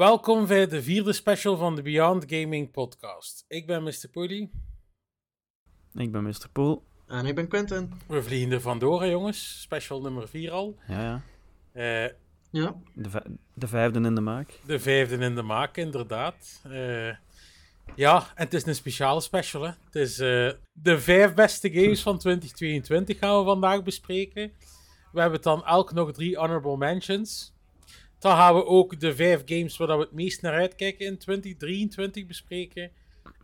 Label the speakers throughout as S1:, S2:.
S1: Welkom bij de vierde special van de Beyond Gaming podcast. Ik ben Mr. Pooley.
S2: Ik ben Mr. Poel.
S3: En ik ben Quentin.
S1: We vliegen er vandoor, hè, jongens. Special nummer 4 al.
S2: Ja, ja.
S1: Eh,
S3: Ja,
S2: De, de vijfde in de maak.
S1: de vijfde in de maak, inderdaad. Eh, ja, en het is een speciale special. Hè. Het is eh, de vijf beste games van 2022 gaan we vandaag bespreken. We hebben dan elk nog drie honorable mentions. Dan gaan we ook de vijf games waar we het meest naar uitkijken in 2023 bespreken.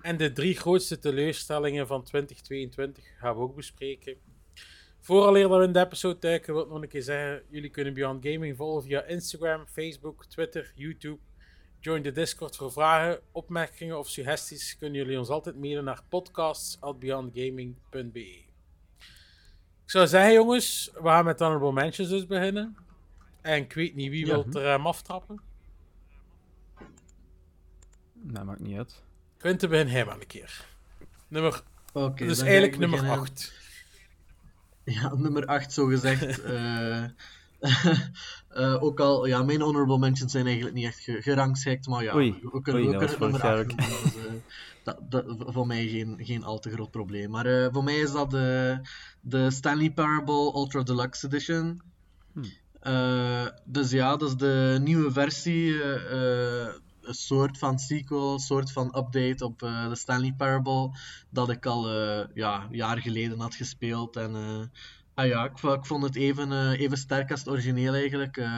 S1: En de drie grootste teleurstellingen van 2022 gaan we ook bespreken. Vooraleer dat we in de episode duiken, wil ik nog een keer zeggen: jullie kunnen Beyond Gaming volgen via Instagram, Facebook, Twitter, YouTube. Join de Discord voor vragen, opmerkingen of suggesties. Kunnen jullie ons altijd mailen naar podcasts.beyondgaming.be. Ik zou zeggen, jongens, we gaan met Honorable Mentions dus beginnen. En ik weet niet wie
S3: Ja.
S1: wil er hem aftrappen.
S2: Dat maakt niet uit.
S1: Quinten begin hij maar een keer. Nummer,
S3: oké.
S1: dus eigenlijk nummer
S3: beginnen.
S1: 8.
S3: Ja, nummer 8 zo gezegd. eh, eh, ook al, ja, mijn honorable mentions zijn eigenlijk niet echt ge- gerangschikt, maar ja,
S2: Oei,
S3: we kunnen,
S2: oei,
S3: we kunnen nummer
S2: vorig
S3: 8 doen, dus, eh, dat, dat, voor mij geen, geen al te groot probleem. Maar eh, voor mij is dat de, de Stanley Parable Ultra Deluxe Edition. Eh, dus ja, dat is de nieuwe versie, eh, eh, een soort van sequel, een soort van update op de Stanley Parable, dat ik al ja, een jaar geleden had gespeeld. En ah ja, ik, vo- ik vond het even, even sterk als het origineel eigenlijk.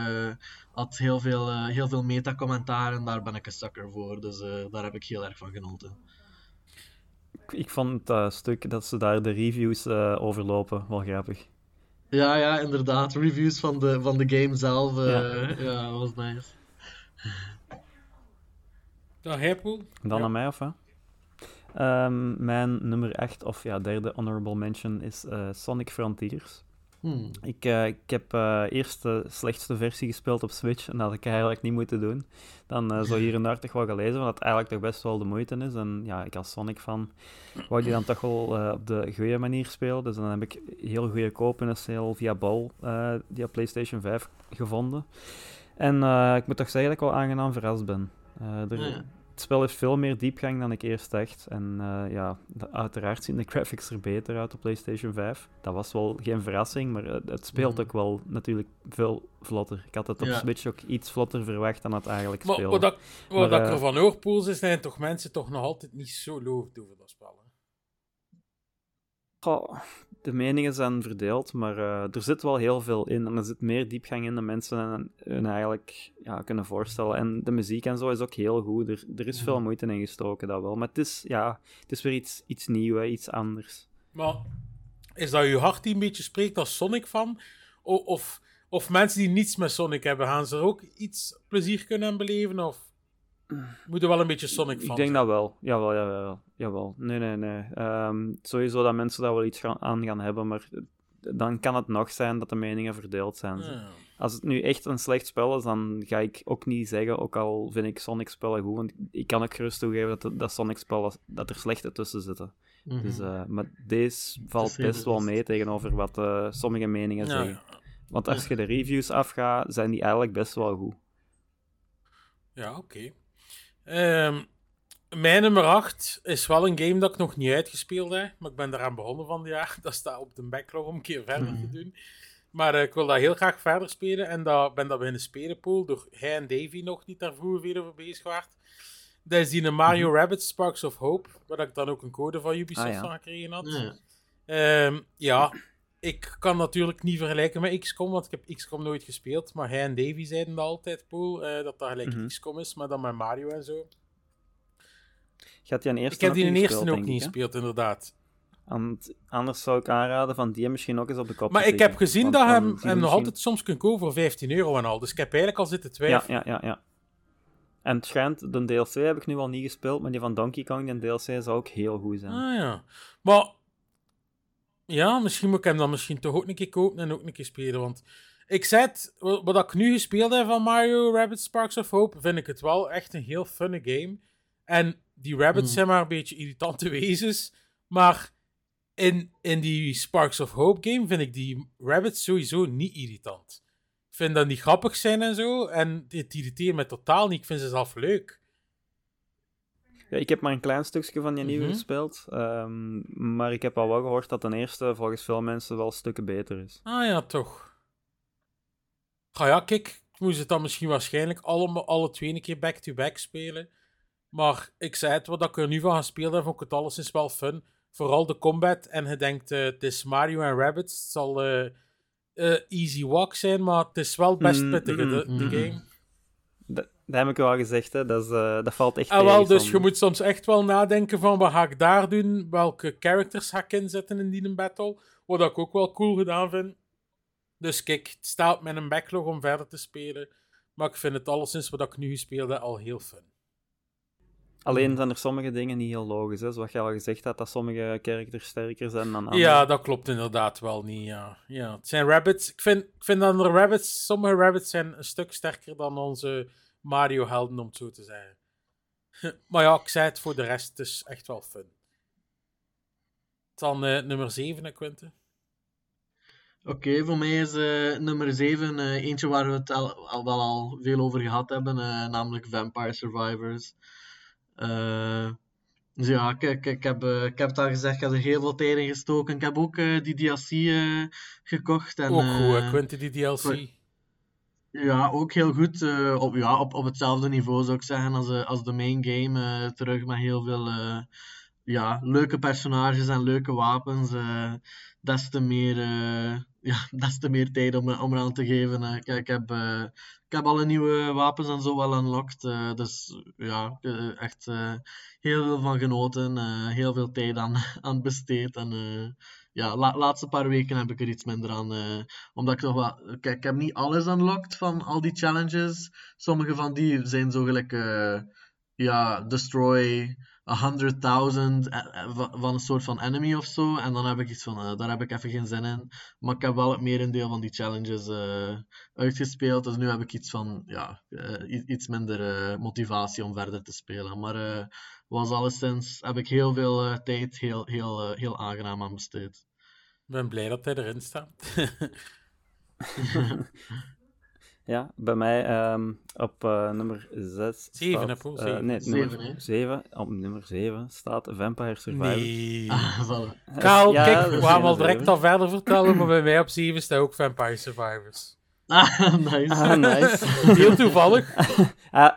S3: Had heel veel, heel veel meta-commentaar en daar ben ik een sucker voor, dus daar heb ik heel erg van genoten.
S2: Ik, vond dat stuk dat ze daar de reviews eh, overlopen wel grappig.
S3: Ja, ja, inderdaad. Reviews van de, van de game zelf, eh,
S2: Ja.
S3: ja. was nice.
S1: Dan Hypo.
S2: Dan
S1: Ja.
S2: aan mij of wat? Ehm, mijn nummer 8, of ja, derde honorable mention, is eh, Sonic Frontiers.
S3: Hmm.
S2: Ik, eh, ik heb eh, eerst de slechtste versie gespeeld op Switch en dat had ik eigenlijk niet moeten doen. Dan eh, zo hier en daar toch wel gelezen, wat het eigenlijk toch best wel de moeite is. En ja, ik als Sonic-fan wou die dan toch wel op de goede manier spelen. Dus dan heb ik heel goede koop in een sale via Bal, die op PlayStation 5 gevonden. En ik moet toch zeggen dat ik wel aangenaam verrast ben. Er,
S3: Ja.
S2: Spel heeft veel meer diepgang dan ik eerst dacht. En eh, ja, uiteraard zien de graphics er beter uit op PlayStation 5. Dat was wel geen verrassing, maar het, het speelt
S3: Mhm.
S2: ook wel natuurlijk veel vlotter. Ik had het op
S3: Ja.
S2: Switch ook iets vlotter verwacht dan het eigenlijk
S1: Maar
S2: speelde.
S1: wat, dat, wat
S2: Maar,
S1: dat ik
S2: eh,
S1: ervan hoor, Poels, is dat toch mensen toch nog altijd niet zo lovend over dat spel. hè.
S2: Goh, de meningen zijn verdeeld, maar eh, er zit wel heel veel in. En er zit meer diepgang in dan mensen hun- eigenlijk ja, kunnen voorstellen. En de muziek en zo is ook heel goed. Er, er is veel moeite in gestoken, dat wel. Maar het is, ja, het is weer iets, iets nieuws, iets anders.
S1: Maar is dat je hart die een beetje spreekt als Sonic van? Of, of mensen die niets met Sonic hebben, gaan ze er ook iets plezier kunnen beleven? Of moeten wel een beetje Sonic van
S2: Ik denk dat wel. Jawel, jawel, jawel. Nee, nee, nee. Ehm, sowieso dat mensen daar wel iets gaan, aan gaan hebben, maar dan kan het nog zijn dat de meningen verdeeld zijn.
S1: Ja.
S2: Als het nu echt een slecht spel is, dan ga ik ook niet zeggen, ook al vind ik Sonic-spellen goed, want ik kan ook gerust toegeven dat, dat Sonic-spellen, dat er slechte tussen zitten.
S3: Mhm.
S2: Dus, eh, maar deze valt best wel mee tegenover wat eh, sommige meningen
S1: Ja,
S2: zeggen. Want als je de reviews afgaat, zijn die eigenlijk best wel goed.
S1: Ja, oké. Ehm, mijn nummer 8 is wel een game dat ik nog niet uitgespeeld heb, maar ik ben eraan begonnen van het jaar. Dat staat op de backlog om een keer verder te
S3: Mhm.
S1: doen. Maar eh, ik wil dat heel graag verder spelen en dat, ben dat beginnen spelen, Pool, door hij en Davy nog, die daar vroeger veel over bezig waren. Dat is die Mario Rabbit Sparks of Hope, waar ik dan ook een code van Ubisoft
S2: Ah, ja.
S1: van gekregen had.
S3: Ja.
S1: Ehm, ja, ik kan natuurlijk niet vergelijken met XCOM, want ik heb XCOM nooit gespeeld. Maar hij en Davy zeiden dat altijd, Poel, eh, dat dat gelijk
S2: Mhm.
S1: XCOM is, maar dan met Mario en zo.
S2: Die een eerste
S1: Ik heb die in eerste
S2: gespeeld,
S1: ook niet gespeeld, inderdaad.
S2: Want anders zou ik aanraden van die misschien ook eens op de kop
S1: Maar ik heb gezien
S2: Want
S1: dat je
S2: dan
S1: hem, hem nog altijd soms kunt kopen voor 15 euro en al. Dus ik heb eigenlijk al zitten
S2: Ja,
S1: twijfelen.
S2: ja, ja, ja. En het schijnt, de DLC heb ik nu al niet gespeeld, maar die van Donkey Kong, die DLC, zou ook heel goed zijn.
S1: Ah ja. Maar ja, misschien moet ik hem dan misschien toch ook een keer kopen en ook een keer spelen. Want ik zei het, wat ik nu gespeeld heb van Mario Rabbit Sparks of Hope, vind ik het wel echt een heel funne game. En die rabbits
S3: Mm.
S1: zijn maar een beetje irritante wezens. Maar in, in die Sparks of Hope game vind ik die rabbits sowieso niet irritant. Ik vind dat die grappig zijn en zo. En het irriteert me totaal niet. Ik vind ze zelf leuk.
S2: Ja, ik heb maar een klein stukje van die nieuwe
S1: Mhm.
S2: gespeeld, ehm, maar ik heb al wel gehoord dat de eerste volgens veel mensen wel stukken beter is.
S1: Ah ja, toch. Ga ja, kijk, ik moest het dan misschien waarschijnlijk alle, alle twee een keer back-to-back spelen. Maar ik zei het, wat ik er nu van ga spelen, heb, vond ik het alleszins wel fun. Vooral de combat. En je denkt, eh, het is Mario en Rabbids. Het zal eh, eh, easy walk zijn, maar het is wel best
S2: Mm,
S1: pittig,
S2: mm,
S1: de,
S3: mm, mm.
S1: game.
S2: Dat, heb ik wel gezegd, hè. Dat, is, eh, dat valt echt
S1: Ah, wel, dus je moet soms echt wel nadenken van, wat ga ik daar doen? Welke characters ga ik inzetten in die battle? Wat ik ook wel cool gedaan vind. Dus kijk, het staat met een backlog om verder te spelen. Maar ik vind het alleszins wat ik nu gespeeld heb al heel fun.
S2: Alleen zijn er sommige dingen niet heel logisch, hè. Zoals je al gezegd had, dat sommige characters sterker zijn dan andere.
S1: Ja, dat klopt inderdaad wel niet. Ja. Ja, het zijn rabbits. Ik vind, ik vind dat de rabbits, sommige rabbits zijn een stuk sterker dan onze Mario-helden, om het zo te zeggen. maar ja, ik zei het voor de rest, het is echt wel fun. Dan eh, nummer 7, hè, Quinten.
S3: Oké, voor mij is eh, nummer 7 eh, eentje waar we het al, al wel al veel over gehad hebben, namelijk Vampire Survivors. Dus ja, ik, ik, ik, heb, ik heb het al gezegd, ik heb er heel veel tijd in gestoken. Ik heb ook die DLC gekocht. En,
S1: Ook goed, Quinten, die DLC.
S3: voor- Ja, ook heel goed. eh, op, ja, op, op hetzelfde niveau zou ik zeggen als, de als de main game. eh, terug met heel veel eh, ja, leuke personages en leuke wapens. eh des, te meer, eh, ja, des te meer tijd om, om eraan te geven. eh. Kijk, ik, heb, eh, ik heb alle nieuwe wapens en zo wel unlocked. eh, dus ja, eh, echt eh, heel veel van genoten. eh, heel veel tijd aan, aan besteed. En eh, ja, la, laatste paar weken heb ik er iets minder aan. eh, omdat ik toch wel... Kijk, ik heb niet alles unlocked van al die challenges. Sommige van die zijn zo gelijk... eh, ja, destroy 100.000 eh, eh, va- van een soort van enemy of zo. En dan heb ik iets van, eh, daar heb ik even geen zin in. Maar ik heb wel het merendeel van die challenges eh, uitgespeeld. Dus nu heb ik iets van, ja, iets minder eh, motivatie om verder te spelen. Maar eh was alleszins, heb ik heel veel eh, tijd heel, heel, eh, heel aangenaam aan besteed.
S1: Ik ben blij dat hij erin staat.
S2: Ja, bij mij ehm, op eh, nummer 6
S1: Zeven,
S2: staat...
S1: hè, Paul? Zeven.
S2: nee,
S3: Zeven,
S2: nummer
S3: hè?
S2: 7. Op nummer 7 staat Vampire Survivors.
S1: nee.
S3: Ah, voilà.
S1: Kaal,
S2: Ja,
S1: kijk, we gaan wel direct al verder vertellen, maar bij mij op 7 staat ook Vampire Survivors.
S3: Ah, nice.
S2: Ah, nice.
S1: Heel toevallig.
S2: Ah,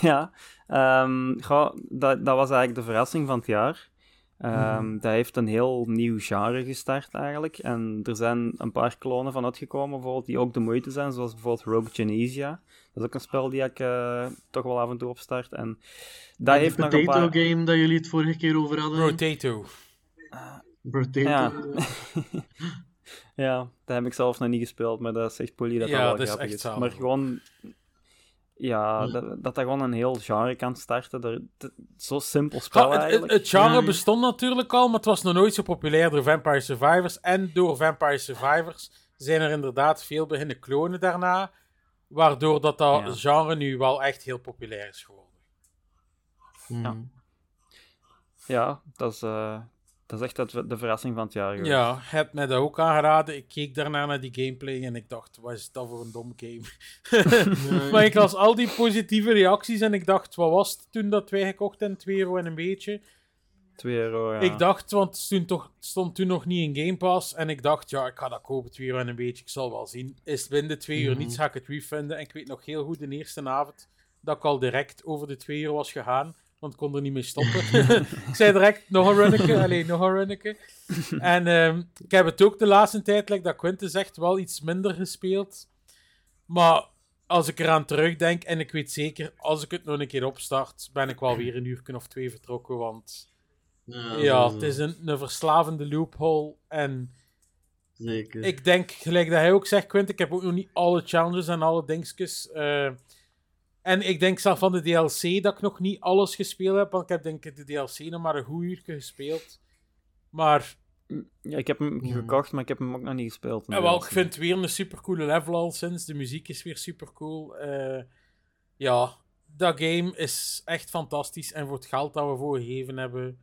S2: ja, ehm, goh, dat, dat was eigenlijk de verrassing van het jaar. Ehm, Dat heeft een heel nieuw genre gestart eigenlijk. En er zijn een paar klonen van uitgekomen bijvoorbeeld, die ook de moeite zijn, zoals bijvoorbeeld Rogue Genesia. Dat is ook een spel die ik eh, toch wel af en toe opstart. En dat
S3: Die
S2: heeft nog een
S3: potato
S2: paar...
S3: game dat jullie het vorige keer over hadden.
S1: Rotato.
S3: Potato.
S2: Ja. Ja, dat heb ik zelf nog niet gespeeld, maar dat zegt Polly dat
S1: Ja,
S2: dat wel
S1: dat is echt.
S2: Maar gewoon... Ja,
S3: Ja.
S2: dat, dat dat gewoon een heel genre kan starten. Dat, dat- zo simpel spel
S1: Ja, het,
S2: eigenlijk.
S1: het genre
S3: Ja.
S1: bestond natuurlijk al, maar het was nog nooit zo populair door Vampire Survivors. En door Vampire Survivors zijn er inderdaad veel beginnen klonen daarna, waardoor dat, dat
S2: Ja.
S1: genre nu wel echt heel populair is geworden.
S3: Hmm.
S2: Ja, dat is, eh, dat is echt het- de verrassing van het jaar geweest.
S1: Ja, je hebt mij dat ook aangeraden. Ik keek daarna naar die gameplay en ik dacht, wat is dat voor een dom game?
S3: Nee.
S1: maar ik las al die positieve reacties en ik dacht, wat was het toen dat wij gekocht hebben? 2 euro en een beetje.
S2: 2 euro, ja.
S1: Ik dacht, want het stond, toch, het stond toen nog niet in Game Pass. En ik dacht, ja, ik ga dat kopen, 2 euro en een beetje. Ik zal wel zien. Is het binnen 2 uur
S3: Mhm.
S1: niets, ga ik het refunden. En ik weet nog heel goed de eerste avond dat ik al direct over de 2 euro was gegaan. Want ik kon er niet mee stoppen. ik zei direct, nog een runneke. Alleen nog een runneke. en ehm, ik heb het ook de laatste tijd, like dat Quinte zegt, wel iets minder gespeeld. Maar als ik eraan terugdenk, en ik weet zeker, als ik het nog een keer opstart, ben ik wel weer een uur of twee vertrokken. Want
S3: Ja,
S1: het is een, een verslavende loophole. En
S3: Zeker.
S1: ik denk, gelijk dat hij ook zegt, Quint, ik heb ook nog niet alle challenges en alle dingetjes. eh, en ik denk zelf van de DLC dat ik nog niet alles gespeeld heb. Want ik heb denk ik de DLC nog maar een goed uur gespeeld. Maar
S2: Ja, ik heb hem
S3: Ja.
S2: gekocht, maar ik heb hem ook nog niet gespeeld.
S1: Ja, wel, ik vind het weer een supercoole level al sinds. De muziek is weer supercool. Eh ja, dat game is echt fantastisch. En voor het geld dat we voor gegeven hebben.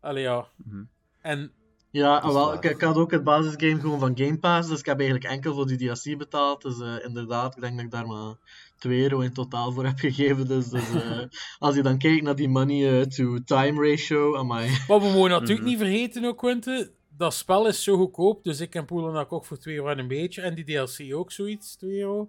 S1: Allee, ja.
S2: Mhm.
S1: En
S3: Ja, wel, ik had ook het basisgame gewoon van Game Pass, dus ik heb eigenlijk enkel voor die DLC betaald. Dus eh, inderdaad, ik denk dat ik daar maar 2 euro in totaal voor heb gegeven. Dus, dus eh, als je dan kijkt naar die money-to-time ratio, amai.
S1: maar we mogen natuurlijk
S2: Mhm.
S1: niet vergeten ook, Quinte. Dat spel is zo goedkoop. Dus ik en Poelen dat ook voor 2 euro en een beetje. En die DLC ook zoiets, 2 euro.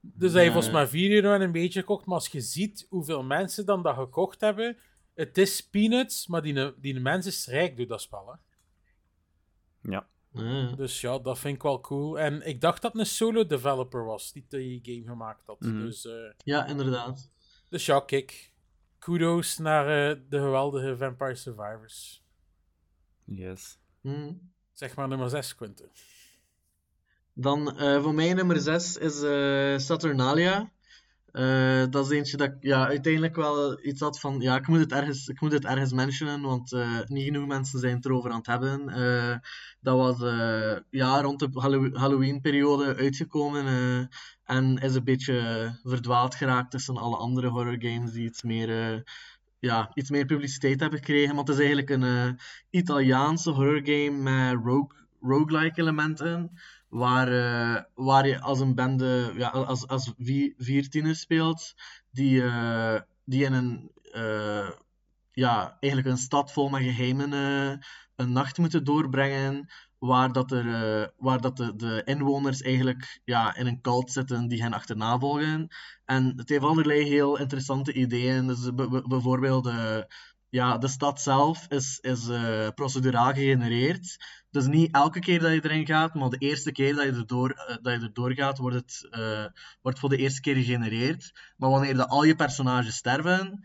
S1: Dus hij heeft volgens mij 4 euro en een beetje gekocht. Maar als je ziet hoeveel mensen dan dat gekocht hebben. Het is peanuts, maar die, die mens is rijk door dat spel. Hè.
S2: Ja.
S3: Ja.
S1: Dus ja, dat vind ik wel cool. En ik dacht dat het een solo developer was die die game gemaakt had.
S2: Mhm.
S1: Dus, eh,
S3: ja, inderdaad.
S1: dus ja, kijk. Kudos naar eh, de geweldige Vampire Survivors.
S2: Yes.
S3: Hm.
S1: Zeg maar nummer 6, Quinten.
S3: Dan eh, voor mij nummer 6 is eh, Saturnalia. Eh, dat is eentje dat ik ja, uiteindelijk wel iets had van, ja, ik moet het ergens, ik moet het ergens mentionen, want eh, niet genoeg mensen zijn het erover aan het hebben. Eh, dat was ja, rond de Hallow- Halloween-periode uitgekomen en is een beetje verdwaald geraakt tussen alle andere horror games die iets meer, ja, iets meer publiciteit hebben gekregen. Maar het is eigenlijk een Italiaanse horror game met rogue, roguelike elementen waar, eh, waar je als een bende, ja, als, als vier, tieners speelt, die, eh, die in een, eh, ja, eigenlijk een stad vol met geheimen eh, een nacht moeten doorbrengen, waar, dat er, waar dat de, de inwoners eigenlijk ja, in een cult zitten die hen achterna volgen. En het heeft allerlei heel interessante ideeën. Dus bijvoorbeeld, ja, de stad zelf is, is eh, proceduraal gegenereerd. Dus niet elke keer dat je erin gaat, maar de eerste keer dat je erdoor, eh, dat je erdoor gaat, wordt het eh, wordt voor de eerste keer gegenereerd. Maar wanneer dat al je personages sterven,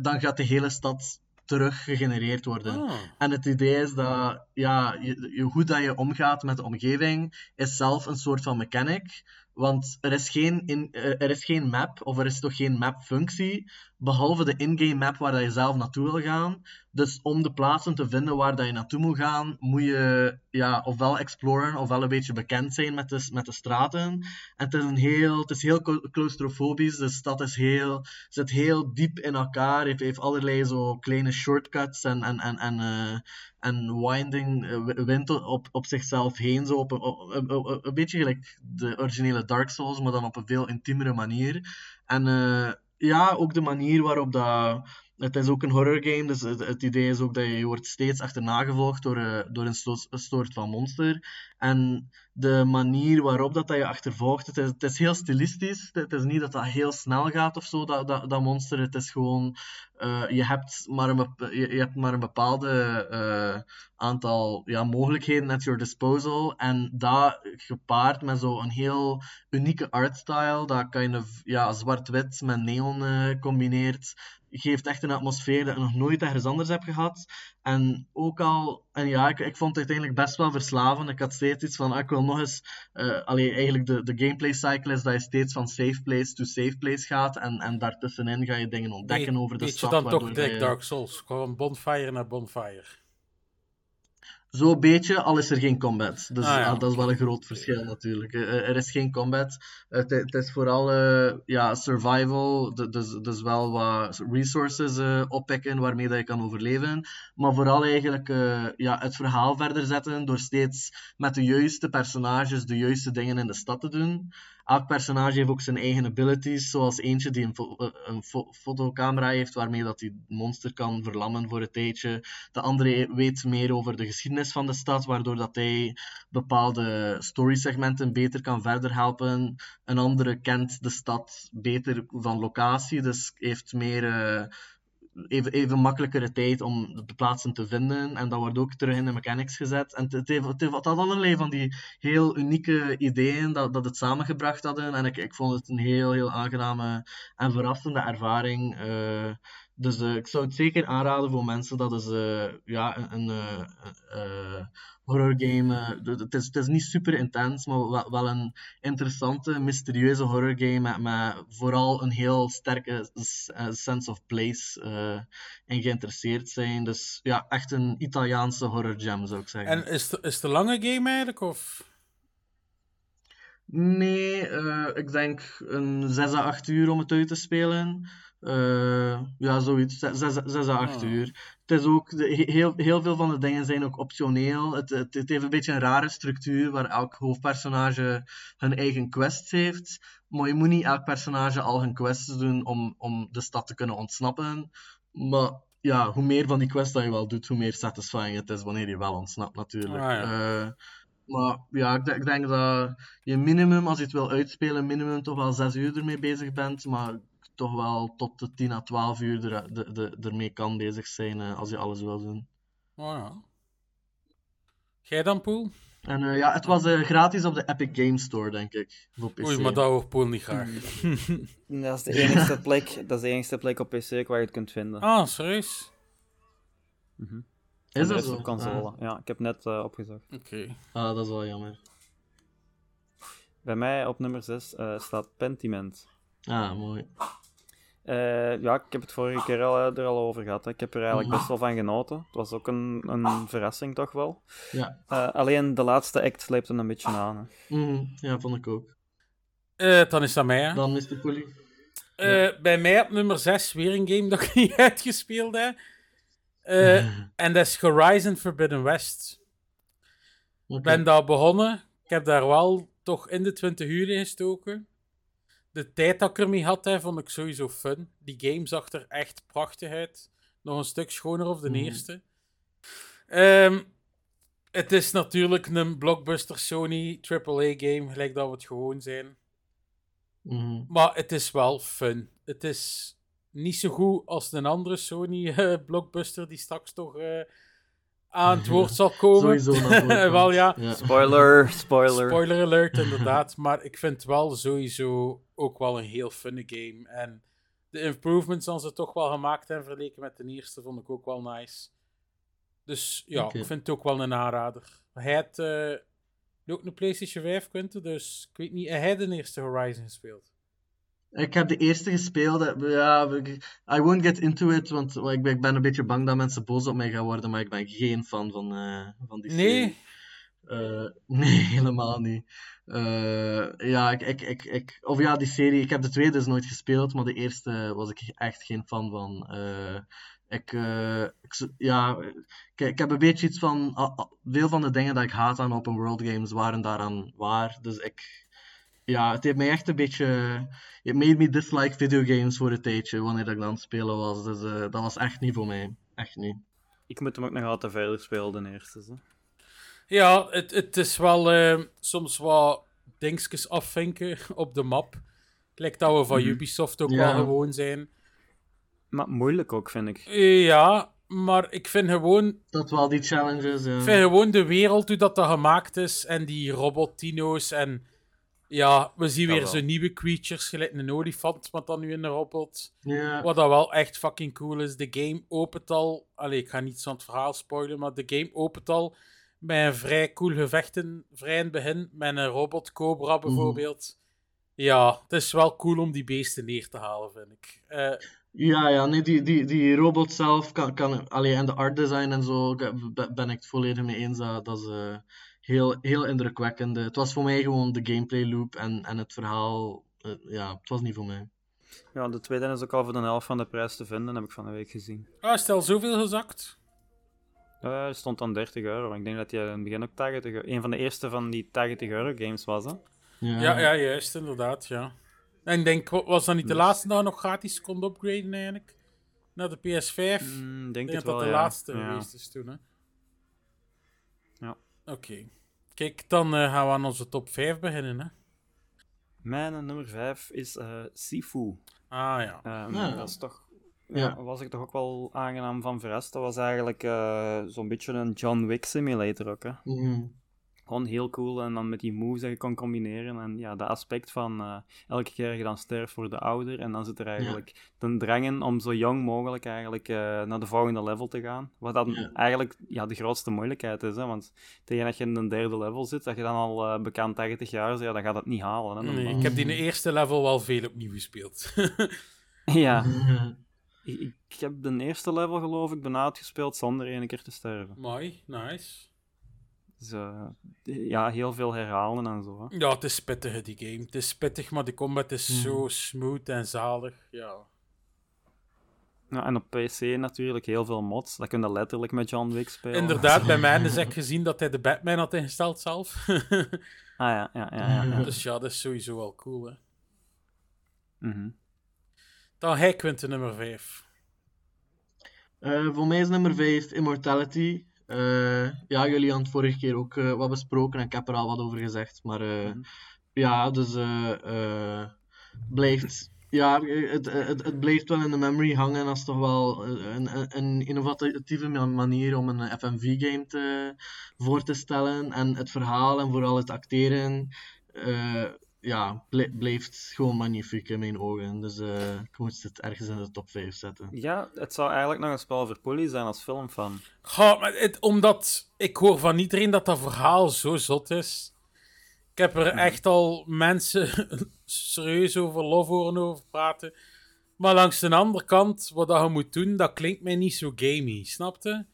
S3: dan gaat de hele stad terug gegenereerd worden.
S1: Ah.
S3: En het idee is dat ja, je, je- hoe dat je omgaat met de omgeving, is zelf een soort van mechanic. Want er is geen, in, er is geen map, of er is toch geen map-functie, behalve de in-game map waar je zelf naartoe wil gaan. Dus om de plaatsen te vinden waar dat je naartoe moet gaan, moet je ja, ofwel exploren, ofwel een beetje bekend zijn met de, met de straten. En het is, een heel, het is heel clau- claustrofobisch, de stad is heel, zit heel diep in elkaar, heeft, heeft allerlei zo kleine shortcuts en, en, en, en, eh, en winding wi- wind op, op zichzelf heen, zo op, een- op- een beetje gelijk de originele Dark Souls, maar dan op een veel intiemere manier. En eh, ja, ook de manier waarop dat... Het is ook een horror game, dus het, idee is ook dat je, wordt steeds achterna gevolgd door, eh, door een soort van monster. En de manier waarop dat, dat je achtervolgt, het is, het is heel stilistisch. Het is niet dat dat heel snel gaat of zo, dat, dat, dat monster. Het is gewoon, eh, je, hebt maar een, je, je hebt maar een bepaalde eh, aantal ja, mogelijkheden at your disposal. En dat gepaard met zo'n heel unieke artstyle, dat kind of ja, zwart-wit met neon eh, combineert, geeft echt een atmosfeer dat ik nog nooit ergens anders heb gehad. En ook al, en ja, ik, ik vond het uiteindelijk best wel verslavend. Ik had steeds iets van, ah, ik wil nog eens, eh allee, eigenlijk de, de gameplay cycle is dat je steeds van safe place to safe place gaat. En, en daartussenin ga je dingen ontdekken over de
S1: Weet je
S3: stad.
S1: dan toch
S3: dat
S1: direct
S3: je-
S1: Dark Souls? Gewoon bonfire naar bonfire.
S3: Zo'n beetje, al is er geen combat. Dus
S1: Ah, ja.
S3: ja, dat is wel een groot verschil natuurlijk. Eh, Er is geen combat. Het, het is vooral eh, ja, survival, dus, dus wel wat resources eh, oppikken waarmee dat je kan overleven. Maar vooral eigenlijk ja, het verhaal verder zetten door steeds met de juiste personages de juiste dingen in de stad te doen. Elk personage heeft ook zijn eigen abilities, zoals eentje die een, eh, fotocamera heeft waarmee dat hij monster kan verlammen voor een tijdje. De andere weet meer over de geschiedenis van de stad, waardoor dat hij bepaalde storysegmenten beter kan verder helpen. Een andere kent de stad beter van locatie, dus heeft meer, eh, even, even makkelijkere tijd om de plaatsen te vinden. En dat wordt ook terug in de mechanics gezet. En het, het, heeft, het, heeft, het had allerlei van die heel unieke ideeën dat, dat het samengebracht hadden. En ik, ik vond het een heel, heel aangename en verrassende ervaring. Eh, dus eh, ik zou het zeker aanraden voor mensen dat is eh, ja, een, een eh, horror game. de- het, is, het is niet super intens, maar wel, wel een interessante, mysterieuze horror game met, met vooral een heel sterke sense of place in geïnteresseerd zijn. Dus ja, echt een Italiaanse horror gem zou ik zeggen.
S1: En is het, is een lange game eigenlijk? Of?
S3: Nee, ik denk een 6 à 8 uur om het uit te spelen. Eh, ja, zoiets. 6 à 8
S1: Ah.
S3: uur. Het is ook, de, heel, heel veel van de dingen zijn ook optioneel. Het, het, het heeft een beetje een rare structuur waar elk hoofdpersonage hun eigen quests heeft. Maar je moet niet elk personage al hun quests doen om, om de stad te kunnen ontsnappen. Maar ja, hoe meer van die quests dat je wel doet, hoe meer satisfying het is wanneer je wel ontsnapt natuurlijk.
S1: Ah, ja.
S3: Eh, maar ja, ik, denk- ik denk dat je minimum, als je het wil uitspelen, minimum toch wel 6 uur ermee bezig bent. Maar toch wel tot de 10 à 12 uur er, de, de, ermee kan bezig zijn eh, als je alles wil doen.
S1: Oh ja. Jij dan, Poel?
S3: En eh, ja, het was eh, gratis op de Epic Games Store, denk ik. Voor PC.
S1: Oei, maar dat hoort Poel niet graag.
S2: Dat is de enige plek, dat is de enige plek op PC waar je het kunt vinden.
S1: Ah, serieus?
S2: En
S3: Is dat zo?
S2: op console. Ja, ik heb net eh, opgezocht.
S1: Oké.
S3: Ah, ah, dat is wel jammer.
S2: Bij mij op nummer 6 staat Pentiment.
S3: Ah, mooi.
S2: Eh, ja, ik heb het vorige keer al, eh, er al over gehad. hè. Ik heb er eigenlijk best wel van genoten. Het was ook een, een verrassing, toch wel.
S3: Ja.
S2: Eh, alleen de laatste act sleepte een beetje aan. hè.
S3: Mhm, ja, vond ik ook.
S1: Eh, dan is dat mij, hè.
S3: Dan Mr. Poelie.
S1: Eh, bij mij op nummer 6 weer een game dat ik niet uitgespeeld heb. Eh, en dat is Horizon Forbidden West. Ik ben daar begonnen. Ik heb daar wel toch in de 20 uur in gestoken. De tijd dat ik ermee had, hè, vond ik sowieso fun. Die game zag er echt prachtig uit. Nog een stuk schoner of de
S3: Mhm.
S1: eerste. Ehm, het is natuurlijk een blockbuster Sony AAA-game, gelijk dat we het gewoon zijn.
S3: Mhm.
S1: Maar het is wel fun. Het is niet zo goed als een andere Sony eh, blockbuster die straks toch eh, aan het woord zal komen.
S3: Sowieso
S1: wel ja.
S3: ja.
S2: Spoiler, spoiler.
S1: Spoiler alert, inderdaad. maar ik vind het wel sowieso ook wel een heel funne game. En de improvements die ze toch wel gemaakt hebben vergeleken met de eerste, vond ik ook wel nice. Dus ja, ik vind het ook wel een aanrader. Hij had eh, ook een PlayStation 5, Quinten, dus ik weet niet, hij had de eerste Horizon gespeeld.
S3: Ik heb de eerste gespeeld. eh, Ja, I won't get into it, want ik ben, ik ben een beetje bang dat mensen boos op mij gaan worden, maar ik ben geen fan van, eh, van die serie.
S1: Nee,
S3: Eh, nee, helemaal niet. Ja, ik, ik, ik, ik, of ja, die serie, ik heb de tweede dus nooit gespeeld, maar de eerste was ik echt geen fan van. Ik, ik, ja, ik, ik heb een beetje iets van, veel van de dingen dat ik haat aan open world games waren daaraan waar. Dus ik, ja, het heeft mij echt een beetje, it made me dislike videogames voor een tijdje, wanneer ik dan aan het spelen was. Dus eh, dat was echt niet voor mij. Echt niet.
S2: Ik moet hem ook nog altijd verder spelen, de eerste. Zo.
S1: ja, het, het is wel eh, soms wat dingetjes afvinken op de map. Lijkt dat we van
S2: Mhm.
S1: Ubisoft ook
S3: Ja.
S1: wel gewoon zijn.
S2: Maar moeilijk ook, vind ik.
S1: Eh, Ja, maar ik vind gewoon
S3: Dat wel die challenges. Ja.
S1: Ik vind gewoon de wereld, hoe dat, dat gemaakt is, en die robotino's, en ja, we zien weer zo'n nieuwe creatures, gelijk een olifant, wat dan nu in een robot.
S3: Ja.
S1: Wat dat wel echt fucking cool is. De game opent al, allee, ik ga niet het verhaal spoilen, maar de game opent al met een vrij cool gevechten, vrij in het begin, met een robot Cobra bijvoorbeeld. Ja, het is wel cool om die beesten neer te halen, vind ik. Eh,
S3: Ja, ja, nee, die, die, die robot zelf kan, kan allee, en de art design en zo ben ik het volledig mee eens. Dat, dat eh, heel, heel indrukwekkend. Het was voor mij gewoon de gameplay loop en, en het verhaal. eh, ja, het was niet voor mij.
S2: Ja, de tweede is ook al voor de helft van de prijs te vinden, heb ik van de week gezien.
S1: ah, al zoveel gezakt?
S2: Eh, er stond dan 30 euro. Ik denk dat hij in het begin ook 80 euro... Een van de eerste van die 80 euro games was, hè?
S3: Ja,
S1: Ja, ja, juist, inderdaad, ja. En ik denk, wa- was dat niet de
S2: Dus-
S1: laatste dat nog gratis kon upgraden eigenlijk? Naar de PS5?
S2: Mm,
S1: ik
S2: denk
S1: denk
S2: het
S1: dat
S2: wel,
S1: dat de
S2: ja.
S1: laatste
S2: Ja.
S1: geweest is toen, hè? Oké. Kijk, dan eh, gaan we aan onze top 5 beginnen, hè?
S2: Mijn nummer 5 is eh Sifu.
S1: Ah, ja.
S2: Ehm,
S3: Ja.
S2: Dat is toch
S3: Ja.
S2: was ik toch ook wel aangenaam van verrast. Dat was eigenlijk eh, zo'n beetje een John Wick simulator ook. Hè.
S3: Mhm.
S2: Gewoon heel cool en dan met die moves dat je kon combineren. En ja, dat aspect van eh, elke keer je dan sterft voor de ouder. En dan zit er eigenlijk de drang in om zo jong mogelijk eigenlijk eh, naar de volgende level te gaan. Wat dan
S3: Ja.
S2: eigenlijk ja, de grootste moeilijkheid is. Hè? Want tegen dat je in een derde level zit, dat je dan al eh, bekend 80 jaar is, ja, dan gaat dat niet halen. Hè,
S1: Nee, ik heb die in de eerste level wel veel opnieuw gespeeld.
S2: Ja, ik, ik heb de eerste level geloof ik bijna uitgespeeld zonder één keer te sterven.
S1: Mooi, nice.
S2: Dus ja, heel veel herhalen en zo. Hè.
S1: Ja, het is pittig, hè, die game. Het is pittig, maar de combat is zo smooth en zalig. Ja.
S2: Ja, en op PC natuurlijk heel veel mods. Dat kun je letterlijk met John Wick spelen.
S1: Inderdaad, bij mij is ik gezien dat hij de Batman had ingesteld zelf.
S2: Ah ja, ja, ja. ja, ja.
S1: dus ja, dat is sowieso wel cool, hè.
S2: Mhm.
S1: Dan hij Quinten nummer 5.
S3: Eh, voor mij is nummer 5 Immortality. Eh, ja, jullie hadden het vorige keer ook eh, wat besproken en ik heb er al wat over gezegd. Maar eh,
S2: Mhm.
S3: ja, dus blijft, ja, het, het, het blijft wel in de memory hangen als toch wel een, een, innovatieve ma- manier om een FMV-game te, voor te stellen. En het verhaal en vooral het acteren. Ja, ble- blijft gewoon magnifiek in mijn ogen. Dus eh, ik moest het ergens in de top 5 zetten.
S2: Ja, het zou eigenlijk nog een spel voor Polly zijn als filmfan.
S1: Goh, maar het, omdat ik hoor van iedereen dat dat verhaal zo zot is. Ik heb er echt al mensen serieus over lof horen over praten. Maar langs de andere kant, wat dat je moet doen, dat klinkt mij niet zo gamey, snapte?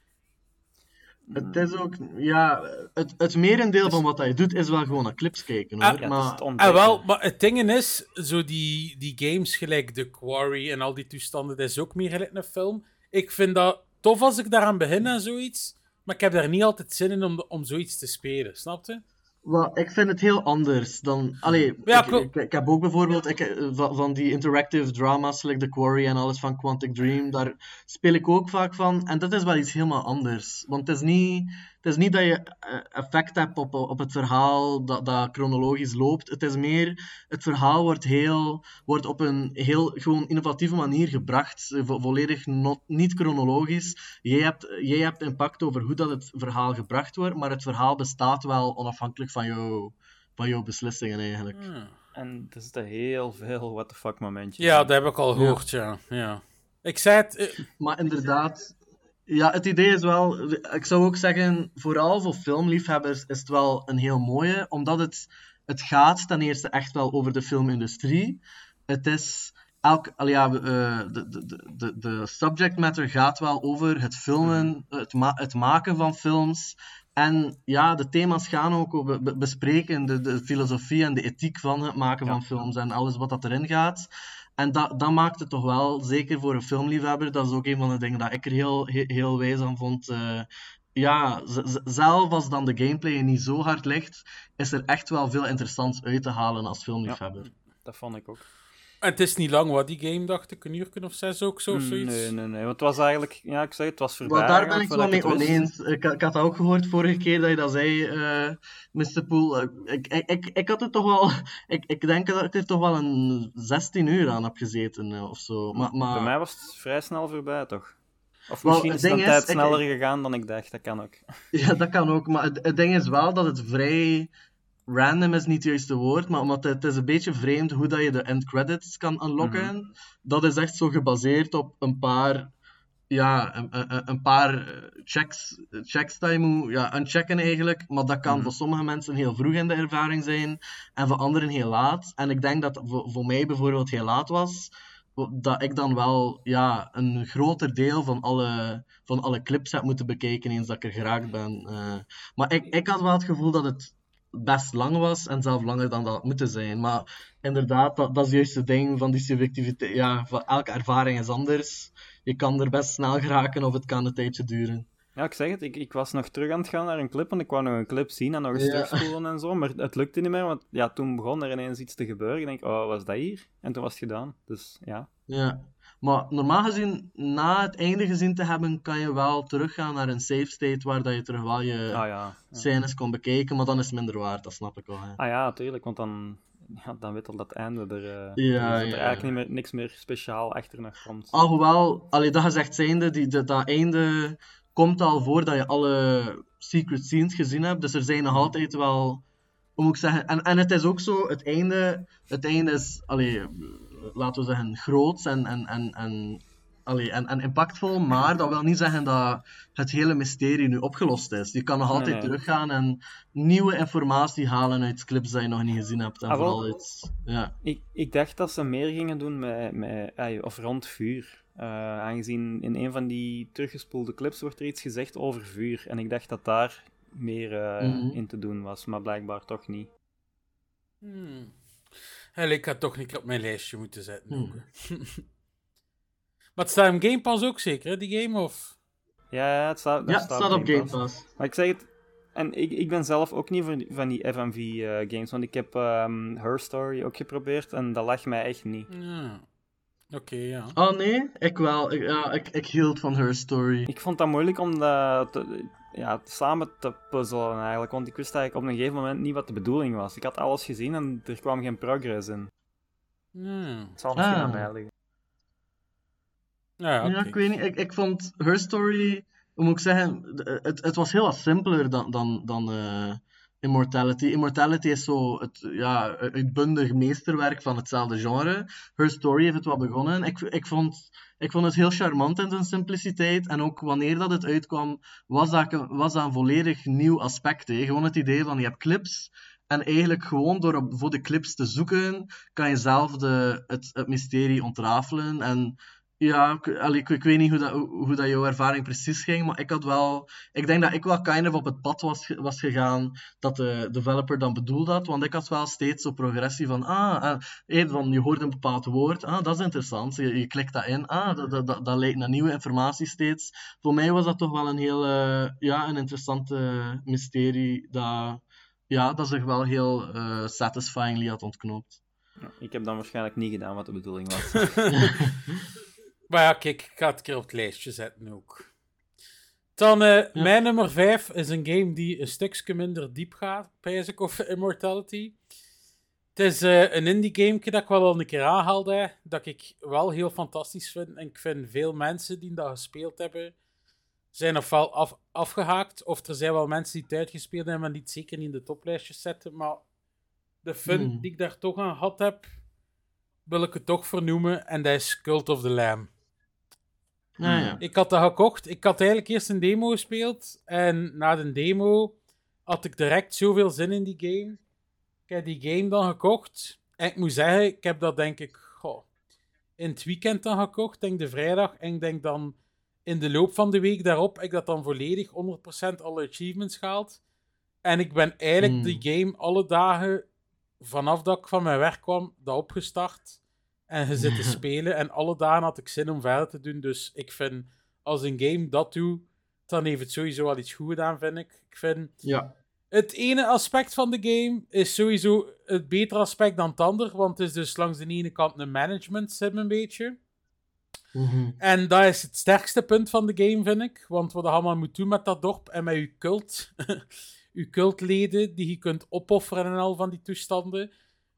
S3: Het is ook, ja, het, het merendeel van wat hij doet is wel gewoon naar clips kijken hoor.
S1: Ah,
S2: Ja,
S3: maar
S2: het ontdekken.
S1: En wel, maar het ding is, zo die, die games gelijk The Quarry en al die toestanden, dat is ook meer gelijk een film. Ik vind dat tof als ik daaraan begin en zoiets, maar ik heb daar niet altijd zin in om, om zoiets te spelen, snapte?
S3: Wel, ik vind het heel anders dan. Allee,
S1: Ja,
S3: ik, ik heb ook bijvoorbeeld ik, eh, van, van die interactive drama's, like The Quarry en alles van Quantic Dream, daar speel ik ook vaak van. En dat is wel iets helemaal anders. Want het is niet, het is niet dat je eh, effect hebt op, op het verhaal dat, dat chronologisch loopt. Het is meer, het verhaal wordt, heel, wordt op een heel gewoon innovatieve manier gebracht, vo- volledig not- niet chronologisch. Jij hebt, jij hebt impact over hoe dat het verhaal gebracht wordt, maar het verhaal bestaat wel onafhankelijk van jouw, van jouw beslissingen eigenlijk.
S1: Hmm.
S2: En er zitten heel veel what the fuck momentjes.
S1: Ja,
S2: in.
S1: dat heb ik al gehoord, ja. ja. Ik zei het... eh,
S3: Maar inderdaad, ja, het idee is wel, ik zou ook zeggen, vooral voor filmliefhebbers is het wel een heel mooie, omdat het, het gaat ten eerste echt wel over de filmindustrie. Het is elk, al ja, eh, de, de, de- de, subject matter gaat wel over het filmen, het, ma het maken van films. En ja, de thema's gaan ook over bespreken de, de filosofie en de ethiek van het maken van films en alles wat dat erin gaat. En dat, dat maakt het toch wel, zeker voor een filmliefhebber, dat is ook een van de dingen dat ik er heel, heel, heel wijs aan vond. eh, ja, zelf als dan de gameplay niet zo hard ligt, is er echt wel veel interessants uit te halen als filmliefhebber.
S2: Dat vond ik ook.
S1: En het is niet lang, wat die game, dacht ik, een uur of zes ook zo, of
S2: Mm,
S1: zoiets.
S2: Nee, nee, nee. Want het was eigenlijk... Ja, ik zei het, was voorbij.
S3: Maar daar ben ik wel mee oneens. Ik, ik had dat ook gehoord vorige keer dat je dat zei, eh Mr. Poel. Eh, Ik, ik, ik, ik had het toch wel. Ik, ik denk dat ik er toch wel een 16 uur aan heb gezeten eh, of zo. Maar, maar...
S2: Bij mij was het vrij snel voorbij, toch? Of misschien
S3: het
S2: is het een
S3: ding is,
S2: tijd
S3: ik-
S2: sneller gegaan dan ik dacht. Dat kan ook.
S3: Ja, dat kan ook. Maar het, het ding is wel dat het vrij random is niet het juiste woord, maar omdat het, het is een beetje vreemd hoe dat je de end credits kan unlocken. Dat is echt zo gebaseerd op een paar, ja, een, een, een paar eh, checks, checks dat je moet ja, unchecken eigenlijk. Maar dat kan voor sommige mensen heel vroeg in de ervaring zijn en voor anderen heel laat. En ik denk dat voor, voor mij bijvoorbeeld heel laat was dat ik dan wel ja, een groter deel van alle, van alle clips heb moeten bekijken eens dat ik er geraakt ben. Eh, maar ik, ik had wel het gevoel dat het best lang was en zelf langer dan dat had moeten zijn. Maar inderdaad, dat, dat is juist het ding van die subjectiviteit. Ja, van elke ervaring is anders. Je kan er best snel geraken of het kan een tijdje duren.
S2: Ja, ik zeg het. Ik, ik was nog terug aan het gaan naar een clip. En ik wou nog een clip zien en nog eens
S3: Ja.
S2: terugspoelen en zo. Maar het lukte niet meer. Want ja, toen begon er ineens iets te gebeuren. Ik denk, oh, was dat hier? En toen was het gedaan. Dus ja.
S3: Ja. Maar normaal gezien, na het einde gezien te hebben, kan je wel teruggaan naar een save state waar dat je terug wel je
S2: Ah ja. ja.
S3: scènes kon bekijken, maar dan is het minder waard, dat snap ik wel. hè.
S2: Ah ja, tuurlijk. Want dan ja, dan weet al dat einde er, eh,
S3: Ja,
S2: er dat er eigenlijk niet meer, niks meer speciaal achter nog komt.
S3: Alhoewel, allee, dat gezegd zijnde, die, dat, dat einde komt al voordat je alle secret scenes gezien hebt. Dus er zijn nog altijd wel, hoe moet ik zeggen, en, en het is ook zo, het einde, het einde is, allee, laten we zeggen, groots en, en, en, en, allee, en, en impactvol, maar dat wil niet zeggen dat het hele mysterie nu opgelost is. Je kan nog altijd
S2: nee.
S3: teruggaan en nieuwe informatie halen uit clips die je nog niet gezien hebt. En
S2: Ah, wel.
S3: vooral uit, ja.
S2: Ik, ik dacht dat ze meer gingen doen met, met, of rond vuur. Eh, aangezien in een van die teruggespoelde clips wordt er iets gezegd over vuur. En ik dacht dat daar meer eh,
S3: Mhm.
S2: in te doen was, maar blijkbaar toch niet.
S1: Hmm. Hel, ik had toch niet op mijn lijstje moeten zetten.
S3: Hmm.
S1: maar het staat op Game Pass ook zeker, hè, die game? Of...
S2: Ja, het staat,
S3: Ja,
S2: dat
S3: het staat op Game Pass.
S2: Maar ik zeg het, en ik, ik ben zelf ook niet van die, van die FMV-games, want ik heb ehm Her Story ook geprobeerd en dat lag mij echt niet.
S1: Ja. Oké, ja.
S3: Oh nee, ik wel. Ik, ja, ik, ik hield van Her Story.
S2: Ik vond dat moeilijk om dat te- ja, samen te puzzelen eigenlijk, want ik wist eigenlijk op een gegeven moment niet wat de bedoeling was. Ik had alles gezien en er kwam geen progress in.
S1: Hmm.
S2: Het zal misschien
S3: Ah.
S2: aan mij liggen.
S1: Ja, ja,
S3: Ja,
S1: oké.
S3: ik weet niet. Ik, ik vond Her Story, hoe moet ik zeggen, het, het was heel wat simpeler dan, dan, dan eh, Immortality. Immortality is zo het ja, uitbundig meesterwerk van hetzelfde genre. Her Story heeft het wat begonnen. Ik, ik, vond, ik vond het heel charmant in zijn simpliciteit. En ook wanneer dat het uitkwam, was dat, was dat een volledig nieuw aspect. Gewoon het idee van je hebt clips. En eigenlijk gewoon door voor de clips te zoeken, kan je zelf de, het, het mysterie ontrafelen. En ja, ik, allee, ik, ik weet niet hoe dat, hoe, hoe dat jouw ervaring precies ging, maar ik had wel... Ik denk dat ik wel kind of op het pad was, was gegaan dat de developer dan bedoeld had, want ik had wel steeds zo progressie van, ah, eh, van, je hoort een bepaald woord, ah, dat is interessant, je, je klikt dat in, ah, dat, dat, dat, dat leidt naar nieuwe informatie steeds. Voor mij was dat toch wel een heel, eh, ja, een interessante mysterie dat, ja, dat zich wel heel eh, satisfyingly had ontknoopt.
S2: Ja, Ik heb dan waarschijnlijk niet gedaan wat de bedoeling was.
S1: Maar ja, kijk, ik ga het een keer op het lijstje zetten ook. Dan, eh, mijn nummer 5 is een game die een stukje minder diep gaat, pijs ik, of Immortality. Het is eh, een indie game dat ik wel al een keer aanhaalde, dat ik wel heel fantastisch vind. En ik vind veel mensen die dat gespeeld hebben, zijn ofwel af, afgehaakt, of er zijn wel mensen die het uitgespeeld hebben, maar die het zeker niet in de toplijstjes zetten. Maar de fun
S3: Hmm.
S1: die ik daar toch aan gehad heb, wil ik het toch vernoemen, en dat is Cult of the Lamb.
S3: Ja, ja.
S1: Ik had dat gekocht. Ik had eigenlijk eerst een demo gespeeld. En na de demo had ik direct zoveel zin in die game. Ik heb die game dan gekocht. En ik moet zeggen, ik heb dat denk ik goh, in het weekend dan gekocht. Denk de vrijdag. En ik denk dan in de loop van de week daarop heb ik dat dan volledig 100% alle achievements gehaald. En ik ben eigenlijk
S3: Hmm.
S1: die game alle dagen vanaf dat ik van mijn werk kwam, dat opgestart en je zit te spelen. En alle dagen had ik zin om verder te doen. Dus ik vind, als een game dat doet, dan heeft het sowieso al iets goed gedaan, vind ik. Ik vind,
S3: ja.
S1: het ene aspect van de game is sowieso het betere aspect dan het ander. Want het is dus langs de ene kant een management sim een beetje.
S3: Mhm.
S1: En dat is het sterkste punt van de game, vind ik. Want wat je allemaal moet doen met dat dorp en met je cult. je cultleden die je kunt opofferen en al van die toestanden.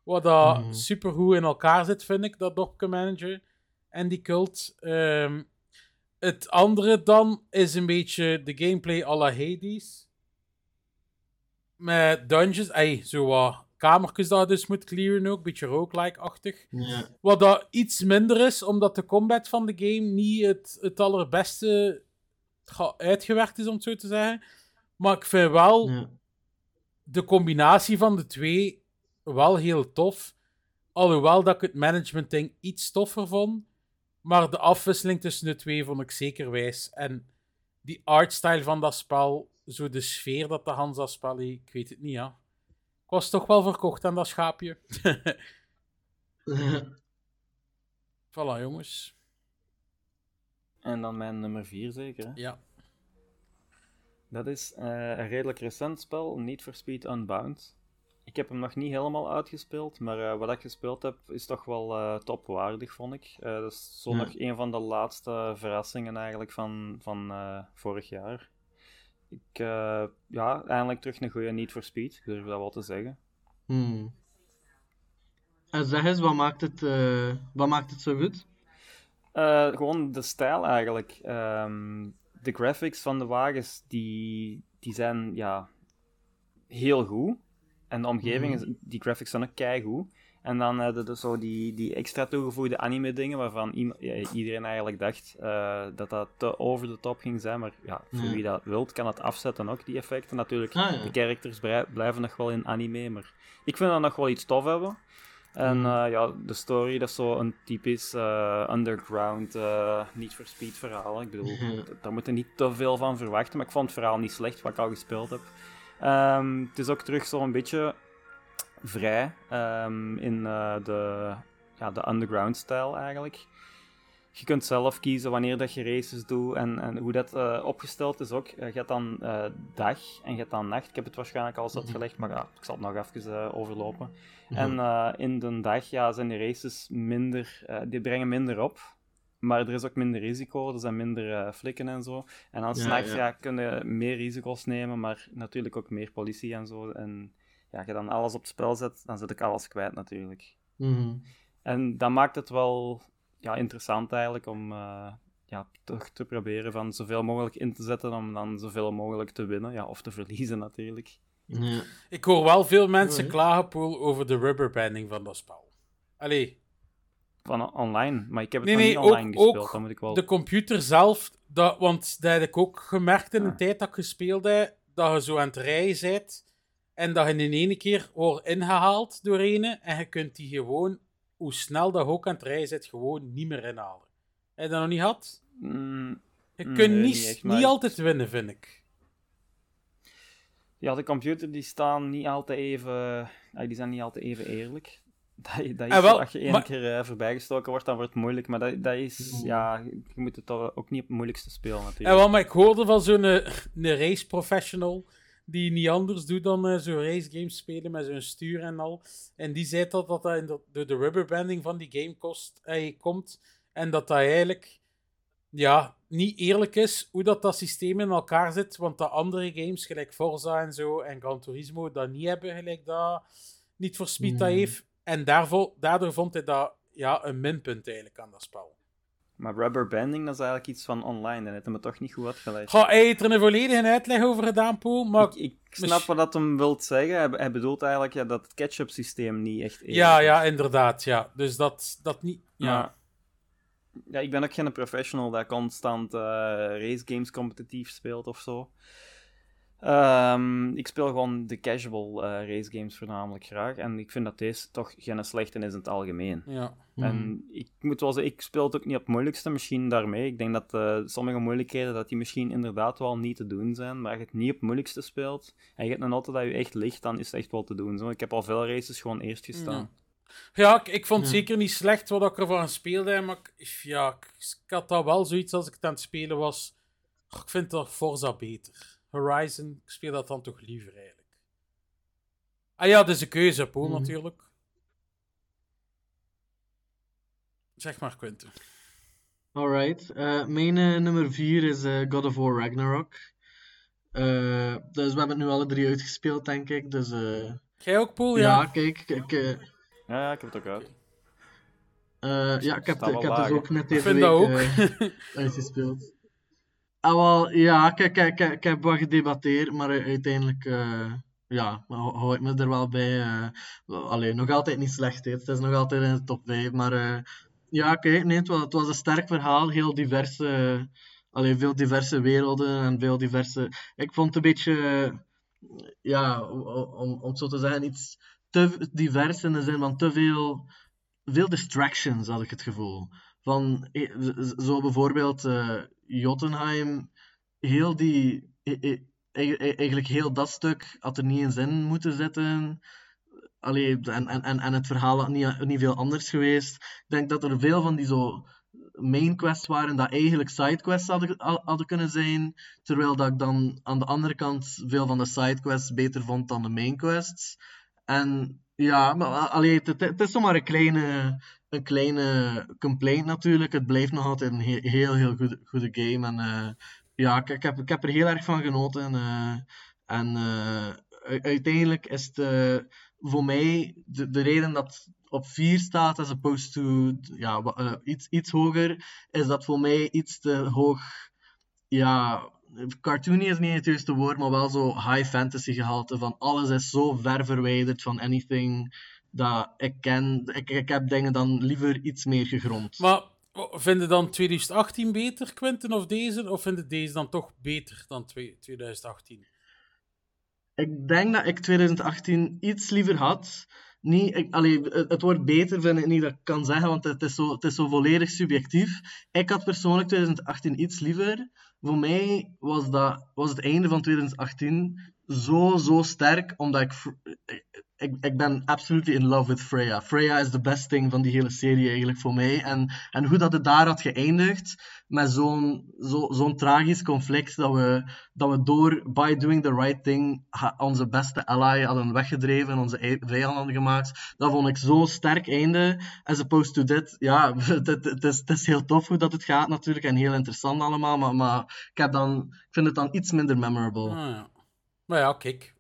S1: Wat dat
S3: Mhm.
S1: supergoed in elkaar zit, vind ik, dat dorpje manager. En die cult. Ehm, het andere dan is een beetje de gameplay à la Hades. Met dungeons, ey, zo wat kamertjes dat dus moet clearen ook. Beetje roguelike-achtig.
S3: ja.
S1: Wat dat iets minder is, omdat de combat van de game niet het, het allerbeste uitgewerkt is, om het zo te zeggen. Maar ik vind wel
S3: ja.
S1: de combinatie van de twee wel heel tof. Alhoewel dat ik het management ding iets toffer vond. Maar de afwisseling tussen de twee vond ik zeker wijs. En die artstyle van dat spel, zo de sfeer dat de Hansa spel heeft, ik weet het niet, ja. Ik was toch wel verkocht aan dat schaapje. voilà, jongens.
S2: en dan mijn nummer 4 zeker. Hè?
S1: Ja.
S2: Dat is eh, een redelijk recent spel, Need for Speed Unbound. Ik heb hem nog niet helemaal uitgespeeld, maar eh, wat ik gespeeld heb is toch wel eh, topwaardig, vond ik. Eh, dat is zo
S3: Ja.
S2: nog een van de laatste verrassingen eigenlijk van, van vorig jaar. Ik, ja, eindelijk terug een goede Need for Speed, ik durf dat wel te zeggen.
S3: Hmm. En zeg eens, wat maakt het, wat maakt het zo goed?
S2: Gewoon de stijl eigenlijk. Ehm, de graphics van de wagens, die, die zijn ja, heel goed. En de omgeving, is, die graphics zijn ook keigoed. En dan hadden uh, zo die, die extra toegevoegde anime-dingen, waarvan iedereen eigenlijk dacht uh, dat dat te over de top ging zijn. Maar ja, voor
S3: Ja.
S2: wie dat wilt, kan het afzetten ook, die effecten. Natuurlijk,
S3: Ah, ja.
S2: de characters blijven nog wel in anime, maar ik vind dat nog wel iets tof hebben. En
S3: Mm.
S2: eh, ja, de story, dat is zo een typisch eh, underground, eh niet for speed verhaal. Ik bedoel, daar moet je niet te veel van verwachten, maar ik vond het verhaal niet slecht, wat ik al gespeeld heb. Ehm, het is ook terug zo'n beetje vrij ehm, in eh, de, ja, de underground-stijl eigenlijk. Je kunt zelf kiezen wanneer dat je races doet en, en hoe dat eh, opgesteld is ook. Eh, je hebt dan dag en je hebt dan nacht. Ik heb het waarschijnlijk al uitgelegd, maar ja, ik zal het nog even overlopen. En eh, in de dag ja, zijn de races minder, die brengen minder op. Maar er is ook minder risico, er zijn minder eh, flikken en zo. En dan s'nachts
S3: ja.
S2: ja, kun je meer risico's nemen, maar natuurlijk ook meer politie en zo. En ja, als je dan alles op het spel zet, dan zet ik alles kwijt natuurlijk.
S3: Mhm.
S2: En dat maakt het wel ja, interessant eigenlijk om eh, ja, toch te proberen van zoveel mogelijk in te zetten om dan zoveel mogelijk te winnen. Ja, of te verliezen natuurlijk.
S3: Ja.
S1: Ik hoor wel veel mensen
S3: Alright.
S1: klagen, Poel, over de rubberbanding van dat spel. Allee,
S2: online, maar ik heb het
S1: Nee,
S2: nog
S1: nee,
S2: niet online
S1: ook-
S2: gespeeld.
S1: ook
S2: dat moet ik wel...
S1: de computer zelf, dat, want dat heb ik ook gemerkt in de
S2: Ah.
S1: tijd dat ik gespeeld heb, dat je zo aan het rijden bent en dat je in één keer wordt ingehaald door een en je kunt die gewoon, hoe snel dat je ook aan het rijden bent, gewoon niet meer inhalen. Heb je dat nog niet gehad?
S2: Mm,
S1: Je kunt niet,
S2: niet
S1: niet,
S2: echt, maar-
S1: altijd winnen, vind ik.
S2: ja, de computer die staan niet altijd even... ah, die zijn niet altijd even eerlijk. Dat, dat is
S1: Ah, wel,
S2: als je één
S1: maar-
S2: keer eh, voorbijgestoken wordt, dan wordt het moeilijk. Maar dat, dat is... Ja, je moet het toch ook niet op het moeilijkste spelen natuurlijk.
S1: En wel, maar ik hoorde van zo'n eh, een race professional die niet anders doet dan eh, zo'n race games spelen met zo'n stuur en al. En die zei dat dat, dat in de- door de rubberbanding van die game kost, eh, komt. En dat dat eigenlijk ja, niet eerlijk is hoe dat, dat systeem in elkaar zit. Want dat andere games, gelijk Forza en zo en Gran Turismo, dat niet hebben, gelijk dat niet voor Speed dat
S3: Hmm.
S1: heeft. En daarvoor, daardoor vond hij dat ja, een minpunt eigenlijk aan dat spel.
S2: Maar rubber banding, dat is eigenlijk iets van online. Dat heeft hem toch niet goed uitgelegd.
S1: Ga, hij heeft er een volledige uitleg over gedaan, Poel, maar
S2: Ik, ik snap wat dat hem wilt zeggen. Hij, hij bedoelt eigenlijk ja, dat het catch-up systeem niet echt
S1: Ja,
S2: is.
S1: ja, inderdaad. Ja. Dus dat, dat niet. Ja.
S2: Maar- ja, ik ben ook geen professional dat constant eh race games competitief speelt of zo. Ehm, ik speel gewoon de casual eh race games voornamelijk graag. En ik vind dat deze toch geen slechte is in het algemeen.
S1: ja.
S2: En ik moet wel zeggen, ik speel het ook niet op het moeilijkste, misschien daarmee. Ik denk dat eh, sommige moeilijkheden, dat die misschien inderdaad wel niet te doen zijn. Maar als je het niet op het moeilijkste speelt, en je hebt een auto dat je echt ligt, dan is het echt wel te doen. Zo. Ik heb al veel races gewoon eerst gestaan.
S1: Ja, ik, ik vond het
S3: Ja.
S1: zeker niet slecht wat ik ervan speelde. Maar ik, ja, ik, ik had dat wel zoiets als ik het aan het spelen was. "Och, Ik vind toch Forza beter. Horizon, ik speel dat dan toch liever eigenlijk. Ah ja, dat is een keuze, Poel,
S3: Mhm.
S1: natuurlijk. Zeg maar, Quinten.
S3: Alright. eh, mijn eh, nummer 4 is eh, God of War Ragnarok. Eh, dus we hebben het nu alle drie uitgespeeld, denk ik. Dus eh,
S1: Jij ook, Poel?
S3: ja.
S1: Ja.
S3: kijk. Ik, eh,
S2: Ja, ja, ik heb het ook uit.
S3: eh, ja, ik heb, ik heb dus ook net deze
S1: vind
S3: week
S1: dat ook.
S3: uitgespeeld. Ah, ja, kijk, kijk, ik heb wat gedebatteerd, maar uiteindelijk eh, ja, hou ik me er wel bij. eh alleen nog altijd niet slecht, het is nog altijd in de top 5, maar eh, ja, kijk, nee, het was, het was een sterk verhaal, heel diverse, alleen veel diverse werelden en veel diverse. Ik vond het een beetje, ja, om, om, om het zo te zeggen, iets te divers in de zin van te veel, veel distractions, had ik het gevoel. Van, zo bijvoorbeeld eh, Jotunheim, heel die, eh, eigenlijk heel dat stuk had er niet in moeten zitten. Allee, en, en, en en het verhaal had niet, niet veel anders geweest. Ik denk dat er veel van die zo main quests waren dat eigenlijk sidequests hadden, hadden kunnen zijn. Terwijl dat ik dan aan de andere kant veel van de sidequests beter vond dan de main quests. En ja, maar het, het is zomaar een kleine, een kleine complaint natuurlijk. Het blijft nog altijd een he- heel, heel goede, goede game. En eh, ja, ik, heb, ik heb er heel erg van genoten. eh, en eh, uiteindelijk is het, voor mij, de, de reden dat op 4 staat as opposed to ja, iets, iets hoger, is dat voor mij iets te hoog. Ja, cartoony is niet het juiste woord, maar wel zo high fantasy gehalte. Van alles is zo ver verwijderd van anything dat ik ken. Ik, ik heb dingen dan liever iets meer gegrond.
S1: Maar oh, vind je dan 2018 beter, Quentin, of deze? Of vind je deze dan toch beter dan twee- 2018?
S3: Ik denk dat ik 2018 iets liever had. Niet, ik, allee, het wordt beter, vind ik niet dat ik kan zeggen, want het is, zo, het is zo volledig subjectief. Ik had persoonlijk 2018 iets liever. Voor mij was, dat, was het einde van 2018 zo, zo sterk, omdat ik, ik, ik ben absolutely in love with Freya. Freya is de best thing van die hele serie eigenlijk voor mij. En, en hoe dat het daar had geëindigd, met zo'n zo, zo'n tragisch conflict, dat we, dat we door, by doing the right thing, onze beste ally hadden weggedreven en onze vijand gemaakt. Dat vond ik zo'n sterk einde. As opposed to dit, ja, het, is, het is heel tof hoe dat het gaat natuurlijk, en heel interessant allemaal, maar, maar ik, heb dan, ik vind het dan iets minder memorable.
S1: Ah, ja. Maar ja, kijk.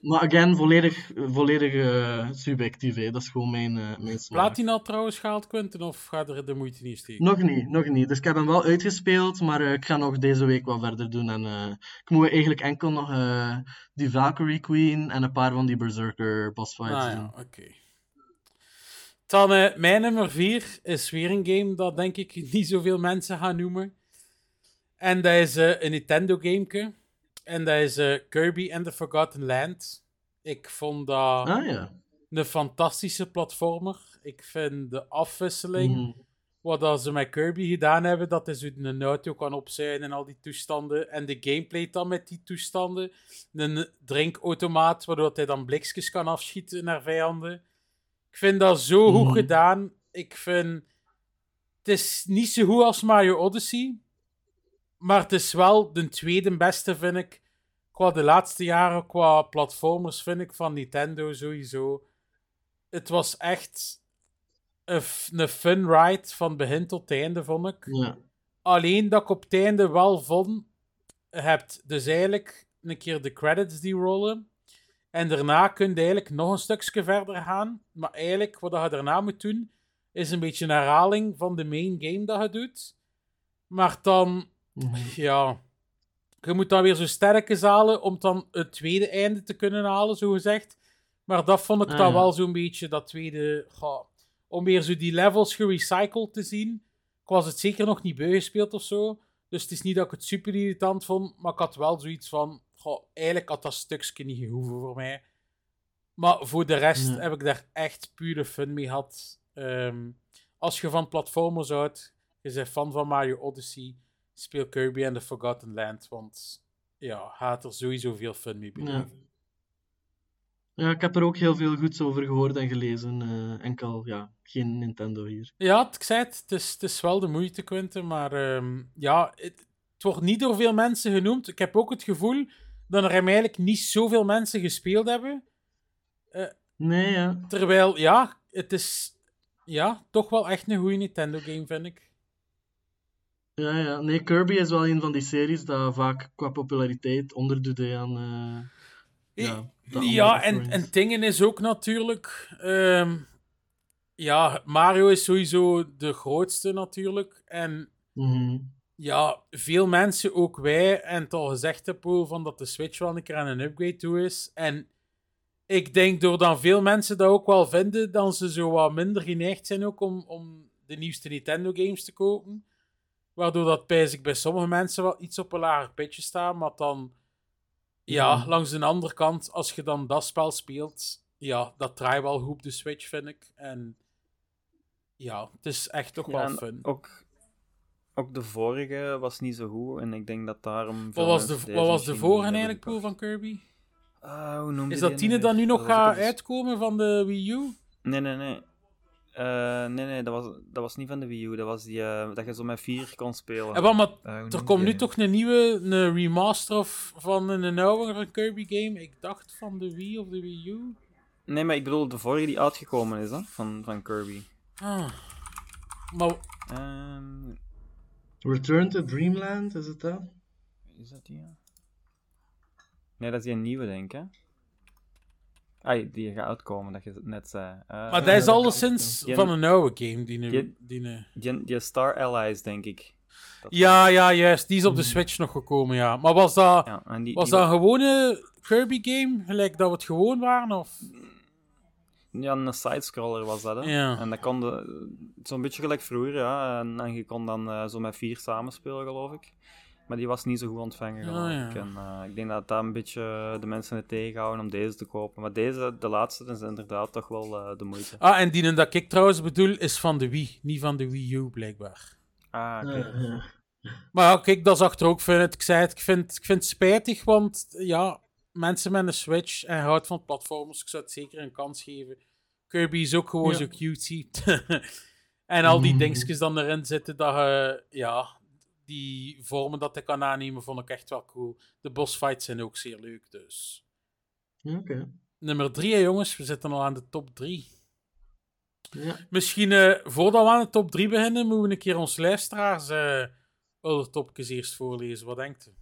S3: Maar again, volledig, volledig eh, subjectief, hè. dat is gewoon mijn, eh mijn smaak.
S1: Platina trouwens gehaald, Quentin, of gaat er de moeite niet steken?
S3: Nog niet, nog niet. Dus ik heb hem wel uitgespeeld, maar eh, ik ga nog deze week wat verder doen. En ik moet eigenlijk enkel nog die Valkyrie Queen en een paar van die Berserker boss fights
S1: Ah
S3: doen.
S1: oké. Dan mijn nummer 4 is weer een game dat denk ik niet zoveel mensen gaan noemen. En dat is een Nintendo gameke. En dat is eh, Kirby and the Forgotten Land. Ik vond dat
S3: Ah ja.
S1: een fantastische platformer. Ik vind de afwisseling,
S3: Mhm.
S1: wat dat ze met Kirby gedaan hebben, dat is hoe een auto kan opzuigen en al die toestanden. En de gameplay dan met die toestanden. Een drinkautomaat, waardoor hij dan blikjes kan afschieten naar vijanden. Ik vind dat zo goed
S3: Mhm.
S1: gedaan. Ik vind... Het is niet zo goed als Mario Odyssey. Maar het is wel de tweede beste, vind ik. Qua de laatste jaren, qua platformers, vind ik van Nintendo sowieso. Het was echt een, een fun ride van begin tot einde, vond ik.
S3: Ja.
S1: Alleen dat ik op het einde wel vond, hebt dus eigenlijk een keer de credits die rollen. En daarna kun je eigenlijk nog een stukje verder gaan. Maar eigenlijk, wat je daarna moet doen, is een beetje een herhaling van de main game dat je doet. Maar dan. ja, je moet dan weer zo sterke zalen om dan het tweede einde te kunnen halen, zo gezegd. Maar dat vond ik
S3: Ah,
S1: dan
S3: ja.
S1: wel zo'n beetje, dat tweede, goh, om weer zo die levels gerecycled te zien. Ik was het zeker nog niet bijgespeeld of zo. Dus het is niet dat ik het super irritant vond, maar ik had wel zoiets van, goh, eigenlijk had dat stukje niet gehoeven voor mij. Maar voor de rest
S3: Ja.
S1: heb ik daar echt pure fun mee gehad. Ehm, als je van platformers houdt, je bent fan van Mario Odyssey, speel Kirby and the Forgotten Land, want ja, gaat er sowieso veel fun mee beleven.
S3: ja, ik heb er ook heel veel goeds over gehoord en gelezen. eh, enkel, ja, geen Nintendo hier.
S1: Ja, het- ik zei het, het is, het is wel de moeite, Quinten, maar ehm, ja, het, het wordt niet door veel mensen genoemd. Ik heb ook het gevoel dat er hem eigenlijk niet zoveel mensen gespeeld hebben.
S3: Nee, ja.
S1: Terwijl, ja, het is ja, toch wel echt een goede Nintendo-game, vind ik.
S3: Ja, ja. Nee, Kirby is wel een van die series dat vaak qua populariteit onderdoet aan... eh, ja,
S1: Ja, en, en dingen is ook natuurlijk. ehm, ja, Mario is sowieso de grootste natuurlijk. En
S3: Mhm.
S1: ja, veel mensen, ook wij, en het al gezegd heb van dat de Switch wel een keer aan een upgrade toe is. En ik denk door dan veel mensen dat ook wel vinden, dan ze zo wat minder geneigd zijn ook om, om de nieuwste Nintendo games te kopen. Waardoor dat pijs ik bij sommige mensen wel iets op een lager pitje staat, maar dan... Ja, langs de andere kant, als je dan dat spel speelt, ja, dat draait wel goed op de Switch, vind ik. En ja, het is echt toch
S2: Ja,
S1: wel fun.
S2: ook, ook de vorige was niet zo goed. En ik denk dat daarom.
S1: Wat was de, wat was de vorige eigenlijk, Poel,
S2: hebben
S1: van Kirby?
S2: Ah, hoe
S1: Is dat
S2: weer?
S1: dan nu nog gaat uitkomen van de Wii U?
S2: Nee, nee, nee. Eh, nee, nee, dat was, dat was niet van de Wii U. Dat was die eh, dat je zo met vier kon spelen.
S1: En wat, maar
S2: hoe
S1: er komt nu toch een nieuwe, een remaster of, van een oude Kirby game. Ik dacht van de Wii of de Wii U.
S2: Nee, maar ik bedoel de vorige die uitgekomen is, hè, van, van Kirby.
S1: Ah. Maar
S2: Ehm,
S3: Return to Dreamland, is het dat?
S2: is dat die? ja? Nee, dat is die nieuwe, denk ik. hè? Ai, die gaat uitkomen, dat je het net zei. Eh,
S1: Maar dat is alleszins van een oude game. Die, nu-
S2: Die-
S1: die, nu-
S2: die, die Star Allies, denk ik. Dat-
S1: Ja, ja, juist. Die is op de Switch nog gekomen, ja. Maar was dat,
S2: ja en die,
S1: was
S2: die
S1: dat een gewone Kirby-game? Gelijk dat we het gewoon waren? Of?
S2: Ja, een sidescroller was dat, hè.
S1: Ja.
S2: En dat kon zo'n beetje gelijk vroeger, ja. En, en je kon dan eh, zo met vier samenspelen, geloof ik. Maar die was niet zo goed ontvangen, geloof
S1: Ah, ja.
S2: ik. En eh, ik denk dat dat een beetje de mensen het tegenhouden om deze te kopen. Maar deze, de laatste, is inderdaad toch wel eh, de moeite.
S1: Ah, en die dat ik trouwens bedoel, is van de Wii. Niet van de Wii U, blijkbaar.
S2: Ah, oké.
S3: Eh.
S1: Maar kijk, dat zag er ook van uit. Ik zei het, ik vind, ik vind het spijtig, want ja, mensen met een Switch en houdt van platformers, ik zou het zeker een kans geven. Kirby is ook gewoon
S3: Ja.
S1: zo cute. en al die
S3: Mm.
S1: dingetjes dan erin zitten, dat je, ja, die vormen dat ik kan aannemen, vond ik echt wel cool. De bossfights zijn ook zeer leuk, dus.
S3: Ja, Oké.
S1: Nummer drie, hè, jongens, we zitten al aan de top drie.
S3: Ja.
S1: Misschien, eh, voordat we aan de top 3 beginnen, moeten we een keer ons luisteraars eh de topjes eerst voorlezen. Wat denkt u?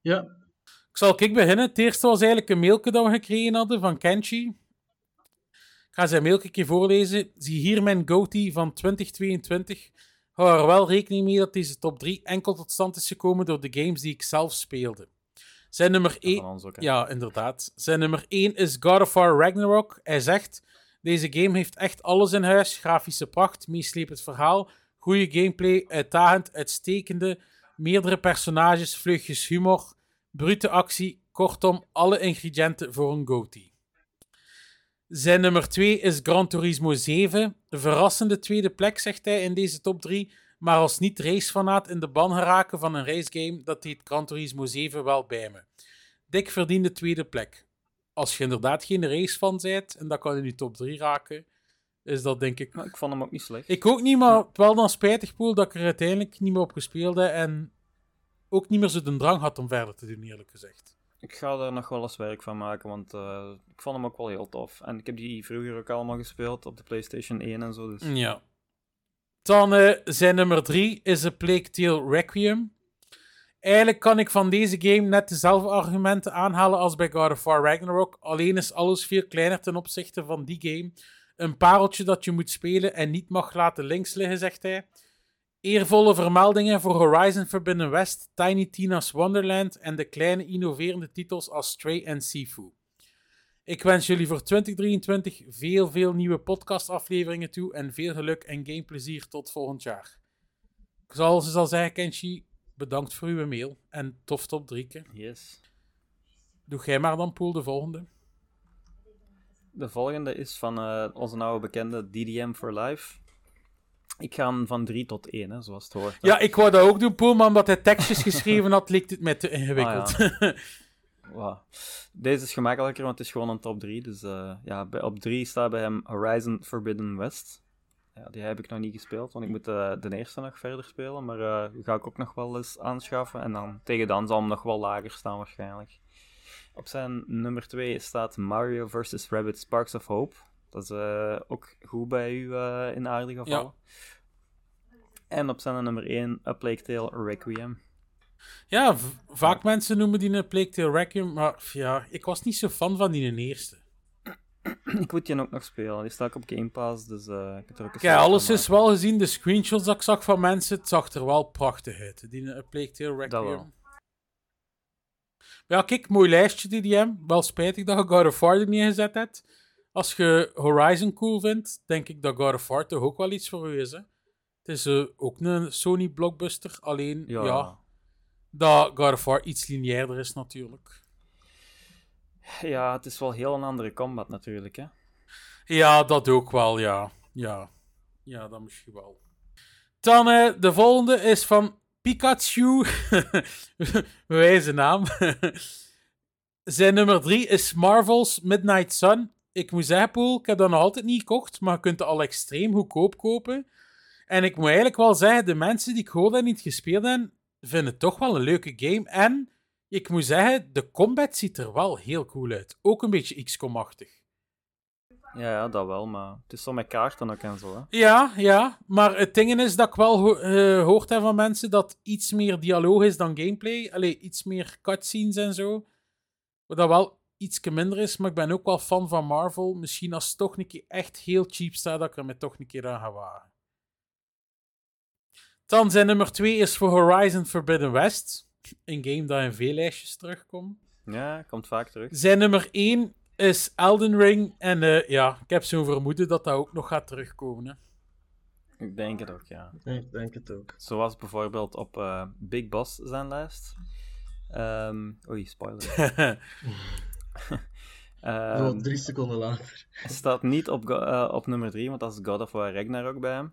S3: ja.
S1: Ik zal ik beginnen. Het eerste was eigenlijk een mailje dat we gekregen hadden van Kenchi. Ik ga zijn mailje een keer voorlezen. Zie hier mijn goatee van 2022. Hou er wel rekening mee dat deze top 3 enkel tot stand is gekomen door de games die ik zelf speelde. Zijn nummer
S2: Ja,
S1: 1...
S2: van ons ook, hè.
S1: Ja, inderdaad. Zijn nummer 1 is God of War Ragnarok. Hij zegt: Deze game heeft echt alles in huis: grafische pracht, meeslepend verhaal, goede gameplay, uitdagend, uitstekende, meerdere personages, vleugjes humor, brute actie. Kortom, alle ingrediënten voor een goatee. Zijn nummer 2 is Gran Turismo 7. Een verrassende tweede plek, zegt hij in deze top 3. Maar als niet-racefanaat in de ban geraken van een racegame, dat deed Gran Turismo 7 wel bij me. Dik verdiende tweede plek. Als je inderdaad geen racefan bent, en dat kan in je top 3 raken, is dat denk ik...
S2: Maar ik vond hem ook niet slecht.
S1: Ik ook niet, maar wel dan spijtig, Poel, dat ik er uiteindelijk niet meer op gespeeld heb en ook niet meer zo de drang had om verder te doen, eerlijk gezegd.
S2: Ik ga er nog wel eens werk van maken, want eh, ik vond hem ook wel heel tof. En ik heb die vroeger ook allemaal gespeeld op de PlayStation 1 en zo. Dus
S1: Ja. Dan zijn nummer 3 is A Plague Tale Requiem. Eigenlijk kan ik van deze game net dezelfde argumenten aanhalen als bij God of War Ragnarok. Alleen is alles veel kleiner ten opzichte van die game. Een pareltje dat je moet spelen en niet mag laten links liggen, zegt hij. Eervolle vermeldingen voor Horizon Forbidden West, Tiny Tina's Wonderland en de kleine innoverende titels als Stray en Sifu. Ik wens jullie voor 2023 veel, veel nieuwe podcastafleveringen toe en veel geluk en gameplezier tot volgend jaar. Zoals ik al zei, Kenshi, bedankt voor uw mail en tof top 3.
S2: yes.
S1: Doe jij maar dan, Poel, de volgende.
S2: De volgende is van eh, onze oude bekende DDM for Life. Ik ga hem van 3 tot 1, hè, zoals het hoort.
S1: Ja, ik wou dat ook doen, Poel, maar omdat hij tekstjes geschreven had, leek het mij te ingewikkeld.
S2: Ah, Wow. Deze is gemakkelijker, want het is gewoon een top 3. Dus eh, ja, bij, op 3 staat bij hem Horizon Forbidden West. Ja, die heb ik nog niet gespeeld, want ik moet eh, de eerste nog verder spelen. Maar eh, die ga ik ook nog wel eens aanschaffen. En dan tegen dan zal hem nog wel lager staan waarschijnlijk. Op zijn nummer 2 staat Mario vs. Rabbit Sparks of Hope. Dat is eh, ook goed bij u eh, in aardige gevallen. En op zijn nummer 1 A Plague Tale Requiem.
S1: ja, vaak mensen noemen die een Plague Tale Requiem, maar ja, ik was niet zo fan van die een eerste.
S2: Ik moet die ook nog spelen. Die staat op Game Pass, dus eh, ik heb er ook een
S1: Kijk, alles is wel gezien, de screenshots dat ik zag van mensen, het zag er wel prachtig uit. Die een Plague Tale Requiem. Ja, kijk, mooi lijstje DDM. Wel spijtig dat je God of War er niet gezet hebt. Als je Horizon cool vindt, denk ik dat God of War toch ook wel iets voor u is. Hè? Het is eh, ook een Sony blockbuster, alleen ja. dat God of War iets lineairder is natuurlijk.
S2: Ja, het is wel heel een andere combat natuurlijk, hè.
S1: Ja, dat ook wel, ja. Ja, ja dat misschien wel. Dan eh, de volgende is van Pikachu. Wijze naam. Zijn nummer drie is Marvel's Midnight Sun. Ik moet zeggen, Poel, ik heb dat nog altijd niet gekocht, maar je kunt het al extreem goedkoop kopen. En ik moet eigenlijk wel zeggen, de mensen die ik hoorde en niet gespeeld hebben, vinden het toch wel een leuke game. En ik moet zeggen, de combat ziet er wel heel cool uit. Ook een beetje XCOM-achtig.
S2: Ja, ja, dat wel, maar het is zo met kaarten ook en zo, hè.
S1: Ja, ja, maar het ding is dat ik wel ho eh, hoord heb van mensen dat iets meer dialoog is dan gameplay. Allee, iets meer cutscenes en zo. Wat dat wel iets minder is, maar ik ben ook wel fan van Marvel. Misschien als het toch een keer echt heel cheap staat, dat ik er met toch een keer aan ga wagen. Dan zijn nummer 2 is voor Horizon Forbidden West. Een game dat in veel lijstjes terugkomt.
S2: Ja, komt vaak terug.
S1: Zijn nummer 1 is Elden Ring. En eh, ja, ik heb zo'n vermoeden dat dat ook nog gaat terugkomen. Hè.
S2: Ik denk het ook, ja.
S3: Ik denk het ook.
S2: Zoals bijvoorbeeld op eh, Big Boss zijn lijst. Ehm oei, spoiler. Ehm,
S3: Zo drie seconden later.
S2: staat niet op, eh, op nummer 3, want dat is God of War Ragnarok bij hem.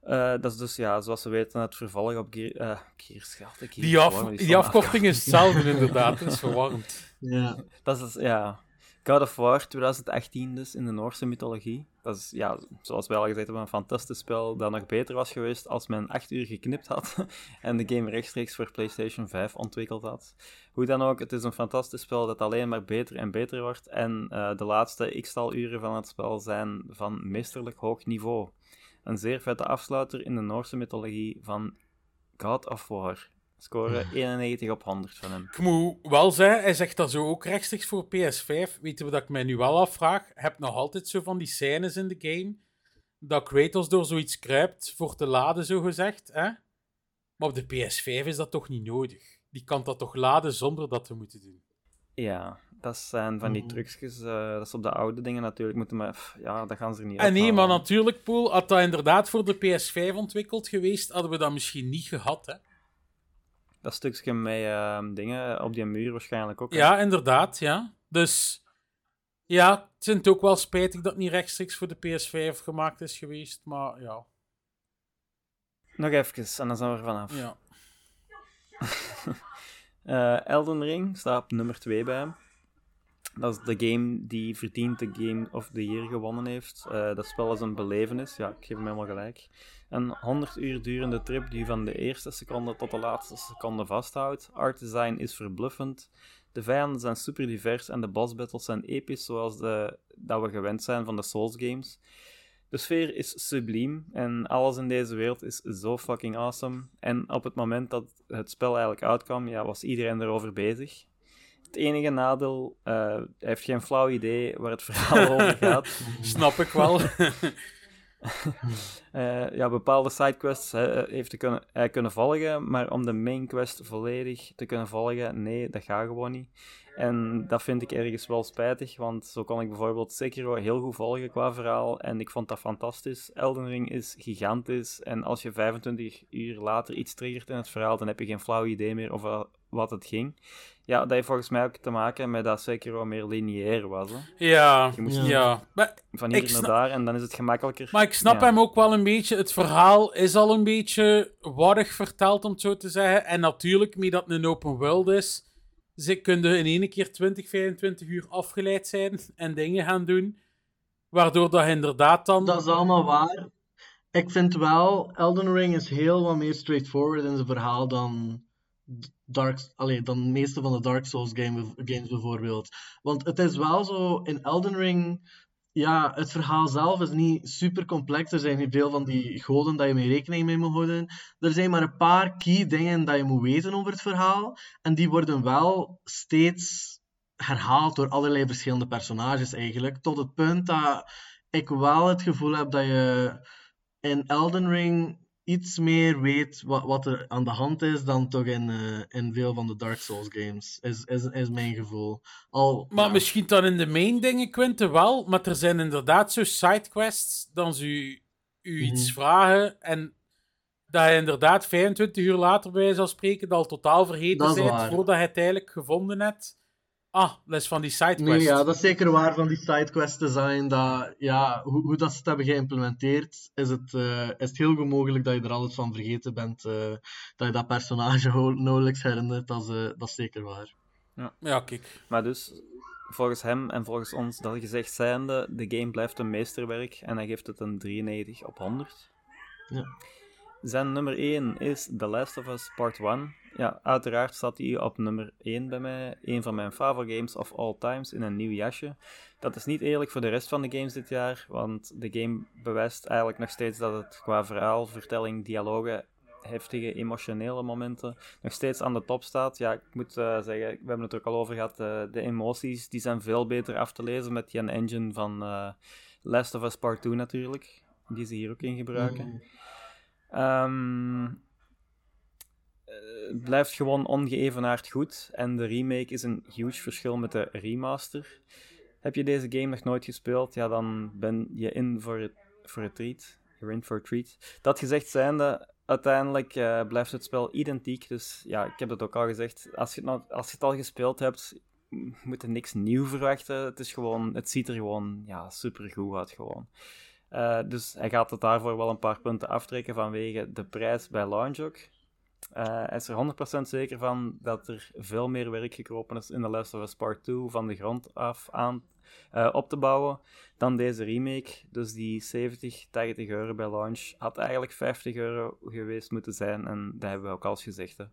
S2: Eh, dat is dus, ja, zoals we weten, het vervolg op Gear, eh, Gears, ja, de Gears
S1: Die, af, die afkorting is hetzelfde, inderdaad. Dat is verwarrend.
S3: Ja.
S2: Dat is, ja, God of War 2018 dus, in de Noorse mythologie. Dat is, ja, zoals wij al gezegd hebben, een fantastisch spel dat nog beter was geweest als men 8 uur geknipt had en de game rechtstreeks voor PlayStation 5 ontwikkeld had. Hoe dan ook, het is een fantastisch spel dat alleen maar beter en beter wordt en eh, de laatste x-tal uren van het spel zijn van meesterlijk hoog niveau. Een zeer vette afsluiter in de Noorse mythologie van God of War. Score 91 op 100 van hem.
S1: Ik moet wel zeggen, hij zegt dat zo ook rechtstreeks voor PS5. Weten we dat ik mij nu wel afvraag? Je hebt nog altijd zo van die scènes in de game. Dat Kratos door zoiets kruipt voor te laden, zo gezegd. Hè? Maar op de PS5 is dat toch niet nodig? Die kan dat toch laden zonder dat te moeten doen?
S2: Ja, dat zijn van die
S3: Mhm.
S2: trucjes. eh, dat is op de oude dingen natuurlijk moeten, maar pff, ja, dat gaan ze er niet
S1: En nee,
S2: uithalen.
S1: maar natuurlijk, Poel, had dat inderdaad voor de PS5 ontwikkeld geweest, hadden we dat misschien niet gehad. Hè?
S2: Dat stukje met ehm, dingen op die muur waarschijnlijk ook. hè.
S1: Ja, inderdaad, ja. Dus ja, het ook wel spijtig dat het niet rechtstreeks voor de PS5 gemaakt is geweest, maar ja.
S2: Nog even, en dan zijn we er vanaf.
S1: ja.
S2: Eh, Elden Ring staat op nummer 2 bij hem. Dat is de game die verdient de Game of the Year gewonnen heeft. Eh, dat spel is een belevenis, ja, ik geef hem helemaal gelijk. Een 100 uur durende trip die van de eerste seconde tot de laatste seconde vasthoudt. Art design is verbluffend. De vijanden zijn super divers en de boss battles zijn episch zoals de, dat we gewend zijn van de Souls games. De sfeer is subliem en alles in deze wereld is zo fucking awesome. En op het moment dat het spel eigenlijk uitkwam, ja, was iedereen erover bezig. Het enige nadeel, eh, hij heeft geen flauw idee waar het verhaal over gaat.
S1: Snap ik wel.
S2: Eh, ja, bepaalde sidequests hè, heeft kunnen, hij kunnen volgen, maar om de main quest volledig te kunnen volgen, nee, dat gaat gewoon niet. En dat vind ik ergens wel spijtig, want zo kon ik bijvoorbeeld Sekiro heel goed volgen qua verhaal en ik vond dat fantastisch. Elden Ring is gigantisch en als je 25 uur later iets triggert in het verhaal, dan heb je geen flauw idee meer over wat het ging. Ja, dat heeft volgens mij ook te maken met dat Sekiro meer lineair was. Hè.
S1: ja,
S2: Je moest
S3: Ja.
S1: ja. Maar,
S2: van hier naar daar en dan is het gemakkelijker.
S1: maar ik snap
S2: Ja.
S1: hem ook wel een beetje. Het verhaal is al een beetje warrig verteld, om het zo te zeggen. En natuurlijk, met dat het een open world is, ze kunnen in één keer 20, 25 uur afgeleid zijn en dingen gaan doen. Waardoor dat inderdaad dan...
S3: Dat is allemaal waar. Ik vind wel, Elden Ring is heel wat meer straightforward in zijn verhaal dan Dark, allee, dan de meeste van de Dark Souls game, games bijvoorbeeld. Want het is wel zo, in Elden Ring, ja, het verhaal zelf is niet super complex. Er zijn niet veel van die goden dat je mee rekening mee moet houden. Er zijn maar een paar key dingen dat je moet weten over het verhaal. En die worden wel steeds herhaald door allerlei verschillende personages eigenlijk. Tot het punt dat ik wel het gevoel heb dat je in Elden Ring iets meer weet wat, wat er aan de hand is dan toch in, eh, in veel van de Dark Souls games. Is, is, is mijn gevoel. Al,
S1: Maar
S3: ja.
S1: misschien dan in de main dingen, Quinte, wel. Maar er zijn inderdaad zo sidequests, dan ze u, u iets
S3: Mhm.
S1: vragen en dat je inderdaad 25 uur later bij zal spreken dat al totaal vergeten bent voordat je het eigenlijk gevonden hebt. Ah, dat is van die sidequests.
S3: Nee, ja, dat is zeker waar van die sidequest design. Dat, ja, hoe, hoe dat ze het hebben geïmplementeerd, is het, eh, is het heel goed mogelijk dat je er altijd van vergeten bent. eh, dat je dat personage nauwelijks herinnert. Dat is, eh, dat is zeker waar.
S1: Ja, kijk.
S2: Maar dus, volgens hem en volgens ons dat gezegd zijnde, de game blijft een meesterwerk en hij geeft het een 93 op 100.
S3: Ja.
S2: Zijn nummer 1 is The Last of Us Part 1. Ja, uiteraard staat hij op nummer 1 bij mij. Een van mijn favoriete games of all times in een nieuw jasje. Dat is niet eerlijk voor de rest van de games dit jaar, want de game bewijst eigenlijk nog steeds dat het qua verhaal, vertelling, dialogen heftige emotionele momenten nog steeds aan de top staat. Ja, ik moet eh, zeggen, we hebben het er ook al over gehad, eh, de emoties die zijn veel beter af te lezen met die engine van eh, Last of Us Part 2 natuurlijk, die ze hier ook in gebruiken.
S3: Mm.
S2: Ehm, eh, het blijft gewoon ongeëvenaard goed. En de remake is een huge verschil met de remaster. Heb je deze game nog nooit gespeeld? Ja, dan ben je in voor het, voor het treat. In for a treat. Dat gezegd zijnde, uiteindelijk eh, blijft het spel identiek. Dus ja, ik heb het ook al gezegd. Als je het, nou, als je het al gespeeld hebt, moet je niks nieuw verwachten. Het, is gewoon, het ziet er gewoon ja, super goed uit. Gewoon. Eh, dus hij gaat het daarvoor wel een paar punten aftrekken vanwege de prijs bij launch ook. Hij is er 100% zeker van dat er veel meer werk gekropen is in The Last of Us Part 2 van de grond af aan eh, op te bouwen dan deze remake. Dus die 70, 80 euro bij launch had eigenlijk 50 euro geweest moeten zijn. En dat hebben we ook al eens gezegd. Hè.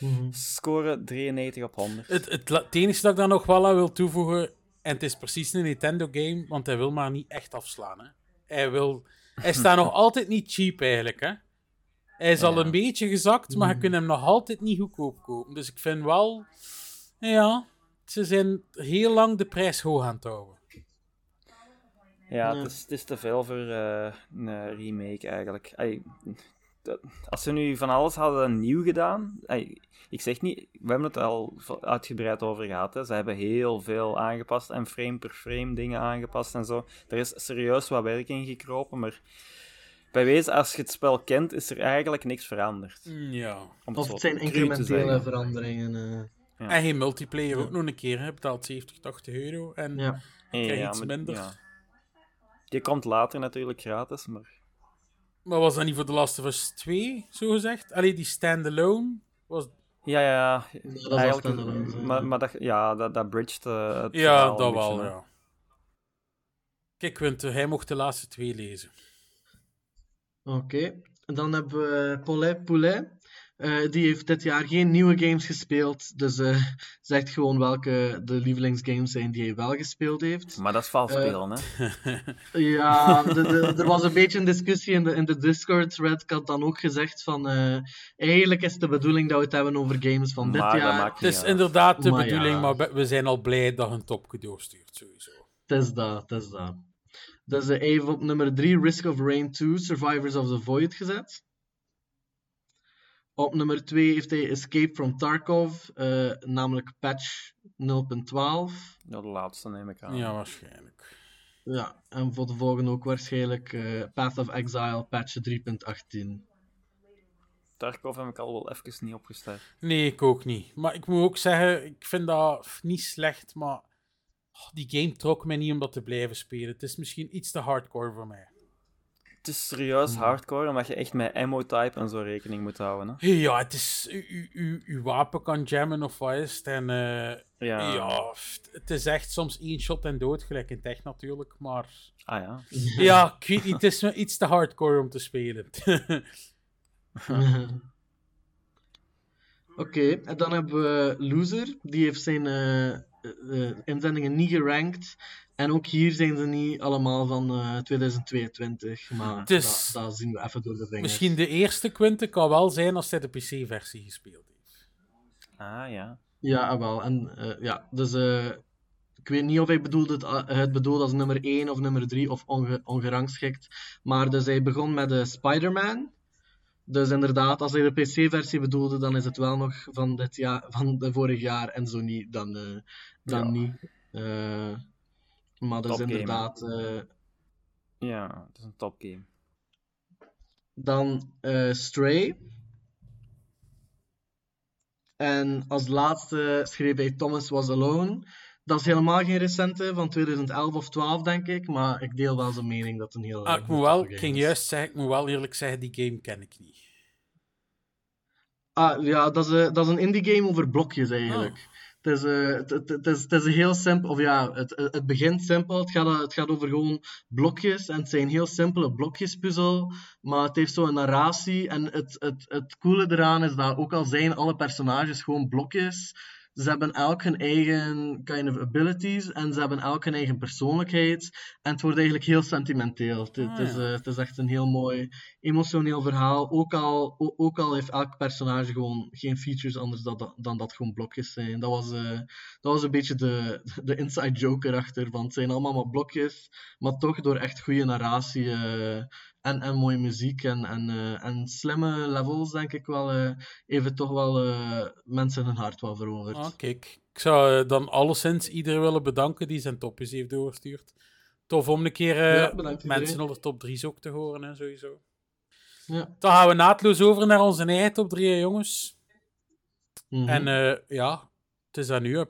S3: Mhm.
S2: Score 93 op 100.
S1: Het, het enige dat ik daar nog wel aan wil toevoegen, en het is precies een Nintendo-game, want hij wil maar niet echt afslaan. Hè. Hij, wil, hij staat nog altijd niet cheap eigenlijk. Hè. Hij is al een beetje gezakt, maar je kunt hem nog altijd niet goedkoop kopen. Dus ik vind wel, ja, ze zijn heel lang de prijs hoog aan het houden.
S2: Ja,
S3: Ja.
S2: het is, het is te veel voor eh, een remake eigenlijk. Dat- als ze nu van alles hadden nieuw gedaan. ik zeg niet, we hebben het er al uitgebreid over gehad. Hè. Ze hebben heel veel aangepast en frame per frame dingen aangepast en zo. Er is serieus wat werk in gekropen, maar bij wezen, als je het spel kent, is er eigenlijk niks veranderd.
S1: Ja.
S2: Om
S3: Of het zijn incrementele veranderingen. eh.
S2: Ja.
S1: En geen multiplayer
S3: Ja.
S1: ook nog een keer. Hè. Betaalt 70, 80 euro. En
S3: ja.
S1: krijg iets minder.
S2: Ja. Die komt later natuurlijk gratis, maar
S1: Maar was dat niet voor The Last of Us 2, zo gezegd? Allee, die standalone was...
S2: Ja, ja, ja. Eigenlijk, maar, maar dat, ja, dat, dat bridged eh, het
S1: Ja,
S2: verhaal
S1: dat wel, ja. Kijk, Winter, hij mocht de laatste twee lezen.
S3: Oké. En dan hebben we Paulet Poulet. Eh, die heeft dit jaar geen nieuwe games gespeeld. Dus eh zegt gewoon welke de lievelingsgames zijn die hij wel gespeeld heeft.
S2: Maar dat is vals
S3: Eh,
S2: spelen, hè.
S3: Ja, de, de- er was een beetje een discussie in de, in de Discord-thread. Ik had dan ook gezegd van... eh, eigenlijk is het de bedoeling dat we het hebben over games van dit
S2: Maar
S3: jaar.
S1: Het is inderdaad de
S3: Maar
S1: bedoeling,
S3: ja.
S1: maar we- zijn al blij dat een topje doorstuurt, sowieso.
S3: Het is dat, het is dat. Dus eh, hij heeft op nummer 3 Risk of Rain 2 Survivors of the Void gezet. Op nummer 2 heeft hij Escape from Tarkov, eh, namelijk patch 0.12.
S2: Ja, de laatste neem ik aan.
S1: Ja, waarschijnlijk.
S3: Ja, en voor de volgende ook waarschijnlijk eh, Path of Exile patch 3.18.
S2: Tarkov heb ik al wel even niet opgestart.
S1: Nee, ik ook niet. Maar ik moet ook zeggen, ik vind dat niet slecht, maar oh, die game trok mij niet om dat te blijven spelen. Het is misschien iets te hardcore voor mij.
S2: Het is serieus hardcore, omdat je echt met ammo-type en zo rekening moet houden. Hè?
S1: Ja, het is... u- u- u- Uw wapen kan jammen of wat is het. En eh,
S2: Ja.
S1: ja, het is echt soms één shot en dood, gelijk in tech natuurlijk. Maar
S2: Ah ja.
S1: ja, ik weet niet, het is me iets te hardcore om te spelen.
S3: Oké, en dan hebben we Loser. Die heeft zijn eh, inzendingen niet gerankt. En ook hier zijn ze niet allemaal van eh, 2022. Maar
S1: Het is-
S3: dat, dat zien we even door de vingers.
S1: Misschien de eerste Quinte kan wel zijn als hij de PC-versie gespeeld heeft.
S2: Ah ja.
S3: Ja, ah, wel. En eh, ja, dus eh, ik weet niet of hij bedoelt het, bedoelt als nummer 1 of nummer 3 of onge, ongerangschikt. Maar dus hij begon met de Spider-Man. Dus inderdaad, als hij de PC-versie bedoelde, dan is het wel nog van, dit jaar, van de vorig jaar en zo niet, dan, eh, dan
S2: Ja.
S3: niet. Eh, maar
S2: Topgame, hè?
S3: inderdaad, eh,
S2: Ja, het is een topgame.
S3: dan eh, Stray. En als laatste schreef hij Thomas Was Alone. Dat is helemaal geen recente, van 2011 of 12 denk ik. Maar ik deel wel zijn mening dat het een heel
S1: Ah, ik moet wel,
S3: game
S1: ik ging
S3: is.
S1: juist zeggen, ik moet wel eerlijk zeggen, die game ken ik niet.
S3: Ah, ja, dat is, een- dat is een indie game over blokjes eigenlijk.
S1: Oh.
S3: Het, is, eh, het is, het is een heel simpel, of ja, het, het begint simpel. Het gaat, het gaat over gewoon blokjes en het zijn heel simpele blokjespuzzel. Maar het heeft zo'n narratie en het, het, het coole eraan is dat ook al zijn alle personages gewoon blokjes, ze hebben elk hun eigen kind of abilities en ze hebben elk hun eigen persoonlijkheid. En het wordt eigenlijk heel sentimenteel. Het,
S1: Ah,
S3: is,
S1: ja.
S3: eh, het is echt een heel mooi emotioneel verhaal. Ook al, ook al heeft elk personage gewoon geen features anders dan, dat- dan dat gewoon blokjes zijn. Dat was, eh, dat was een beetje de, de inside joke erachter. Want het zijn allemaal maar blokjes, maar toch door echt goede narratie eh, en, en mooie muziek en, en, eh, en slimme levels, denk ik wel, eh het toch wel eh, mensen hun hart wel veroverd.
S1: Ah, kijk, ik zou dan alleszins iedereen willen bedanken die zijn topjes heeft doorgestuurd. Tof om een keer
S3: Ja,
S1: mensen onder de top 3's ook te horen, hè, sowieso.
S3: Ja.
S1: Dan gaan we naadloos over naar onze eigen top 3, hè, jongens.
S3: Mhm.
S1: En ja, het is aan u, hè,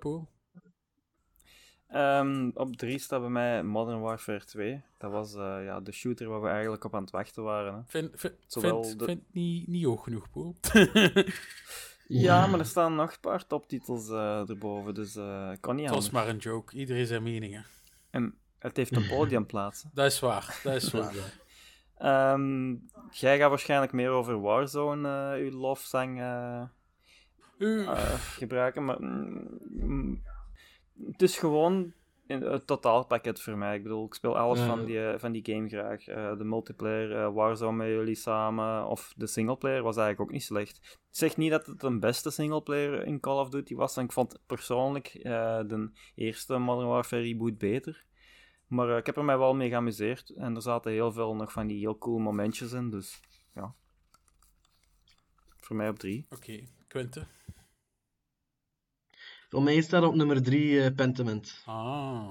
S2: Ehm, op 3 staat bij mij Modern Warfare 2. Dat was eh, ja, de shooter waar we eigenlijk op aan het wachten waren. Hè.
S1: Vind, vind,
S2: Zowel
S1: vind,
S2: de-
S1: vind niet, niet hoog genoeg, Poel.
S2: Ja, maar er staan nog een paar toptitels eh, erboven, dus eh kan niet
S1: Het was maar een joke. Iedereen zijn meningen.
S2: En het heeft een podiumplaats. hè.
S1: Dat is waar, dat is waar.
S2: Ehm, jij gaat waarschijnlijk meer over Warzone eh uw lofzang gebruiken, maar mm, mm, het is gewoon een- het totaalpakket voor mij. Ik bedoel, ik speel alles
S3: Ja.
S2: van, die, eh, van die game graag. Eh, de multiplayer, eh, Warzone met jullie samen, of de singleplayer was eigenlijk ook niet slecht. Ik zeg niet dat het een beste singleplayer in Call of Duty was, en ik vond persoonlijk eh, de eerste Modern Warfare reboot beter. Maar ik heb er mij wel mee geamuseerd en er zaten heel veel nog van die heel cool momentjes in, dus ja. Voor mij op drie.
S1: Oké, Quinten.
S3: Voor mij staat op nummer 3 Pentiment.
S1: Ah.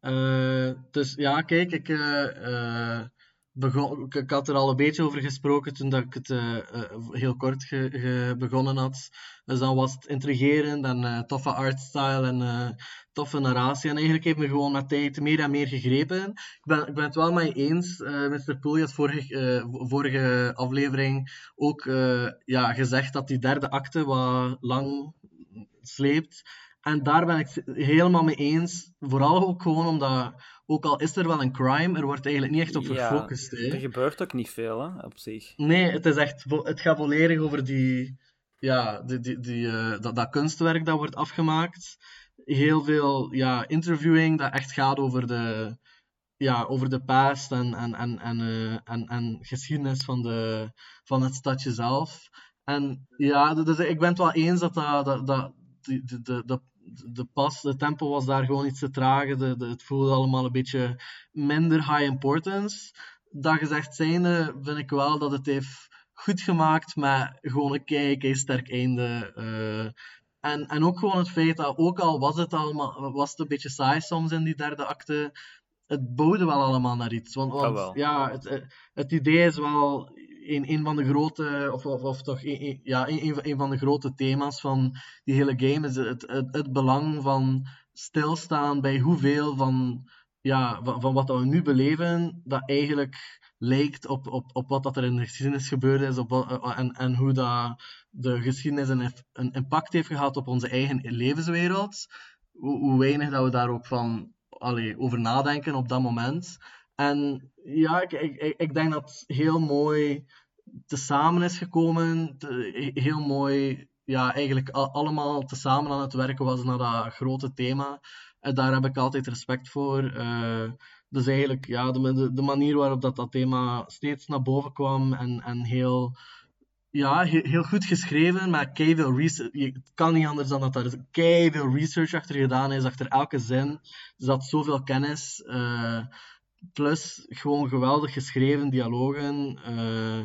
S3: Eh, dus ja, kijk, ik, eh, eh, begon, ik, ik had er al een beetje over gesproken toen dat ik het eh, eh, heel kort ge- ge- begonnen had. Dus dan was het intrigerend en eh, toffe artstyle en eh, toffe narratie. En eigenlijk heeft me gewoon met tijd meer en meer gegrepen. Ik ben, ik ben het wel met je eens, eh Mr. Had vorige, eh, vorige aflevering ook eh, ja, gezegd dat die derde acte wat lang sleept. En daar ben ik helemaal mee eens. Vooral ook gewoon omdat, ook al is er wel een crime, er wordt eigenlijk niet echt op
S2: Ja,
S3: gefocust. hè.
S2: Er gebeurt ook niet veel, hè, op zich.
S3: Nee, het is echt, het gaat volledig over die, ja, die, die, die, eh, dat, dat kunstwerk dat wordt afgemaakt. Heel veel ja, interviewing dat echt gaat over de, ja, over de past en, en, en, en, eh, en, en geschiedenis van, de, van het stadje zelf. En ja, dus ik ben het wel eens dat, dat, dat de, de, de, de, pas, de tempo was daar gewoon iets te traag. De, de, het voelde allemaal een beetje minder high importance. Dat gezegd zijnde vind ik wel dat het heeft goed gemaakt met gewoon een kei, kei sterk einde. eh. en, en ook gewoon het feit dat, ook al was het allemaal was het een beetje saai soms in die derde acte, het bouwde wel allemaal naar iets. Want, want
S2: wel.
S3: ja, het, het idee is wel een, van de grote, of, of, toch een, ja, een, van- de grote thema's van die hele game is het, het, het belang van stilstaan bij hoeveel van, ja, van, van wat we nu beleven, dat eigenlijk lijkt op, op, op wat dat er in de geschiedenis gebeurd is op, eh, en, en hoe dat de geschiedenis een, impact heeft gehad op onze eigen levenswereld. Hoe, hoe weinig dat we daar ook van allee, over nadenken op dat moment. En ja, ik, ik, ik- denk dat het heel mooi tezamen is gekomen. heel mooi, ja, eigenlijk al- allemaal tezamen aan het werken was naar dat grote thema. En daar heb ik altijd respect voor. Eh, dus eigenlijk, ja, de, de, manier waarop dat, dat thema steeds naar boven kwam en, en heel, ja, heel, goed geschreven, maar keiveel research. Het kan niet anders dan dat daar keiveel research achter gedaan is, achter elke zin. Er zat zoveel kennis. eh, plus gewoon geweldig geschreven dialogen. eh,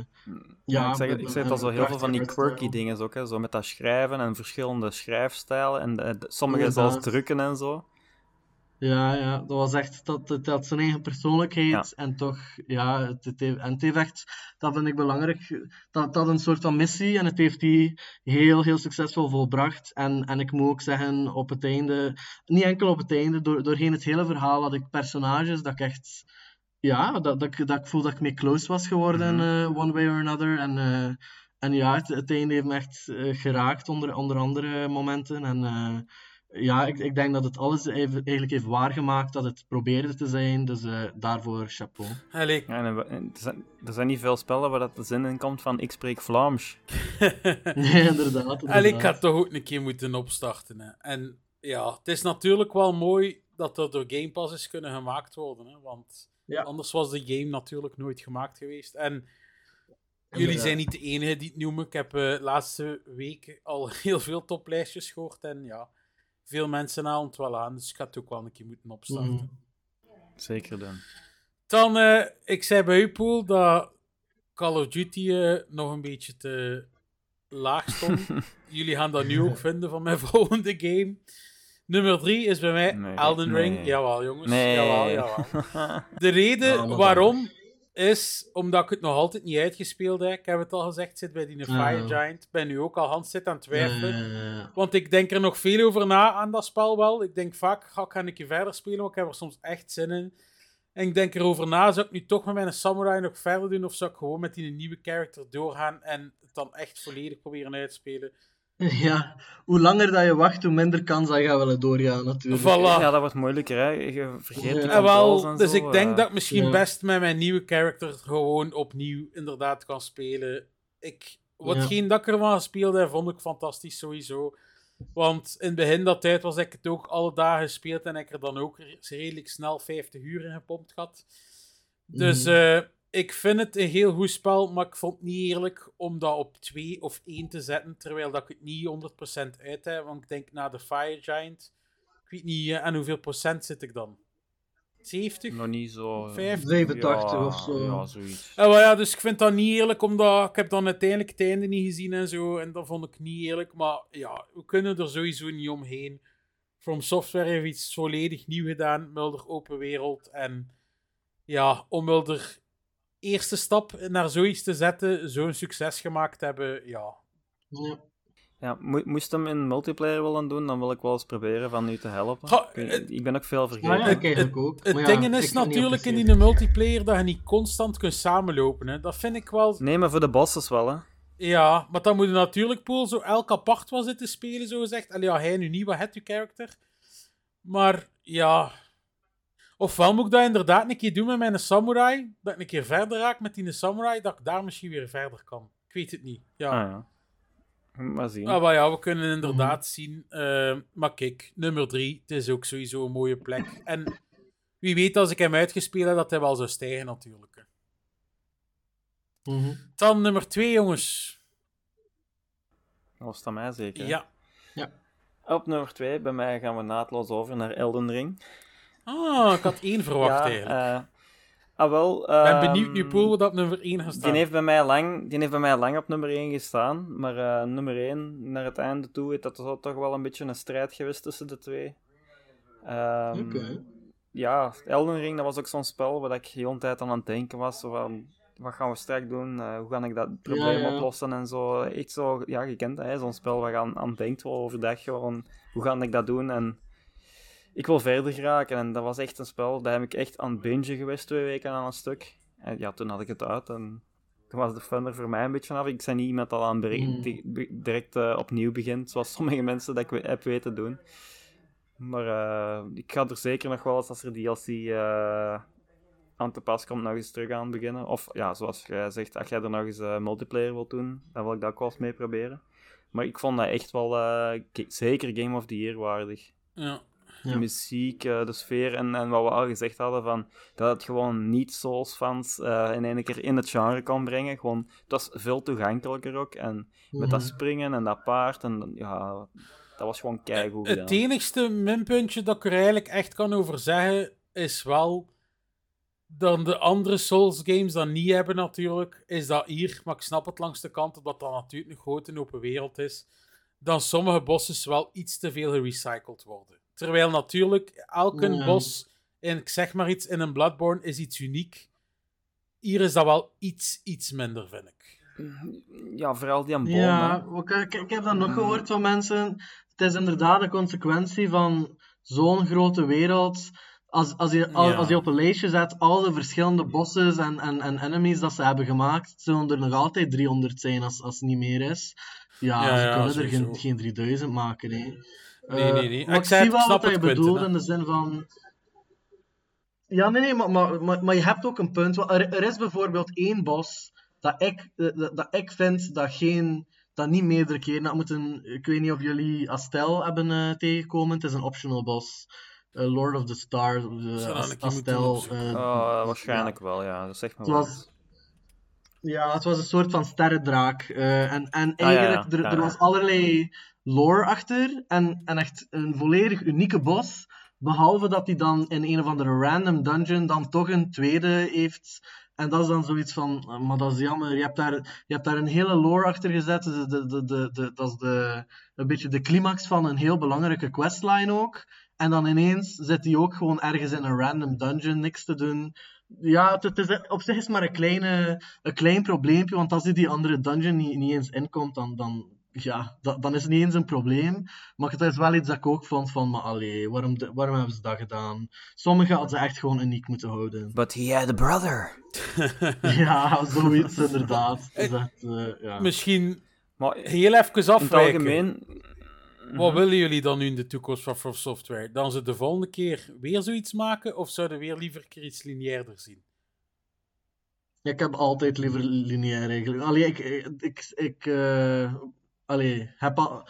S2: Ja, ik zeg, ik zeg zo heel veel van die quirky dingen ook, hè, zo met dat schrijven en verschillende schrijfstijlen en eh, sommige zelfs drukken en zo.
S3: Ja, ja, dat was echt, dat, het had zijn eigen persoonlijkheid
S2: Ja.
S3: en toch, ja, het, het heeft, en het heeft echt, dat vind ik belangrijk, dat dat een soort van missie en het heeft die heel, heel succesvol volbracht. En, en ik moet ook zeggen, op het einde, niet enkel op het einde, door, doorheen het hele verhaal had ik personages dat ik echt, ja, dat, dat, ik- dat ik voel dat ik mee close was geworden,
S2: Mhm.
S3: eh, one way or another. En, eh, en ja, het, het einde heeft me echt eh, geraakt onder, onder andere momenten. En, ja, ik, ik denk dat het alles even, eigenlijk heeft waargemaakt dat het probeerde te zijn. Dus eh, daarvoor chapeau.
S1: Allee,
S2: Ja, en, en er, zijn, er zijn niet veel spellen waar dat de zin in komt van ik spreek Vlaams.
S3: Nee, inderdaad.
S1: En ik
S3: inderdaad.
S1: had toch ook een keer moeten opstarten. Hè. En ja, het is natuurlijk wel mooi dat er door Game Pass is kunnen gemaakt worden. Hè, want
S3: Ja.
S1: anders was de game natuurlijk nooit gemaakt geweest. En jullie
S3: Inderdaad.
S1: zijn niet de enige die het noemen. Ik heb eh, de laatste weken al heel veel toplijstjes gehoord. En ja, veel mensen halen het wel aan. Dus ik ga het ook wel een keer moeten opstarten.
S3: Mhm.
S2: Zeker dan.
S1: Dan, eh, ik zei bij u, Poel, dat Call of Duty eh, nog een beetje te laag stond. Jullie gaan dat nu ook vinden van mijn volgende game. Nummer drie is bij mij
S2: Nee,
S1: Elden
S2: nee.
S1: Ring. Jawel, jongens.
S2: Nee.
S1: Jawel, jawel. De reden waarom is omdat ik het nog altijd niet uitgespeeld heb. Ik heb het al gezegd, zit bij die. Fire Giant. Ben nu ook al Hans zit aan het twijfelen. Want ik denk er nog veel over na aan dat spel wel. Ik denk vaak, ga ik een keer verder spelen, want ik heb er soms echt zin in. En ik denk erover na, zou ik nu toch met mijn samurai nog verder doen, of zou ik gewoon met die nieuwe character doorgaan en het dan echt volledig proberen uitspelen?
S3: ja, hoe langer dat je wacht, hoe minder kans dat je gaat willen doorgaan, natuurlijk.
S1: Voilà.
S2: Ja, dat wordt moeilijker, hè. Je vergeet
S3: Ja.
S2: controls
S1: wel,
S2: en
S1: dus
S2: zo,
S1: ik denk
S2: eh.
S1: dat ik misschien
S3: ja.
S1: best met mijn nieuwe character gewoon opnieuw inderdaad kan spelen. Ik, watgeen dat ik ervan gespeeld heb, vond ik fantastisch sowieso. Want in het begin dat tijd was ik het ook alle dagen gespeeld en ik er dan ook re- redelijk snel 50 uur in gepompt had. Dus
S3: Mhm.
S1: eh, ik vind het een heel goed spel, maar ik vond het niet eerlijk om dat op 2 of 1 te zetten, terwijl dat ik het niet 100% uit heb. Want ik denk na de Fire Giant, ik weet niet, eh, aan hoeveel procent zit ik dan? 70?
S2: Nog niet zo... eh,
S1: 50?
S3: 87
S2: ja,
S3: of zo.
S2: Ja, zoiets.
S1: Ja, maar ja, dus ik vind dat niet eerlijk, omdat ik heb dan uiteindelijk het einde niet gezien en zo, en dat vond ik niet eerlijk. Maar ja, we kunnen er sowieso niet omheen. From Software heeft iets volledig nieuw gedaan, Mulder open wereld. En ja, om Mulder eerste stap naar zoiets te zetten, zo'n succes gemaakt hebben, ja.
S3: Ja.
S2: Ja, mo- moest hem in multiplayer willen doen, dan wil ik wel eens proberen van u te helpen. Ik,
S1: het-
S2: ben ook veel vergeten.
S3: Ja, eigenlijk ook.
S1: Het
S3: Maar ja,
S1: ding is natuurlijk in die multiplayer dat je niet constant kunt samenlopen. Hè. Dat vind ik wel
S2: Nee, maar voor de bosses wel, hè.
S1: Ja, maar dan moet je natuurlijk Poel zo elk apart was zitten spelen, zo gezegd. Allee, ja, hij nu niet, wat het uw character. Maar ja. Ofwel moet ik dat inderdaad een keer doen met mijn samurai. Dat ik een keer verder raak met die samurai, dat ik daar misschien weer verder kan. Ik weet het niet. Ja.
S2: Ah, ja. Maar zien.
S1: Ah, maar ja, we kunnen inderdaad zien. eh, maar kijk, nummer drie, het is ook sowieso een mooie plek. En wie weet, als ik hem uitgespeeld heb, dat hij wel zou stijgen natuurlijk.
S3: Mhm.
S1: Dan nummer twee, jongens.
S2: Dat was het aan mij zeker. hè?
S1: Ja.
S2: Op nummer 2, bij mij gaan we naadloos over naar Elden Ring.
S1: Ah, ik had één verwacht
S2: ja,
S1: eigenlijk.
S2: eh, ah, wel.
S1: Ik ben
S2: ehm,
S1: benieuwd nu, Poel, wat op nummer 1 gaat
S2: Die
S1: staan.
S2: heeft, bij mij lang, die heeft bij mij lang op nummer 1 gestaan. Maar eh, nummer 1, naar het einde toe, is dat toch wel een beetje een strijd geweest tussen de twee. Ehm,
S3: Oké.
S2: Ja, Elden Ring, dat was ook zo'n spel waar ik de hele tijd aan aan het denken was. Zo van, wat gaan we straks doen? Eh, hoe ga ik dat probleem
S3: ja.
S2: oplossen? En zo. Echt zo, ja, je kent dat, hè, zo'n spel waar je aan, aan denkt wel overdag. Gewoon, hoe ga ik dat doen? En ik wil verder geraken. En dat was echt een spel, daar heb ik echt aan het bingen geweest twee weken aan een stuk. En ja, toen had ik het uit en toen was de fun er voor mij een beetje af. Ik ben niet iemand dat aan bere-
S3: Mm.
S2: direct eh, opnieuw begint, zoals sommige mensen dat ik heb weten doen. Maar eh, ik ga er zeker nog wel eens als er DLC eh, aan te pas komt, nog eens terug aan beginnen. Of ja, zoals jij zegt, als jij er nog eens multiplayer wilt doen, dan wil ik dat ook wel eens mee proberen. Maar ik vond dat echt wel zeker Game of the Year waardig.
S1: Ja.
S2: De muziek, eh, de sfeer en, en wat we al gezegd hadden van dat het gewoon niet Souls fans eh, in één keer in het genre kan brengen. Gewoon, het was veel toegankelijker ook. En met dat
S3: Mhm.
S2: springen en dat paard en ja, dat was gewoon keigoed gedaan.
S1: Het enigste minpuntje dat ik er eigenlijk echt kan over zeggen, is wel dan de andere Souls games dat niet hebben natuurlijk, is dat hier, maar ik snap het langs de kant, omdat dat natuurlijk een grote open wereld is, dan sommige bosses wel iets te veel gerecycled worden. Terwijl natuurlijk elke bos, in, ik zeg maar iets, in een Bloodborne is iets uniek. Hier is dat wel iets, iets minder, vind ik.
S2: Ja, vooral die aan boom.
S3: Ja, ik, ik, ik heb dat nog gehoord van mensen. Het is inderdaad een consequentie van zo'n grote wereld. Als, als, je, als,
S1: Ja.
S3: als je op een lijstje zet al de verschillende bosses en, en, en enemies dat ze hebben gemaakt, zullen er nog altijd 300 zijn als, als het niet meer is. Ja,
S1: Ja,
S3: ze
S1: ja,
S3: kunnen er geen, geen 3000 maken. Hè.
S1: Nee, nee, nee.
S3: Maar
S1: Ik zei
S3: zie wel
S1: snap
S3: wat je bedoelt in de zin van... Ja, nee, nee, maar, maar, maar, maar je hebt ook een punt. Er, er is bijvoorbeeld één bos dat ik, eh, dat, dat ik vind dat, geen, dat niet meerdere keren had moeten... Ik weet niet of jullie Astel hebben eh, tegengekomen. Het is een optional bos. Eh, Lord of the Stars. of
S1: dat
S3: Astel. eh,
S2: Oh, waarschijnlijk wel, ja. Dat zegt me
S3: Het was, ja, het was een soort van sterrendraak. eh, en en
S2: Ah, ja, ja.
S3: eigenlijk, er, er
S2: ja.
S3: was allerlei lore achter. En, en echt een volledig unieke bos. Behalve dat hij dan in een of andere random dungeon dan toch een tweede heeft. En dat is dan zoiets van, eh, maar dat is jammer. Je hebt daar, je hebt daar een hele lore achter gezet. De, de, de, de, dat is de, een beetje de climax van een heel belangrijke questline ook. En dan ineens zit hij ook gewoon ergens in een random dungeon, niks te doen. Ja, het, is, op zich is maar een, kleine, een klein probleempje, want als hij die andere dungeon niet, niet eens inkomt, dan, dan, ja, dat, dan is het niet eens een probleem. Maar het is wel iets dat ik ook vond van, maar allee, waarom, de- waarom hebben ze dat gedaan? Sommige hadden ze echt gewoon uniek moeten houden.
S2: But he had a brother.
S3: ja, zoiets inderdaad. Eh, ja.
S1: Misschien
S2: Maar
S1: heel even
S2: in het
S1: afwijken.
S2: algemeen...
S1: Wat willen jullie dan nu in de toekomst van From Software? Dan ze de volgende keer weer zoiets maken? Of zouden we weer liever een keer iets lineairder zien?
S3: Ik heb altijd liever lineair eigenlijk. Allee, ik, ik, ik eh, allee, heb, al-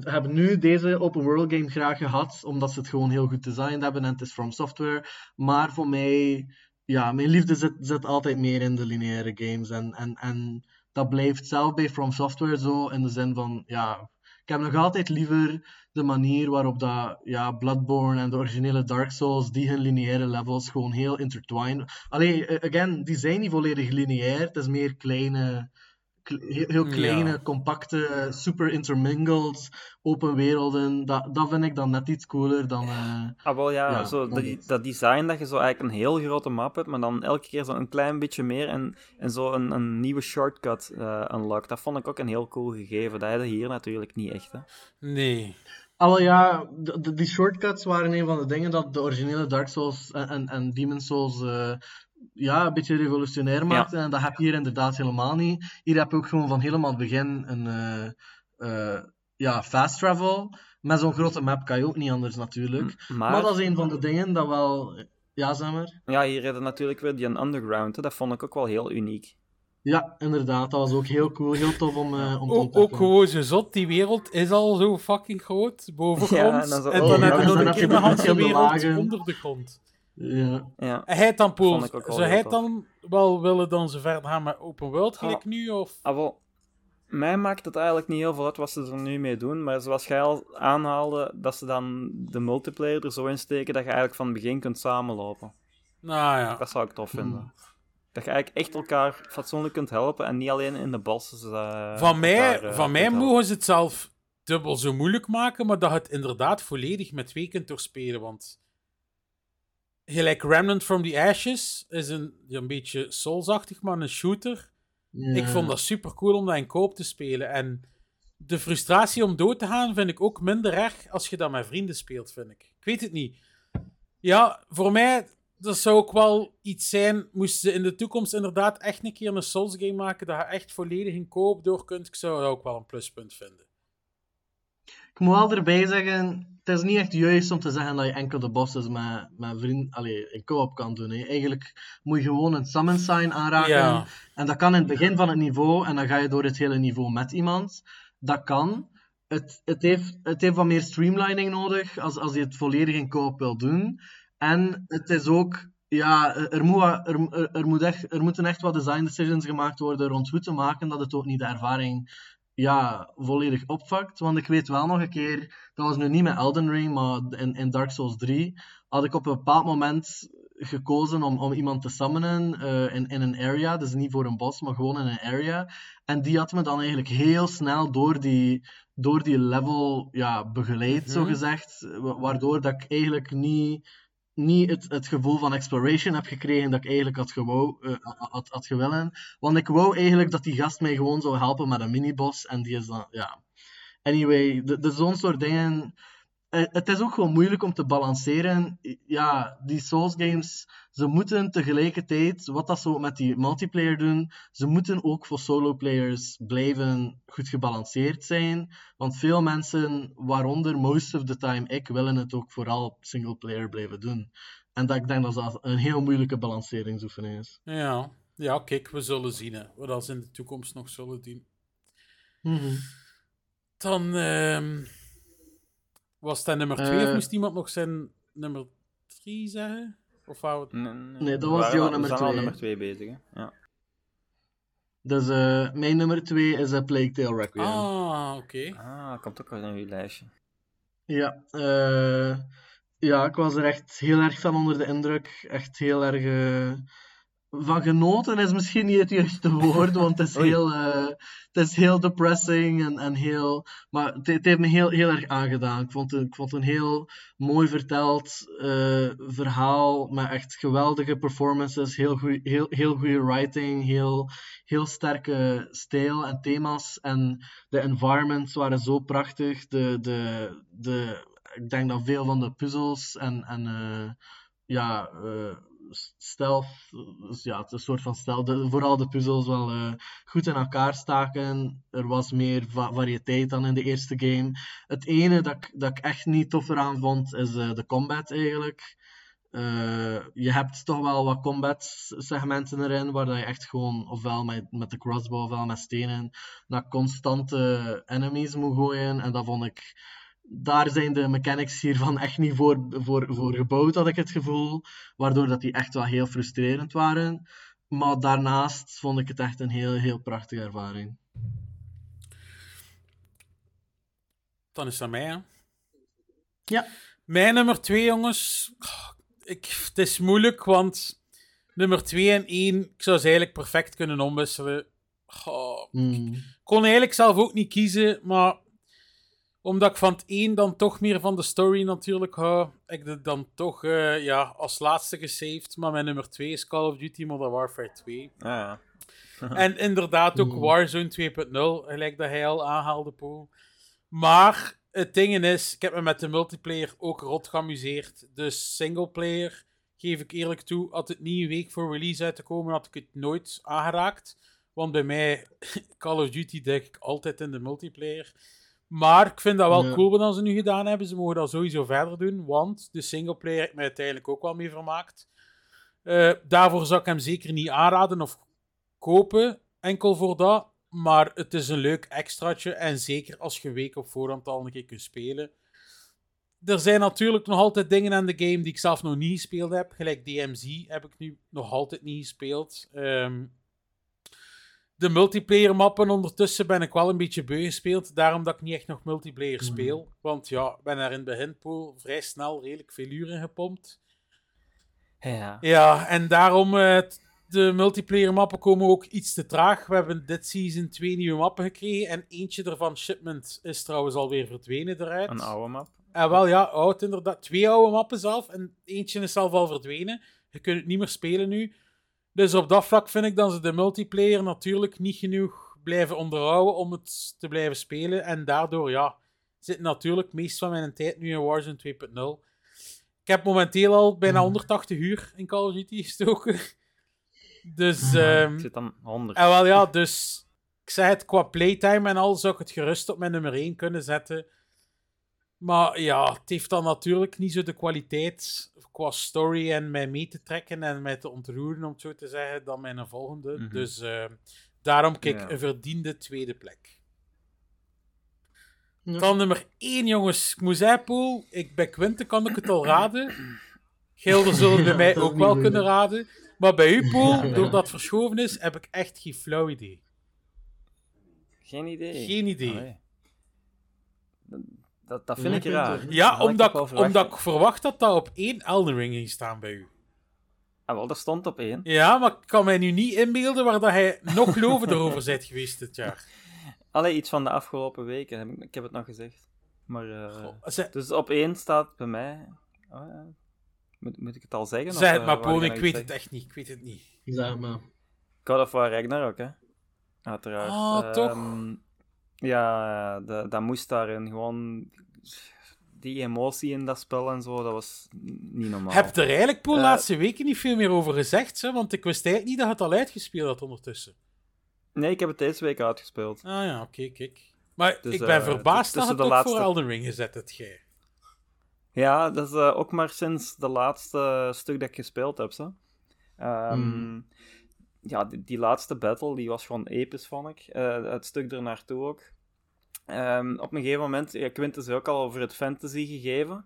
S3: heb, nu deze open world game graag gehad, omdat ze het gewoon heel goed designed hebben en het is from software. Maar voor mij, ja, mijn liefde zit, zit altijd meer in de lineaire games. En, en, en dat blijft zelf bij from software zo, in de zin van, ja, ik heb nog altijd liever de manier waarop dat, ja, Bloodborne en de originele Dark Souls, die hun lineaire levels gewoon heel intertwined. Allee, eh, again, die zijn niet volledig lineair. Het is meer kleine, kle- heel, heel kleine,
S1: Ja.
S3: compacte, super intermingled, open werelden. Dat, dat vind ik dan net iets cooler dan... eh,
S2: Ah, wel ja,
S3: Ja,
S2: zo,
S3: dat
S2: dat, design dat je zo eigenlijk een heel grote map hebt, maar dan elke keer zo een klein beetje meer en, en zo een, een nieuwe shortcut eh unlock. Dat vond ik ook een heel cool gegeven. Dat hadden hier natuurlijk niet echt. Hè.
S1: Nee.
S3: Ah, wel ja, de, de- die shortcuts waren een van de dingen dat de originele Dark Souls en, en, en Demon Souls eh, ja, een beetje revolutionair maakten. En dat heb je hier inderdaad helemaal niet. Hier heb je ook gewoon van helemaal het begin een eh, eh, ja, fast travel. Met zo'n grote map kan je ook niet anders natuurlijk.
S2: Maar,
S3: Maar dat is een van de dingen dat wel... Ja, zeg maar.
S2: ja, hier hadden natuurlijk weer die underground. Hè. Dat vond ik ook wel heel uniek.
S3: Ja, inderdaad. Dat was ook heel cool. Heel tof om, eh, om te
S1: Ook,
S3: ontdekken.
S1: ook gewoon zo zot, die wereld is al zo fucking groot, bovengronds.
S2: Ja, en dan zo-
S1: en
S2: oh,
S1: dan
S2: ja,
S1: heb je
S2: dan
S1: nog een keer de wereld
S3: lagen.
S1: onder de grond.
S3: Ja.
S2: Ja.
S1: Hij het dan,
S2: wel
S1: zou hij dan wel willen dan ze verder gaan met open world gelijk
S2: Ah.
S1: nu? Of...
S2: Ah, wel, mij maakt het eigenlijk niet heel veel uit wat ze er nu mee doen, maar zoals jij al aanhaalde, dat ze dan de multiplayer er zo in steken dat je eigenlijk van het begin kunt samenlopen.
S1: Nou ja.
S2: Dat zou ik tof vinden. Dat je eigenlijk echt elkaar fatsoenlijk kunt helpen en niet alleen in de bosses. eh,
S1: Van mij,
S2: elkaar, eh,
S1: van mij mogen ze het zelf dubbel zo moeilijk maken, maar dat je het inderdaad volledig met twee kunt doorspelen. Want gelijk Remnant from the Ashes is een, een beetje Souls-achtig, maar een shooter. Ik vond dat super cool om dat in koop te spelen. En de frustratie om dood te gaan vind ik ook minder erg als je dat met vrienden speelt, vind ik. Ik weet het niet. Ja, voor mij, dat zou ook wel iets zijn. Moesten ze in de toekomst inderdaad echt een keer een Souls game maken, dat je echt volledig in koop door kunt, ik zou dat ook wel een pluspunt vinden.
S3: Ik moet wel erbij zeggen, het is niet echt juist om te zeggen dat je enkel de bosses met, met vrienden allee, in co-op kan doen. Hè. Eigenlijk moet je gewoon een summon sign aanraken.
S1: Ja.
S3: En dat kan in het begin van het niveau, en dan ga je door het hele niveau met iemand. Dat kan. Het, het, heeft, het heeft wat meer streamlining nodig als, als je het volledig in co-op wil doen. En het is ook, ja, er, moet, er, er, er, moet echt, er moeten echt wat design decisions gemaakt worden rond hoe te maken dat het ook niet de ervaring ja, volledig opvakt. Want ik weet wel nog een keer, dat was nu niet met Elden Ring, maar in, in Dark Souls 3, had ik op een bepaald moment gekozen om, om iemand te summonen eh, in, in een area. Dus niet voor een boss, maar gewoon in een area. En die had me dan eigenlijk heel snel door die, door die level ja, begeleid,
S1: Mhm.
S3: zo gezegd. Wa- Waardoor dat ik eigenlijk niet, niet het, het gevoel van exploration heb gekregen dat ik eigenlijk had, gewou, eh, had, gewillen. Want ik wou eigenlijk dat die gast mij gewoon zou helpen met een miniboss. En die is dan, ja. Anyway, de zo'n soort dingen. Eh, het is ook gewoon moeilijk om te balanceren. Ja, die Souls games, ze moeten tegelijkertijd, wat dat zo met die multiplayer doen, ze moeten ook voor solo players blijven goed gebalanceerd zijn. Want veel mensen, waaronder most of the time ik, willen het ook vooral single player blijven doen. En dat ik denk dat dat een heel moeilijke balanceringsoefening is.
S1: Ja. ja, kijk, we zullen zien hè, wat ze in de toekomst nog zullen doen.
S3: Mhm.
S1: Dan ehm, was dat nummer 2 of
S3: Eh.
S1: moest iemand nog zijn nummer 3 zeggen? Of wou het...
S2: Nee,
S3: Nee, dat was jouw nummer
S2: We zijn al
S3: twee.
S2: nummer 2 bezig, hè. Ja.
S3: Dus eh, mijn nummer 2 is A Plague Tale Requiem.
S1: Ah, oké.
S2: Ah, komt ook wel in uw lijstje.
S3: Ja, eh, ja, ik was er echt heel erg van onder de indruk. Echt heel erg van genoten is misschien niet het juiste woord, want het is heel, eh, het is heel depressing en, en heel... Maar het, heeft me heel, heel erg aangedaan. Ik vond, ik vond het een heel mooi verteld eh, verhaal met echt geweldige performances, heel goeie, heel, heel goede writing, heel, heel sterke stijl en thema's. En de environments waren zo prachtig. De, de, de, ik denk dat veel van de puzzels en, en eh, ja, eh, stealth, dus ja, een soort van stealth, vooral de puzzels wel eh, goed in elkaar staken. Er was meer va- variëteit dan in de eerste game. Het ene dat ik, dat ik echt niet tof eraan vond, is eh, de combat eigenlijk. Eh, je hebt toch wel wat combat segmenten erin, waar dat je echt gewoon ofwel met, met de crossbow ofwel met stenen naar constante enemies moet gooien. En dat vond ik. Daar zijn de mechanics hiervan echt niet voor, voor, voor gebouwd, had ik het gevoel. Waardoor dat die echt wel heel frustrerend waren. Maar daarnaast vond ik het echt een heel, heel prachtige ervaring.
S1: Dan is dat mij, hè.
S3: Ja.
S1: Mijn nummer 2, jongens. Oh, Ik, het is moeilijk, want nummer 2 en 1, ik zou ze eigenlijk perfect kunnen omwisselen. Oh,
S3: Hmm.
S1: Ik kon eigenlijk zelf ook niet kiezen, maar omdat ik van het een dan toch meer van de story natuurlijk hou, heb ik het dan toch eh, ja, als laatste gesaved. Maar mijn nummer 2 is Call of Duty Modern Warfare 2.
S2: Ah, ja.
S1: En inderdaad ook. Warzone 2.0, gelijk dat hij al aanhaalde, Paul. Maar het ding is, ik heb me met de multiplayer ook rot geamuseerd. Dus singleplayer, geef ik eerlijk toe, had het niet een week voor release uit te komen, had ik het nooit aangeraakt. Want bij mij, Call of Duty denk ik altijd in de multiplayer. Maar ik vind dat wel
S3: Ja.
S1: cool wat ze nu gedaan hebben. Ze mogen dat sowieso verder doen, want de singleplayer ik mij uiteindelijk ook wel mee vermaakt. Eh, daarvoor zou ik hem zeker niet aanraden of kopen, enkel voor dat. Maar het is een leuk extraatje. En zeker als je week op voorhand al een keer kunt spelen. Er zijn natuurlijk nog altijd dingen aan de game die ik zelf nog niet gespeeld heb. Gelijk DMZ heb ik nu nog altijd niet gespeeld. Ehm, de multiplayer mappen ondertussen ben ik wel een beetje beu gespeeld. Daarom dat ik niet echt nog multiplayer
S3: Mhm.
S1: speel. Want ja, ik ben daar in het beginpool vrij snel redelijk veel uren gepompt.
S2: Ja.
S1: Ja, en daarom, eh, de multiplayer mappen komen ook iets te traag. We hebben dit season twee nieuwe mappen gekregen en eentje ervan, Shipment, is trouwens alweer verdwenen eruit.
S2: Een oude map.
S1: En wel, ja, oud inderdaad. Twee oude mappen zelf en eentje is zelf al verdwenen. Je kunt het niet meer spelen nu. Dus op dat vlak vind ik dat ze de multiplayer natuurlijk niet genoeg blijven onderhouden om het te blijven spelen. En daardoor, ja, zit natuurlijk meest van mijn tijd nu in Warzone 2.0. Ik heb momenteel al bijna
S3: Mhm.
S1: 180 uur in Call of Duty gestoken. Dus, ehm,
S2: Ik zit dan 100.
S1: en wel ja, dus ik zei het, qua playtime en al zou ik het gerust op mijn nummer 1 kunnen zetten. Maar ja, het heeft dan natuurlijk niet zo de kwaliteit qua story en mij mee te trekken en mij te ontroeren, om het zo te zeggen, dan mijn volgende.
S2: Mhm.
S1: Dus eh, daarom kijk,
S2: Ja.
S1: een verdiende tweede plek.
S3: Ja.
S1: Dan nummer 1, jongens. Ik moet zeggen, Poel, ik, bij Quinte kan ik het al raden. Gilden zullen bij mij ook wel kunnen raden. Maar bij u, Poel,
S3: Ja.
S1: doordat het verschoven is, heb ik echt geen flauw idee.
S2: Geen idee.
S1: Geen idee.
S2: Allee. Dat, dat, vind ik raar.
S1: Ja,
S2: Dat
S1: omdat, ik,
S2: verwacht.
S1: omdat ik verwacht dat dat op één Elden Ring ging staan bij u.
S2: Ah, wel, dat stond op één.
S1: Ja, maar ik kan mij nu niet inbeelden waar dat hij nog lovender over bent geweest dit jaar.
S2: Allee, iets van de afgelopen weken. Ik, heb het nog gezegd. Maar, eh,
S1: Zeg,
S2: dus op één staat bij mij... Oh, ja. moet, moet ik het al zeggen? of,
S1: zeg het
S2: eh,
S1: maar,
S2: nog
S1: ik
S2: iets
S1: weet
S2: zeggen?
S1: het echt niet. Ik weet het niet.
S3: Zeg maar.
S2: God of War Ragnarok, hè? Uiteraard.
S1: Ah, toch?
S2: Ja, de, dat moest daarin gewoon... die emotie in dat spel en zo, dat was niet normaal.
S1: Heb er eigenlijk de
S2: Eh,
S1: laatste weken niet veel meer over gezegd, hè? want ik wist eigenlijk niet dat je het al uitgespeeld had ondertussen.
S2: Nee, ik heb het deze week uitgespeeld.
S1: Ah ja, oké, kijk. Maar
S2: Dus,
S1: ik ben
S2: eh,
S1: verbaasd dat het ook voor
S2: laatste-
S1: Elden Ring gezet hebt, jij.
S2: Ja, dat is eh, ook maar sinds de laatste stuk dat ik gespeeld heb. Zo. Ehm,
S3: Hmm.
S2: Ja, die, die laatste battle die was gewoon episch, vond ik. Eh, het stuk ernaartoe ook. Ehm, op een gegeven moment, ja, Quintus is ook al over het fantasy gegeven.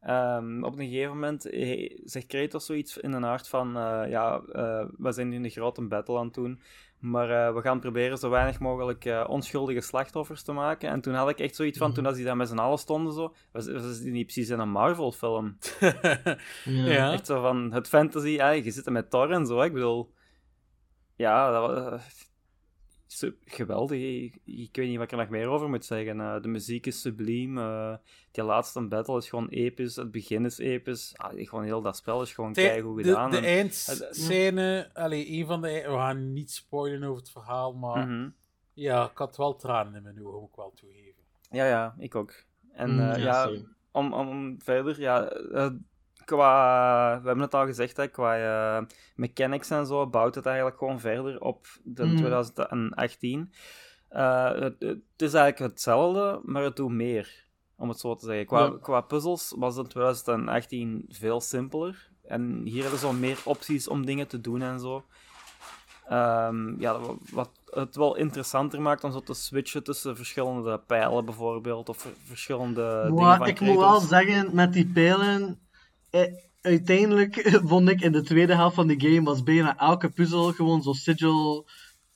S2: Ehm, op een gegeven moment eh, zegt Kratos zoiets in een aard van: eh, Ja, eh, we zijn nu een grote battle aan het doen. Maar we gaan proberen zo weinig mogelijk onschuldige slachtoffers te maken. En toen had ik echt zoiets van,
S3: Mhm.
S2: toen als die daar met z'n allen stonden, zo, was, was het niet precies in een Marvel-film.
S3: Ja.
S1: Ja.
S2: Echt zo van het fantasy, ja, je zit er met Thor en zo, ik bedoel... Ja, dat was... geweldig. Ik, ik weet niet wat ik er nog meer over moet zeggen. Eh, de muziek is subliem. eh, die laatste battle is gewoon episch. Het begin is episch. Ah, gewoon heel dat spel is gewoon
S1: De,
S2: keigoed
S1: de,
S2: gedaan.
S1: de
S2: en-
S1: eindscène, allee, een van de... We gaan niet spoilen over het verhaal, maar
S2: Mhm.
S1: ja, ik had wel tranen in mijn ogen, moet ik wel toegeven.
S2: Ja, ja, ik ook. En
S3: Mm,
S2: eh,
S3: ja,
S2: ja, om, om, verder, ja, eh, qua, we hebben het al gezegd, hè, qua eh, mechanics en zo, bouwt het eigenlijk gewoon verder op de
S3: Mm.
S2: 2018. Eh, het, het is eigenlijk hetzelfde, maar het doet meer, om het zo te zeggen. Qua,
S3: Ja.
S2: qua puzzels was het in 2018 veel simpeler. En hier hebben ze zo meer opties om dingen te doen en zo. Ehm, ja, wa- wat het wel interessanter maakt om zo te switchen tussen verschillende pijlen bijvoorbeeld, of ver- verschillende dingen van
S3: ik moet wel zeggen, met die pijlen, uiteindelijk vond ik in de tweede helft van de game was bijna elke puzzel gewoon zo'n sigil,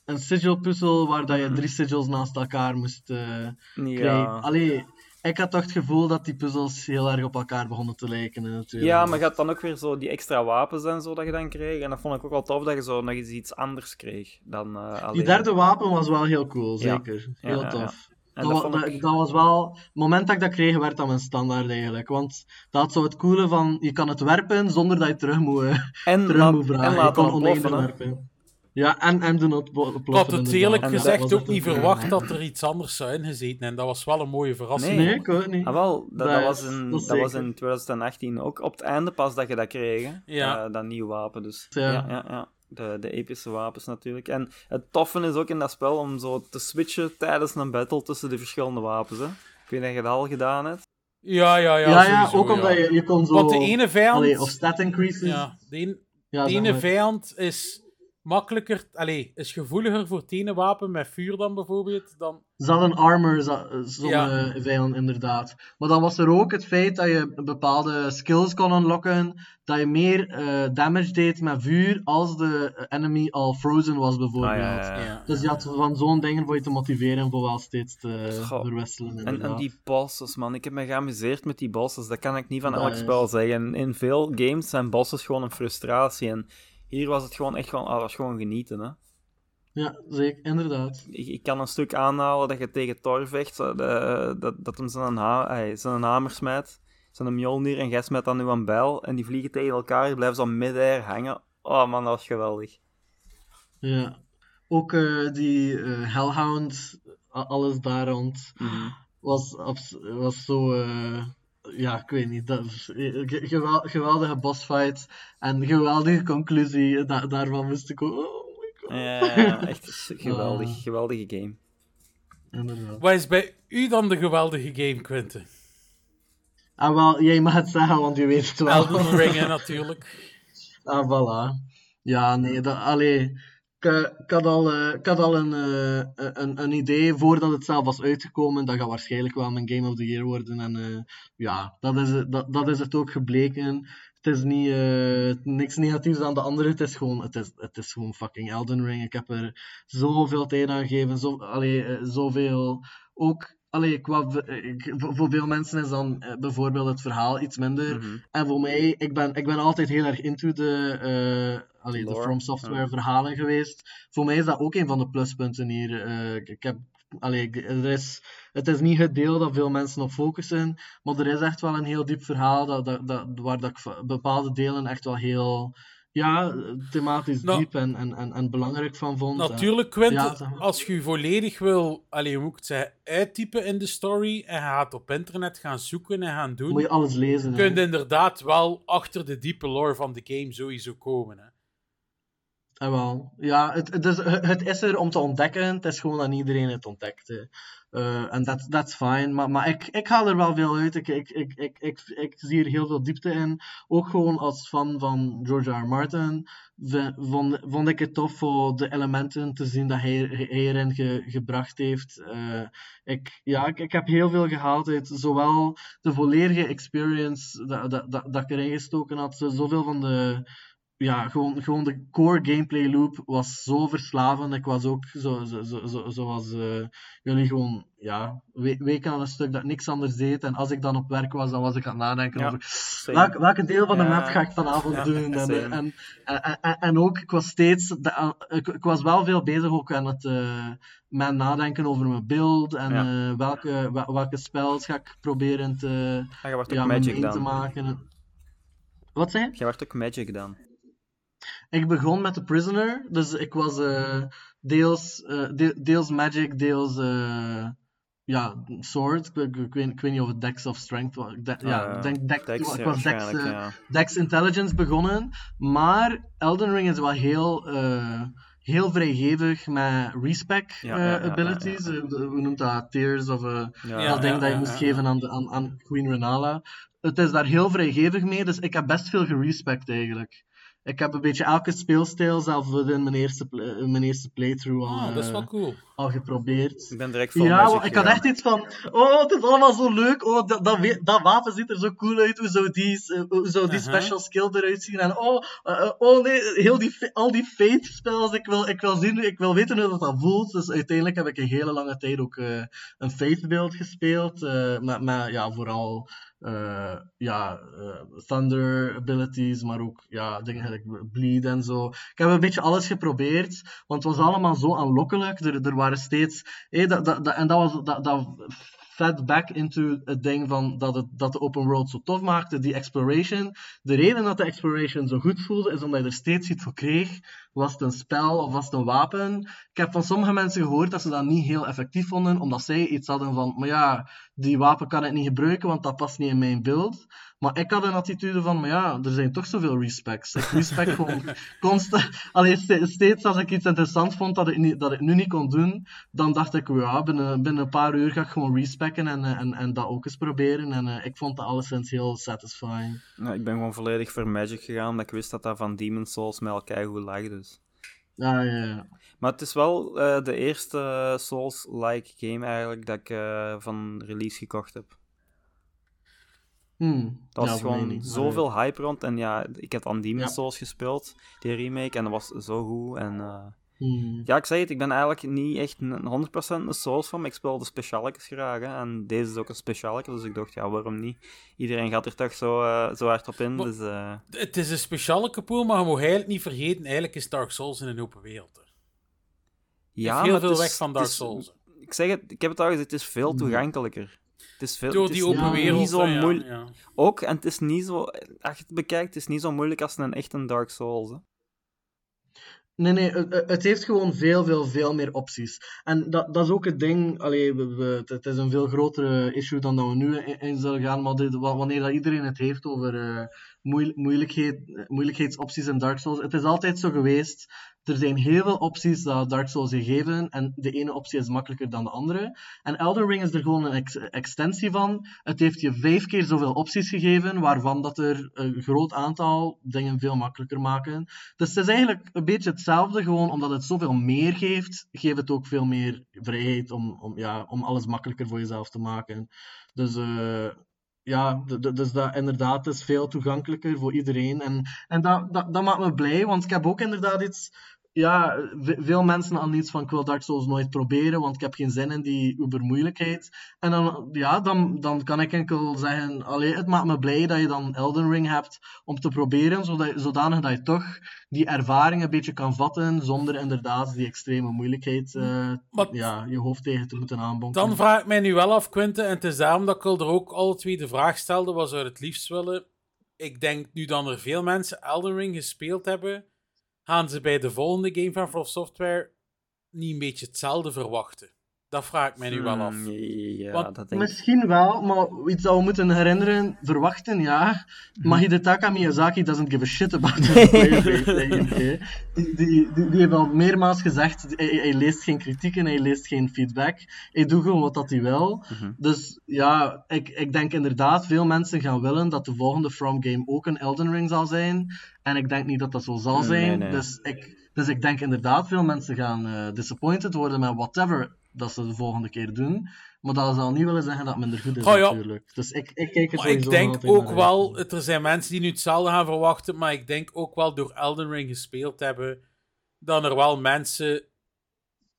S3: een sigil puzzel waar dat je drie sigils naast elkaar moest eh, krijgen.
S2: Ja.
S3: Allee, ik had toch het gevoel dat die puzzels heel erg op elkaar begonnen te lijken in
S2: ja, maar je had dan ook weer zo die extra wapens en zo dat je dan kreeg. En dat vond ik ook wel tof dat je zo nog eens iets anders kreeg dan eh alleen.
S3: Die derde wapen was wel heel cool, zeker.
S2: Ja,
S3: Heel
S2: ja.
S3: tof.
S2: En
S3: Dat,
S2: dat
S3: wa-
S2: vond
S3: dat,
S2: ik-
S3: dat was wel... Het moment dat ik dat kreeg, werd dat mijn standaard eigenlijk. Want dat had zo het coole van, je kan het werpen zonder dat je terug moet, eh,
S2: En,
S3: terug
S2: laat-
S3: moet vragen.
S2: en
S3: je
S2: laten
S3: oneindig
S2: hè.
S3: werpen. Ja, en, en doen het ploffen.
S1: Ik had het eerlijk gezegd ook niet verwacht dat er iets anders zou ingezeten. En dat was wel een mooie verrassing.
S2: Nee.
S3: Nee, ik ook niet.
S2: Ah, wel, dat,
S3: Dat
S2: dat, was in,
S3: dat
S2: was in 2018 ook op het einde pas dat je dat kreeg, hè?
S1: Ja.
S2: Eh, dat nieuwe wapen, dus.
S3: Ja.
S2: Ja, ja, ja. De, de epische wapens natuurlijk. En het toffe is ook in dat spel om zo te switchen tijdens een battle tussen de verschillende wapens, hè? Ik weet dat je dat al gedaan hebt.
S1: Ja, ja, ja.
S3: Ja, ja,
S1: sowieso,
S3: ook omdat
S1: ja.
S3: je, je kon zo...
S1: Want de ene vijand...
S3: Allee, of stat increases.
S1: ja, de, een-
S3: Ja,
S1: de ene vijand is makkelijker... Allee, is gevoeliger voor het ene wapen met vuur dan bijvoorbeeld. Dan...
S3: Ze hadden armor, sommige
S1: Ja.
S3: vijanden inderdaad. Maar dan was er ook het feit dat je bepaalde skills kon unlocken, dat je meer eh, damage deed met vuur als de enemy al frozen was bijvoorbeeld.
S2: Ah, ja, ja, ja.
S1: Ja.
S3: Dus je had van zo'n dingen voor je te motiveren voor wel steeds te
S2: Goh.
S3: verwisselen.
S2: En, en die bosses, man. Ik heb me geamuseerd met die bosses. Dat kan ik niet van elk spel zeggen. In veel games zijn bosses gewoon een frustratie. En hier was het gewoon echt gewoon, ah, was gewoon genieten, hè.
S3: Ja, zeker, inderdaad.
S2: Ik, ik kan een stuk aanhalen dat je tegen Thor vecht, zo, de- dat, dat hem zijn, ha zijn hamer smijt, zijn Mjolnir, en jij smijt dan nu een bijl, en die vliegen tegen elkaar, blijven zo mid-air hangen. Oh man, dat was geweldig.
S3: Ja. Ook eh, die eh, Hellhound, alles daar rond,
S2: Mhm.
S3: was, was zo... eh, ja, ik weet niet. Dat, ge- gewel- geweldige bossfight en geweldige conclusie. Da- daarvan wist ik ook... Oh my god.
S2: Ja, echt geweldig,
S3: Ah.
S2: geweldige game.
S3: Inderdaad.
S1: Wat is bij u dan de geweldige game, Quentin?
S3: Ah, wel, jij mag het zeggen, want je weet het wel.
S1: Elden Ring, hè, natuurlijk.
S3: Ah, voilà. Ja, nee, dat, allee, ik, eh, ik had al, eh, ik had al een, eh, een, een idee voordat het zelf was uitgekomen. Dat gaat waarschijnlijk wel mijn Game of the Year worden. En ja, dat is, het- dat, dat is het ook gebleken. Het is niet, niks negatiefs aan de andere. Het is, gewoon, het, is, het is gewoon fucking Elden Ring. Ik heb er zoveel tijd aan gegeven. Zo, allee, zoveel. Ook. Allee, qua, voor veel mensen is dan bijvoorbeeld het verhaal iets minder.
S2: Mhm.
S3: En voor mij, ik ben, ik ben altijd heel erg into de, allee, de From Software
S2: ja.
S3: verhalen geweest. Voor mij is dat ook een van de pluspunten hier. Eh, ik, heb, allee, er is, het is niet het deel dat veel mensen op focussen, maar er is echt wel een heel diep verhaal dat, dat, dat, waar dat ik bepaalde delen echt wel heel, ja, thematisch
S1: Nou,
S3: diep en, en, en, en belangrijk van vond.
S1: Natuurlijk, Quint,
S3: Ja, zeg maar.
S1: als je je volledig wil, alleen hoe moet ik het zeggen, uittypen in de story en je gaat op internet gaan zoeken en gaan doen,
S3: moet je alles lezen.
S1: kun je inderdaad wel achter de diepe lore van de game sowieso komen. Hè.
S3: Ah, wel. Ja, het, het, is, het is er om te ontdekken. Het is gewoon dat iedereen het ontdekt. Eh, En dat that's fine. Maar, maar ik, ik haal er wel veel uit. Ik, ik, ik, ik, ik, zie er heel veel diepte in. Ook gewoon als fan van George R. Martin vond, ik het tof voor de elementen te zien dat hij, erin ge- gebracht heeft. Eh, ik, ja, ik, heb heel veel gehaald uit zowel de volledige experience dat, dat, dat, dat ik erin gestoken had, zo- zoveel van de ja, gewoon, gewoon de core gameplay loop was zo verslavend. Ik was ook, zo, zo, zo, zo, zoals eh, jullie, gewoon ja, we- weken aan een stuk dat ik niks anders deed. En als ik dan op werk was, dan was ik aan het nadenken
S2: Ja,
S3: over welk, welke deel van de
S2: Ja.
S3: map ga ik vanavond
S2: Ja,
S3: doen. En, en, en, en, en ook, ik was steeds, de- ik, ik was wel veel bezig ook aan het eh, met nadenken over mijn beeld. En
S2: Ja.
S3: eh, welke, wel- welke spells ga ik proberen te,
S2: Ah, je wordt ook
S3: ja, mijn
S2: Magic
S3: main te maken. Wat zei je?
S2: Je wordt ook Magic dan.
S3: Ik begon met The Prisoner, dus ik was eh, deels, eh, de- deels Magic, deels eh, ja, Sword. Ik, ik, ik weet, ik weet niet of het Dex of Strength was. Ja, ik denk Dex,
S2: Dex,
S3: ik was Dex,
S2: waarschijnlijk, ja.
S3: Dex Intelligence begonnen, maar Elden Ring is wel heel, heel vrijgevig met respec
S2: Ja, ja, ja, ja,
S3: abilities. Hoe noemt dat? Tears of... dat ding dat je moest geven aan, de, aan, aan Queen Renala. Het is daar heel vrijgevig mee, dus ik heb best veel gerespect eigenlijk. Ik heb een beetje elke speelstijl, zelfs in mijn eerste, in mijn eerste playthrough, al,
S1: Oh, dat is
S3: eh,
S1: wel cool.
S3: al geprobeerd.
S2: Ik ben direct voor
S3: Ja,
S2: Magic
S3: ik had echt iets van, oh, het is allemaal zo leuk, oh, dat, dat, wapen ziet er zo cool uit, hoe zou die, eh, hoe zou die
S1: Uh-huh.
S3: special skill eruit zien, en oh, eh, eh, oh nee, heel die, al die Fate-spels, ik wil, ik, wil zien, ik wil weten hoe dat, dat voelt, dus uiteindelijk heb ik een hele lange tijd ook eh, een Fate-beeld gespeeld, eh, met, met, ja, vooral... eh, ja, eh, thunder abilities, maar ook ja, dingen gelijk bleed en zo. Ik heb een beetje alles geprobeerd, want het was allemaal zo aanlokkelijk. Er, er waren steeds. hé, dat, dat, dat, en dat was dat, dat fed back into het ding van dat, het, dat de open world zo tof maakte, die exploration. De reden dat de exploration zo goed voelde, is omdat je er steeds iets voor kreeg. Was het een spel of was het een wapen? Ik heb van sommige mensen gehoord dat ze dat niet heel effectief vonden, omdat zij iets hadden van, maar ja, die wapen kan ik niet gebruiken, want dat past niet in mijn beeld. Maar ik had een attitude van, maar ja, er zijn toch zoveel respects. Ik respect gewoon constant. Alleen ste- steeds als ik iets interessant vond dat ik, niet, dat ik nu niet kon doen, dan dacht ik, ja, binnen, binnen een paar uur ga ik gewoon respecten en, eh, en, en dat ook eens proberen. En eh, ik vond dat alleszins heel satisfying.
S2: Ja, ik ben gewoon volledig voor Magic gegaan, omdat ik wist dat dat van Demon Souls met elkaar goed lag. Dus.
S3: Ja, ja, ja.
S2: Maar het is wel eh, de eerste Souls-like game eigenlijk dat ik eh, van release gekocht heb.
S3: Hmm.
S2: Dat
S3: Ja,
S2: was gewoon
S3: maar,
S2: zoveel hype rond. En ja, ik heb aan Demon
S3: Ja.
S2: Souls gespeeld, die remake, en dat was zo goed. En eh,
S3: hmm.
S2: ja, ik zei het, ik ben eigenlijk niet echt een 100% een Souls van, maar ik speel de specialetjes graag. Hè. En deze is ook een specialetje, dus ik dacht, ja, waarom niet? Iedereen gaat er toch zo, eh, zo hard op in,
S1: Maar-
S2: dus... eh,
S1: Het is een speciale kapoel, maar je mag eigenlijk niet vergeten, eigenlijk is Dark Souls in een open wereld. hè.
S2: ja,
S1: heel
S2: maar
S1: veel
S2: is-
S1: weg van Dark
S2: is-
S1: Souls.
S2: Ik zeg het, ik heb het al gezegd, het is veel
S3: Hmm.
S2: toegankelijker. Het is veel,
S1: Door
S2: het is
S1: die open wereld.
S2: niet zo
S1: ja,
S2: moeilijk.
S1: ja.
S2: Ook, en het is niet zo, als je het bekijkt, het is niet zo moeilijk als een echte Dark Souls. Hè.
S3: Nee, nee, het, heeft gewoon veel, veel, veel meer opties. En dat, dat is ook het ding, allee, het, is een veel grotere issue dan dat we nu in, zullen gaan, maar wanneer dat iedereen het heeft over moeil- moeilijkheid, moeilijkheidsopties in Dark Souls, het is altijd zo geweest, er zijn heel veel opties dat Dark Souls je geven, en de ene optie is makkelijker dan de andere. En Elden Ring is er gewoon een ex- extensie van. Het heeft je vijf keer zoveel opties gegeven, waarvan dat er een groot aantal dingen veel makkelijker maken. Dus het is eigenlijk een beetje hetzelfde, gewoon omdat het zoveel meer geeft, geeft het ook veel meer vrijheid om, om, ja, om alles makkelijker voor jezelf te maken. Dus eh, ja, dus dat inderdaad is veel toegankelijker voor iedereen. En, en dat, dat, dat maakt me blij, want ik heb ook inderdaad iets. Ja, ve- veel mensen al iets van ik wil Dark Souls nooit proberen, want ik heb geen zin in die ubermoeilijkheid. En dan, ja, dan, dan kan ik enkel zeggen, allee, het maakt me blij dat je dan Elden Ring hebt om te proberen, zodat, zodanig dat je toch die ervaring een beetje kan vatten, zonder inderdaad die extreme moeilijkheid eh,
S1: Maar-
S3: ja, je hoofd tegen te moeten aanbonken.
S1: Dan vraag ik mij nu wel af, Quinten, en het is daarom dat ik er ook alle twee de vraag stelde, wat zou het liefst willen? ik denk nu dan er veel mensen Elden Ring gespeeld hebben, gaan ze bij de volgende game van From Software niet een beetje hetzelfde verwachten. Dat vraag ik mij nu wel af.
S2: Hmm, Ja,
S1: Want
S2: dat denk ik.
S3: Misschien wel, maar iets dat we moeten herinneren, verwachten, ja. Maar Hidetaka Miyazaki doesn't give a shit about the player. Die, die, heeft al meermaals gezegd, hij, hij leest geen kritiek en hij leest geen feedback. Hij doet gewoon wat dat hij wil.
S2: Mhm.
S3: Dus ja, ik, ik denk inderdaad, veel mensen gaan willen dat de volgende From game ook een Elden Ring zal zijn. En ik denk niet dat dat zo zal
S2: Nee,
S3: zijn.
S2: nee.
S3: Dus, ik, dus ik denk inderdaad, veel mensen gaan eh, disappointed worden met whatever dat ze de volgende keer doen. Maar dat zal niet willen zeggen dat het minder goed is,
S1: Oh ja.
S3: natuurlijk. Dus ik, ik kijk er
S1: Maar ik denk ook wel,
S3: uit.
S1: er zijn mensen die nu hetzelfde gaan verwachten, maar ik denk ook wel door Elden Ring gespeeld hebben, dat er wel mensen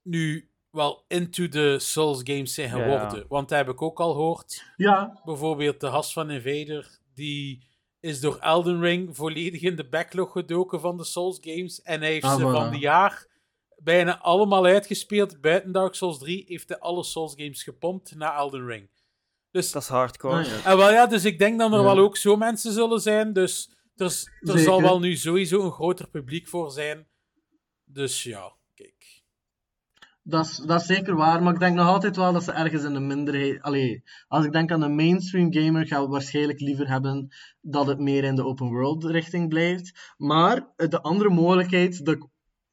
S1: nu wel into the Souls games zijn
S2: Ja.
S1: geworden. Want dat heb ik ook al gehoord.
S3: Ja,
S1: Bijvoorbeeld de gast van Invader, die is door Elden Ring volledig in de backlog gedoken van de Souls games. En hij heeft
S3: Ah,
S1: ze
S3: voilà.
S1: van die jaar bijna allemaal uitgespeeld. Buiten Dark Souls 3 heeft hij alle Souls games gepompt naar Elden Ring. Dus
S2: Dat is hardcore.
S3: Ah, ja.
S1: en wel ja, dus ik denk dat er
S3: Ja.
S1: wel ook zo mensen zullen zijn. Dus er, er zal wel nu sowieso een groter publiek voor zijn. Dus ja, kijk.
S3: dat is, dat is zeker waar, maar ik denk nog altijd wel dat ze ergens in de minderheid... Allee, als ik denk aan de mainstream gamer, ga ik waarschijnlijk liever hebben dat het meer in de open world richting blijft. Maar eh, de andere mogelijkheid, dat ik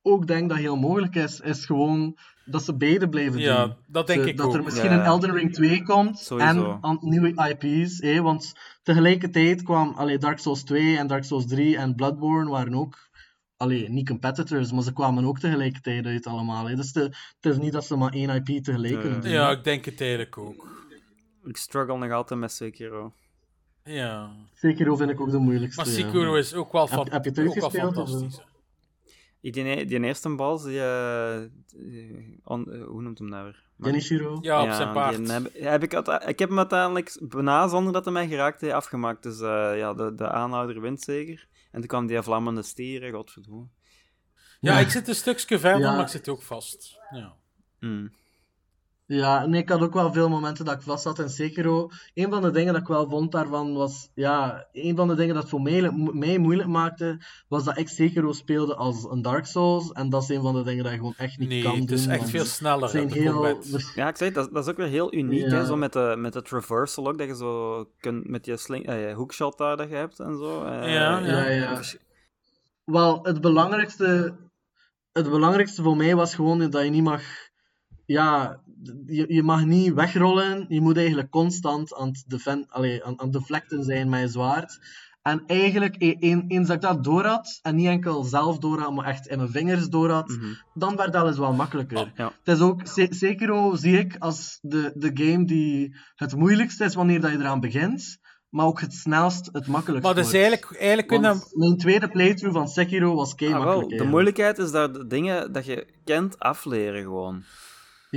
S3: ook denk dat heel mogelijk is, is gewoon dat ze beide blijven
S1: Ja,
S3: doen.
S1: dat denk
S3: Ze-
S1: ik
S3: dat
S1: ook.
S3: er misschien
S2: Ja.
S3: een Elden Ring 2 komt
S2: Sowieso.
S3: en aan nieuwe IP's. Hè, want tegelijkertijd kwam allee, Dark Souls 2 en Dark Souls 3 en Bloodborne waren ook allee, niet competitors, maar ze kwamen ook tegelijkertijd uit allemaal. Hè. Dus de, het is niet dat ze maar één IP tegelijk
S2: Ja.
S3: kunnen doen.
S1: Ja, ik denk het eigenlijk ook.
S2: Ik struggle nog altijd met Sekiro.
S1: Ja.
S3: Sekiro vind ik ook de moeilijkste.
S1: Maar
S3: ja.
S1: Sekiro is ook wel,
S3: Heb- je
S1: ook wel
S3: of-
S1: fantastisch.
S2: Ik Die, die eerste bal, die, eh, die- on- hoe noemt hem nou weer?
S3: Genichiro?
S1: Ja, op zijn paard.
S2: heb, heb ik, ik heb hem uiteindelijk bijna zonder dat hij mij geraakt heeft afgemaakt. Dus eh, ja, de, de aanhouder wint zeker. En toen kwam die vlammende stieren, godverdomme.
S1: Ja,
S3: Ja.
S1: ik zit een stukje verder,
S3: Ja.
S1: maar ik zit ook vast. Ja.
S2: Mm.
S3: Ja, nee, ik had ook wel veel momenten dat ik vast zat in Sekiro. Een van de dingen dat ik wel vond daarvan was, ja, een van de dingen dat voor mij, mij moeilijk maakte, was dat ik Sekiro speelde als een Dark Souls. En dat is een van de dingen dat je gewoon echt niet
S1: Nee,
S3: kan
S1: het is
S3: doen.
S1: echt veel sneller.
S3: het zijn
S1: de
S3: heel...
S2: Ja, ik zei, dat, dat is ook weer heel uniek,
S3: Ja.
S2: hè, zo met, de, met het reversal ook, dat je zo kunt met je, sling, eh, je hookshot daar dat je hebt en zo. eh,
S1: Ja,
S3: ja, ja.
S2: vers-
S3: Wel, het belangrijkste, het belangrijkste voor mij was gewoon dat je niet mag, ja, je, je mag niet wegrollen. Je moet eigenlijk constant aan het, allee, aan, aan deflecten zijn met je zwaard. En eigenlijk, e- een- eens dat ik dat door had, en niet enkel zelf door had, maar echt in mijn vingers door had,
S2: Mhm.
S3: dan werd alles wel makkelijker.
S2: Ja.
S3: Het is ook, Sekiro zie ik als de, de game die het moeilijkste is wanneer dat je eraan begint, maar ook het snelst, het makkelijkst
S1: Maar dus
S3: wordt.
S1: eigenlijk, eigenlijk
S3: Want mijn tweede playthrough van Sekiro was kei
S2: Ah, wel,
S3: makkelijk.
S2: de moeilijkheid is daar de dingen dat je kent afleren gewoon.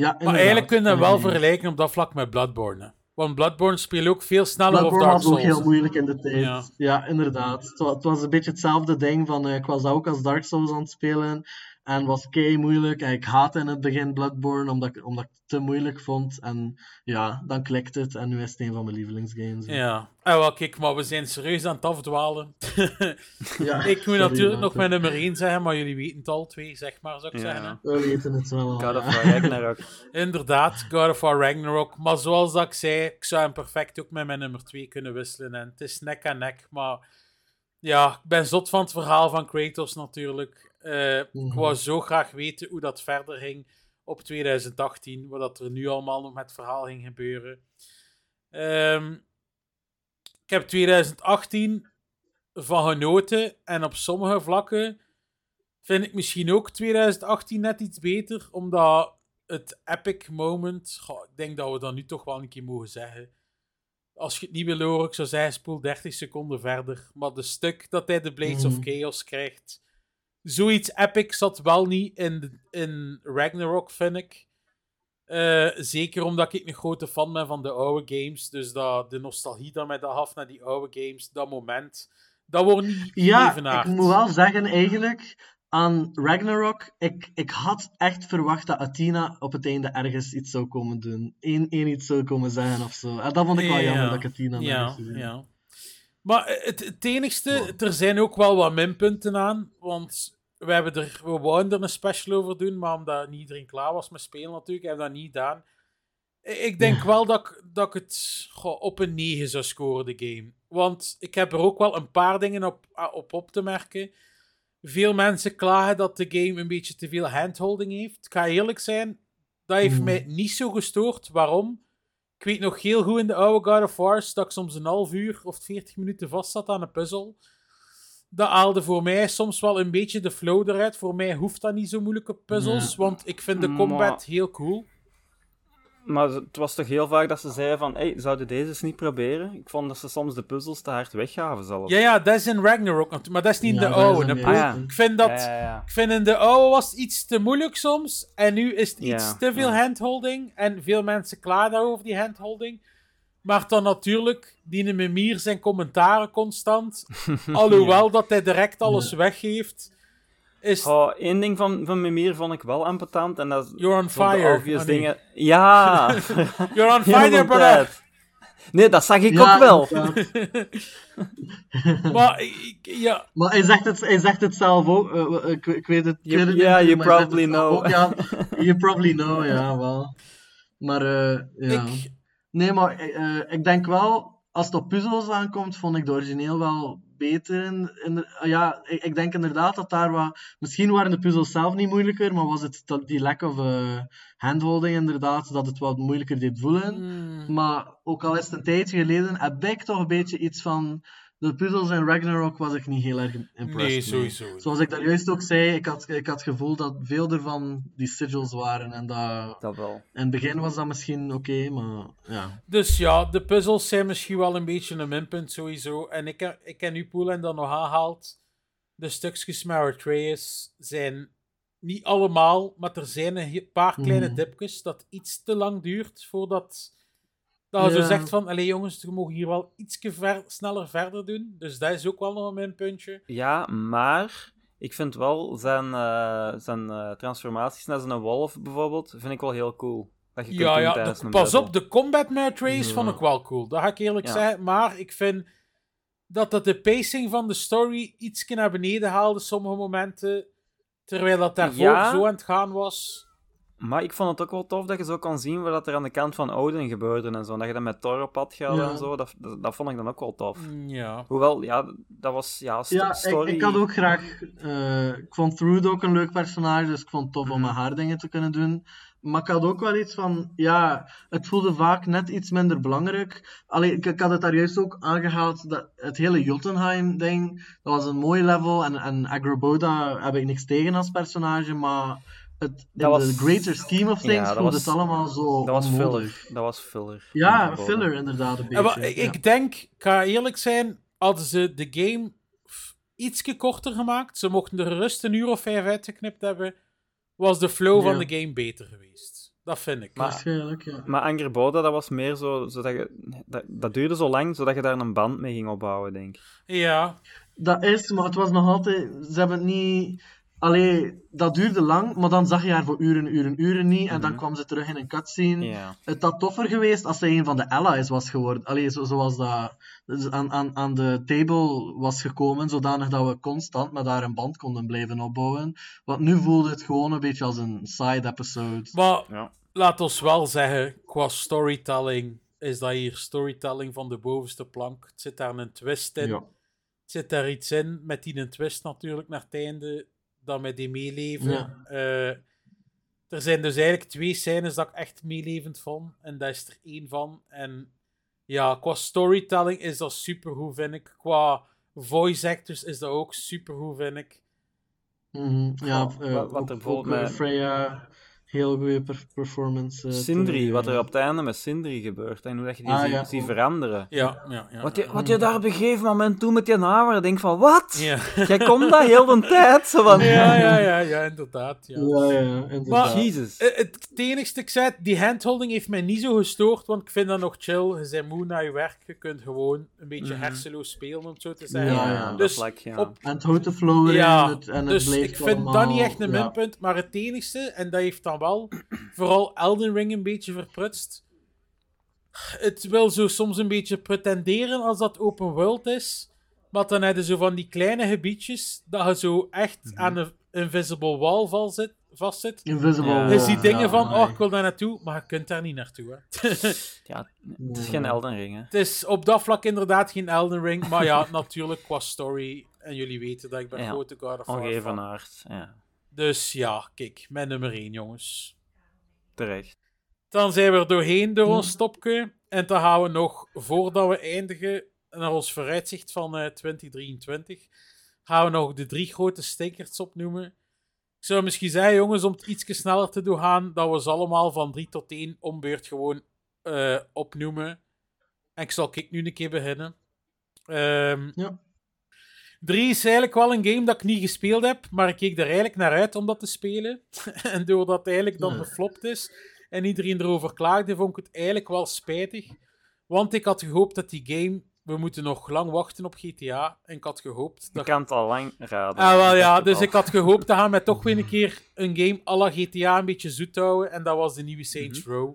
S3: Ja,
S1: Maar eigenlijk kunnen we wel vergelijken op dat vlak met Bloodborne. hè. Want Bloodborne speelt ook veel sneller op
S3: Bloodborne
S1: Dark
S3: was ook
S1: Souls.
S3: heel moeilijk in de tijd.
S1: Ja.
S3: Ja, inderdaad. Het wa- het was een beetje hetzelfde ding van, eh, ik was ook als Dark Souls aan het spelen en was kei moeilijk. En ik haatte in het begin Bloodborne omdat ik, omdat ik het te moeilijk vond. En ja, dan klikte het en nu is het een van mijn lievelingsgames.
S1: Ja. En wel, kijk, maar we zijn serieus aan het afdwalen.
S3: Ja,
S1: ik moet natuurlijk nog mijn nummer 1 zeggen, maar jullie weten het al twee, zeg maar, zou ik
S2: Ja.
S1: zeggen. hè.
S3: We weten het wel. al,
S2: God
S3: ja.
S2: of Ragnarok.
S1: Inderdaad, God of War Ragnarok. Maar zoals dat ik zei, ik zou hem perfect ook met mijn nummer 2 kunnen wisselen. En het is nek aan nek, maar ja, ik ben zot van het verhaal van Kratos natuurlijk. Eh, Ik
S3: Mhm.
S1: wou zo graag weten hoe dat verder ging op 2018, wat dat er nu allemaal nog met het verhaal ging gebeuren. Ehm, ik heb 2018 van genoten en op sommige vlakken vind ik misschien ook 2018 net iets beter, omdat het epic moment, goh, ik denk dat we dat nu toch wel een keer mogen zeggen. Als je het niet wil horen, ik zou zeggen, spoel 30 seconden verder. Maar de stuk dat hij de Blades of
S3: Mhm.
S1: Chaos krijgt, zoiets epic zat wel niet in, in Ragnarok, vind ik. Eh, zeker omdat ik een grote fan ben van de oude games. Dus dat, de nostalgie dat mij dat gaf naar die oude games, dat moment, dat wordt niet
S3: Ja,
S1: geëvenaard.
S3: ik moet wel zeggen, eigenlijk, aan Ragnarok, ik, ik had echt verwacht dat Athena op het einde ergens iets zou komen doen. Eén, één iets zou komen zeggen of zo. En dat vond ik wel jammer dat ik Athena
S1: ja,
S3: gezien.
S1: ja. Maar het, het enigste, er zijn ook wel wat minpunten aan. Want we, hebben er, we wouden er een special over doen, maar omdat niet iedereen klaar was met spelen natuurlijk, hebben we dat niet gedaan. Ik denk wel dat ik, dat ik het goh, op een 9 zou scoren, de game. Want ik heb er ook wel een paar dingen op, ah, op op te merken. Veel mensen klagen dat de game een beetje te veel handholding heeft. Ik ga eerlijk zijn, dat heeft
S3: Hmm.
S1: mij niet zo gestoord. Waarom? Ik weet nog heel goed in de oude God of Wars dat ik soms een half uur of 40 minuten vast zat aan een puzzel. Dat haalde voor mij soms wel een beetje de flow eruit. Voor mij hoeft dat niet zo moeilijke puzzels, want ik vind de combat
S2: Maar-
S1: heel cool.
S2: Maar het was toch heel vaak dat ze zeiden van, hey, zouden deze eens niet proberen? Ik vond dat ze soms de puzzels te hard weggaven zelfs.
S1: Ja, ja, dat is in Ragnarok maar dat is niet in
S3: Ja,
S1: de oude.
S2: Ah, ja.
S1: Ik vind dat...
S2: Ja, ja, ja.
S1: Ik vind in de oude was het iets te moeilijk soms. En nu is het iets
S2: Ja,
S1: te veel
S2: ja.
S1: handholding. En veel mensen klagen over die handholding. Maar dan natuurlijk, die Mimier zijn commentaren constant. Alhoewel dat hij direct alles weggeeft. Is
S2: Oh, één ding van, van Mimir vond ik wel ambetant, en dat is
S1: You're on fire.
S2: obvious
S1: Ah, nee.
S2: dingen... Ja!
S1: You're on fire, brother.
S2: tijd. Nee, dat zag ik
S3: Ja,
S2: ook wel.
S1: Maar ik- ja,
S3: Maar hij zegt het, hij zegt het zelf ook. eh, eh, ik, ik weet het. het
S2: yeah, you probably know.
S3: ook, ja, you probably know, ja, wel. Maar eh, ja.
S1: ik,
S3: Nee, maar eh, ik denk wel, als het op puzzels aankomt, vond ik de origineel wel beter. In, in de- ah ja, ik, ik denk inderdaad dat daar wat... Misschien waren de puzzels zelf niet moeilijker, maar was het dat, die lack of eh, handholding inderdaad, dat het wat moeilijker deed voelen.
S1: Hmm.
S3: Maar ook al is het een tijdje geleden, heb ik toch een beetje iets van... De puzzels in Ragnarok was ik niet heel erg impressed
S1: nee,
S3: mee.
S1: sowieso.
S3: Zoals ik daar juist ook zei, ik had, ik had het gevoel dat veel ervan die sigils waren. En dat,
S2: Dat wel.
S3: in het begin was dat misschien oké, maar ja.
S1: Dus ja, de puzzels zijn misschien wel een beetje een minpunt sowieso. En ik, heb- ik ken nu Poelen dan nog aanhaalt. De stukjes met Atreus zijn niet allemaal, maar er zijn een paar kleine
S3: Mhm.
S1: dipjes dat iets te lang duurt voordat dat je zo zegt van, allee jongens, we mogen hier wel iets ver, sneller verder doen. Dus dat is ook wel nog een minpuntje.
S2: Ja, maar ik vind wel zijn, eh, zijn eh, transformaties naar zijn wolf bijvoorbeeld, vind ik wel heel cool. Dat je kunt
S1: Ja,
S2: doen
S1: ja, de- pas op, de combat Atreus
S3: Ja.
S1: vond ik wel cool. Dat ga ik eerlijk
S2: Ja.
S1: zeggen. Maar ik vind dat dat de pacing van de story iets naar beneden haalde sommige momenten. Terwijl dat daarvoor
S2: Ja.
S1: zo aan het gaan was.
S2: Maar ik vond het ook wel tof dat je zo kan zien wat dat er aan de kant van Odin gebeurde en zo. En dat je dan met Thor op pad gaat
S3: Ja.
S2: en zo. Dat, dat, dat vond ik dan ook wel tof.
S1: Mm, Ja.
S2: Hoewel, ja, dat was ja, st-
S3: Ja, ik,
S2: story.
S3: ik had ook graag... eh, ik vond Trude ook een leuk personage, dus ik vond het tof om
S2: Mhm.
S3: met haar dingen te kunnen doen. Maar ik had ook wel iets van... Ja, het voelde vaak net iets minder belangrijk. Allee, ik, ik had het daar juist ook aangehaald, dat het hele Jotunheim-ding, dat was een mooi level. En, en Agroboda heb ik niks tegen als personage, maar... Het, in
S2: Dat was-
S3: the greater scheme of things
S2: was-
S3: het allemaal zo
S2: Dat was
S3: onnodig.
S2: filler. Dat was filler.
S3: Ja, filler inderdaad een beetje.
S1: ik,
S3: ja.
S1: ik denk, ik ga eerlijk zijn, hadden ze de game ietsje korter gemaakt, ze mochten er gerust een uur of vijf uitgeknipt hebben, was de flow van de game beter geweest. Dat vind ik.
S2: Maar-
S3: Waarschijnlijk, ja.
S2: Maar Angry Boda, dat was meer zo, zodat je, dat, dat duurde zo lang, zodat je daar een band mee ging opbouwen, denk ik.
S1: Ja,
S3: Dat is, maar het was nog altijd. Ze hebben het niet. Allee, dat duurde lang, maar dan zag je haar voor uren, uren, uren niet. En dan
S2: Mhm.
S3: kwam ze terug in een cutscene. Het had toffer geweest als zij een van de allies was geworden. Allee, zo, zoals dat dus aan, aan, aan de table was gekomen, zodanig dat we constant met haar een band konden blijven opbouwen. Want nu voelde het gewoon een beetje als een side episode.
S1: maar
S2: Ja.
S1: laat ons wel zeggen, qua storytelling is dat hier storytelling van de bovenste plank. Het zit daar een twist in.
S3: Ja.
S1: Het zit daar iets in, met die een twist natuurlijk naar het einde, dat met die meeleven.
S3: Ja.
S1: Eh, er zijn dus eigenlijk twee scènes dat ik echt meelevend vond, en dat is er één van. En ja, qua storytelling is dat supergoed, vind ik. Qua voice actors is dat ook supergoed, vind ik.
S3: Mhm, ja,
S2: Goh,
S3: eh,
S2: wat- wat
S3: ook-
S2: er bijvoorbeeld
S3: eh,
S2: met-
S3: Freya, heel goede per- performance. eh,
S2: Sindri, wat er op het einde met Sindri gebeurt en hoe dat je die
S3: Ah,
S2: ziet,
S3: ja.
S2: veranderen.
S1: Ja, ja, ja.
S2: Wat je, wat je daar op een gegeven moment doet met je hamer, denk van, wat?
S1: Ja.
S2: Jij komt dat heel de tijd, zo van...
S1: ja, ja, ja, ja, inderdaad. Ja.
S3: Ja, ja, inderdaad.
S1: Maar-
S2: Jezus.
S1: Eh, Het enigste ik zei, die handholding heeft mij niet zo gestoord, want ik vind dat nog chill. Je bent moe naar je werk, je kunt gewoon een beetje
S2: Mhm.
S1: hersenloos spelen, om het zo te zeggen.
S3: Ja,
S2: Ja,
S3: ja.
S2: dat
S1: Dus op-
S3: En het houdt de flow
S1: Ja,
S3: en het, en het
S1: dus ik vind dat niet echt een
S3: ja.
S1: minpunt, maar het enigste, en dat heeft dan wel vooral Elden Ring een beetje verprutst. Het wil zo soms een beetje pretenderen als dat open world is. Maar dan heb je zo van die kleine gebiedjes dat je zo echt
S2: Mhm.
S1: aan een invisible wall val zit, vastzit.
S3: Invisible
S2: Ja.
S1: Je ziet dingen
S3: ja,
S1: van, oh, ik wil daar naartoe, maar je kunt daar niet naartoe. Hè.
S2: Ja, het is geen Elden Ring, hè.
S1: Het is op dat vlak inderdaad geen Elden Ring, maar ja, natuurlijk qua story. En jullie weten dat ik ben
S2: Ja,
S1: grote God of War.
S2: Ongevenaard, ja.
S1: Dus ja, kijk, mijn nummer 1, jongens.
S2: Terecht.
S1: Dan zijn we er doorheen door ons stopje. En dan gaan we nog, voordat we eindigen, naar ons vooruitzicht van eh 2023, gaan we nog de drie grote stinkers opnoemen. Ik zou misschien zeggen, jongens, om het iets sneller te doen gaan, dat we ze allemaal van 3 tot 1 ombeurt gewoon eh, opnoemen. En ik zal ik nu een keer beginnen. Ehm
S3: Ja.
S1: 3 is eigenlijk wel een game dat ik niet gespeeld heb, maar ik keek er eigenlijk naar uit om dat te spelen. en doordat het eigenlijk dan geflopt is en iedereen erover klaagde, vond ik het eigenlijk wel spijtig. Want ik had gehoopt dat die game... We moeten nog lang wachten op GTA. En ik had gehoopt
S2: Ik
S1: dat...
S2: kan het al lang raden.
S1: Ah, wel
S2: Ik
S1: ja, dus ik had gehoopt dat gaan met toch weer een keer een game à la GTA een beetje zoet houden. En dat was de nieuwe Saints Row.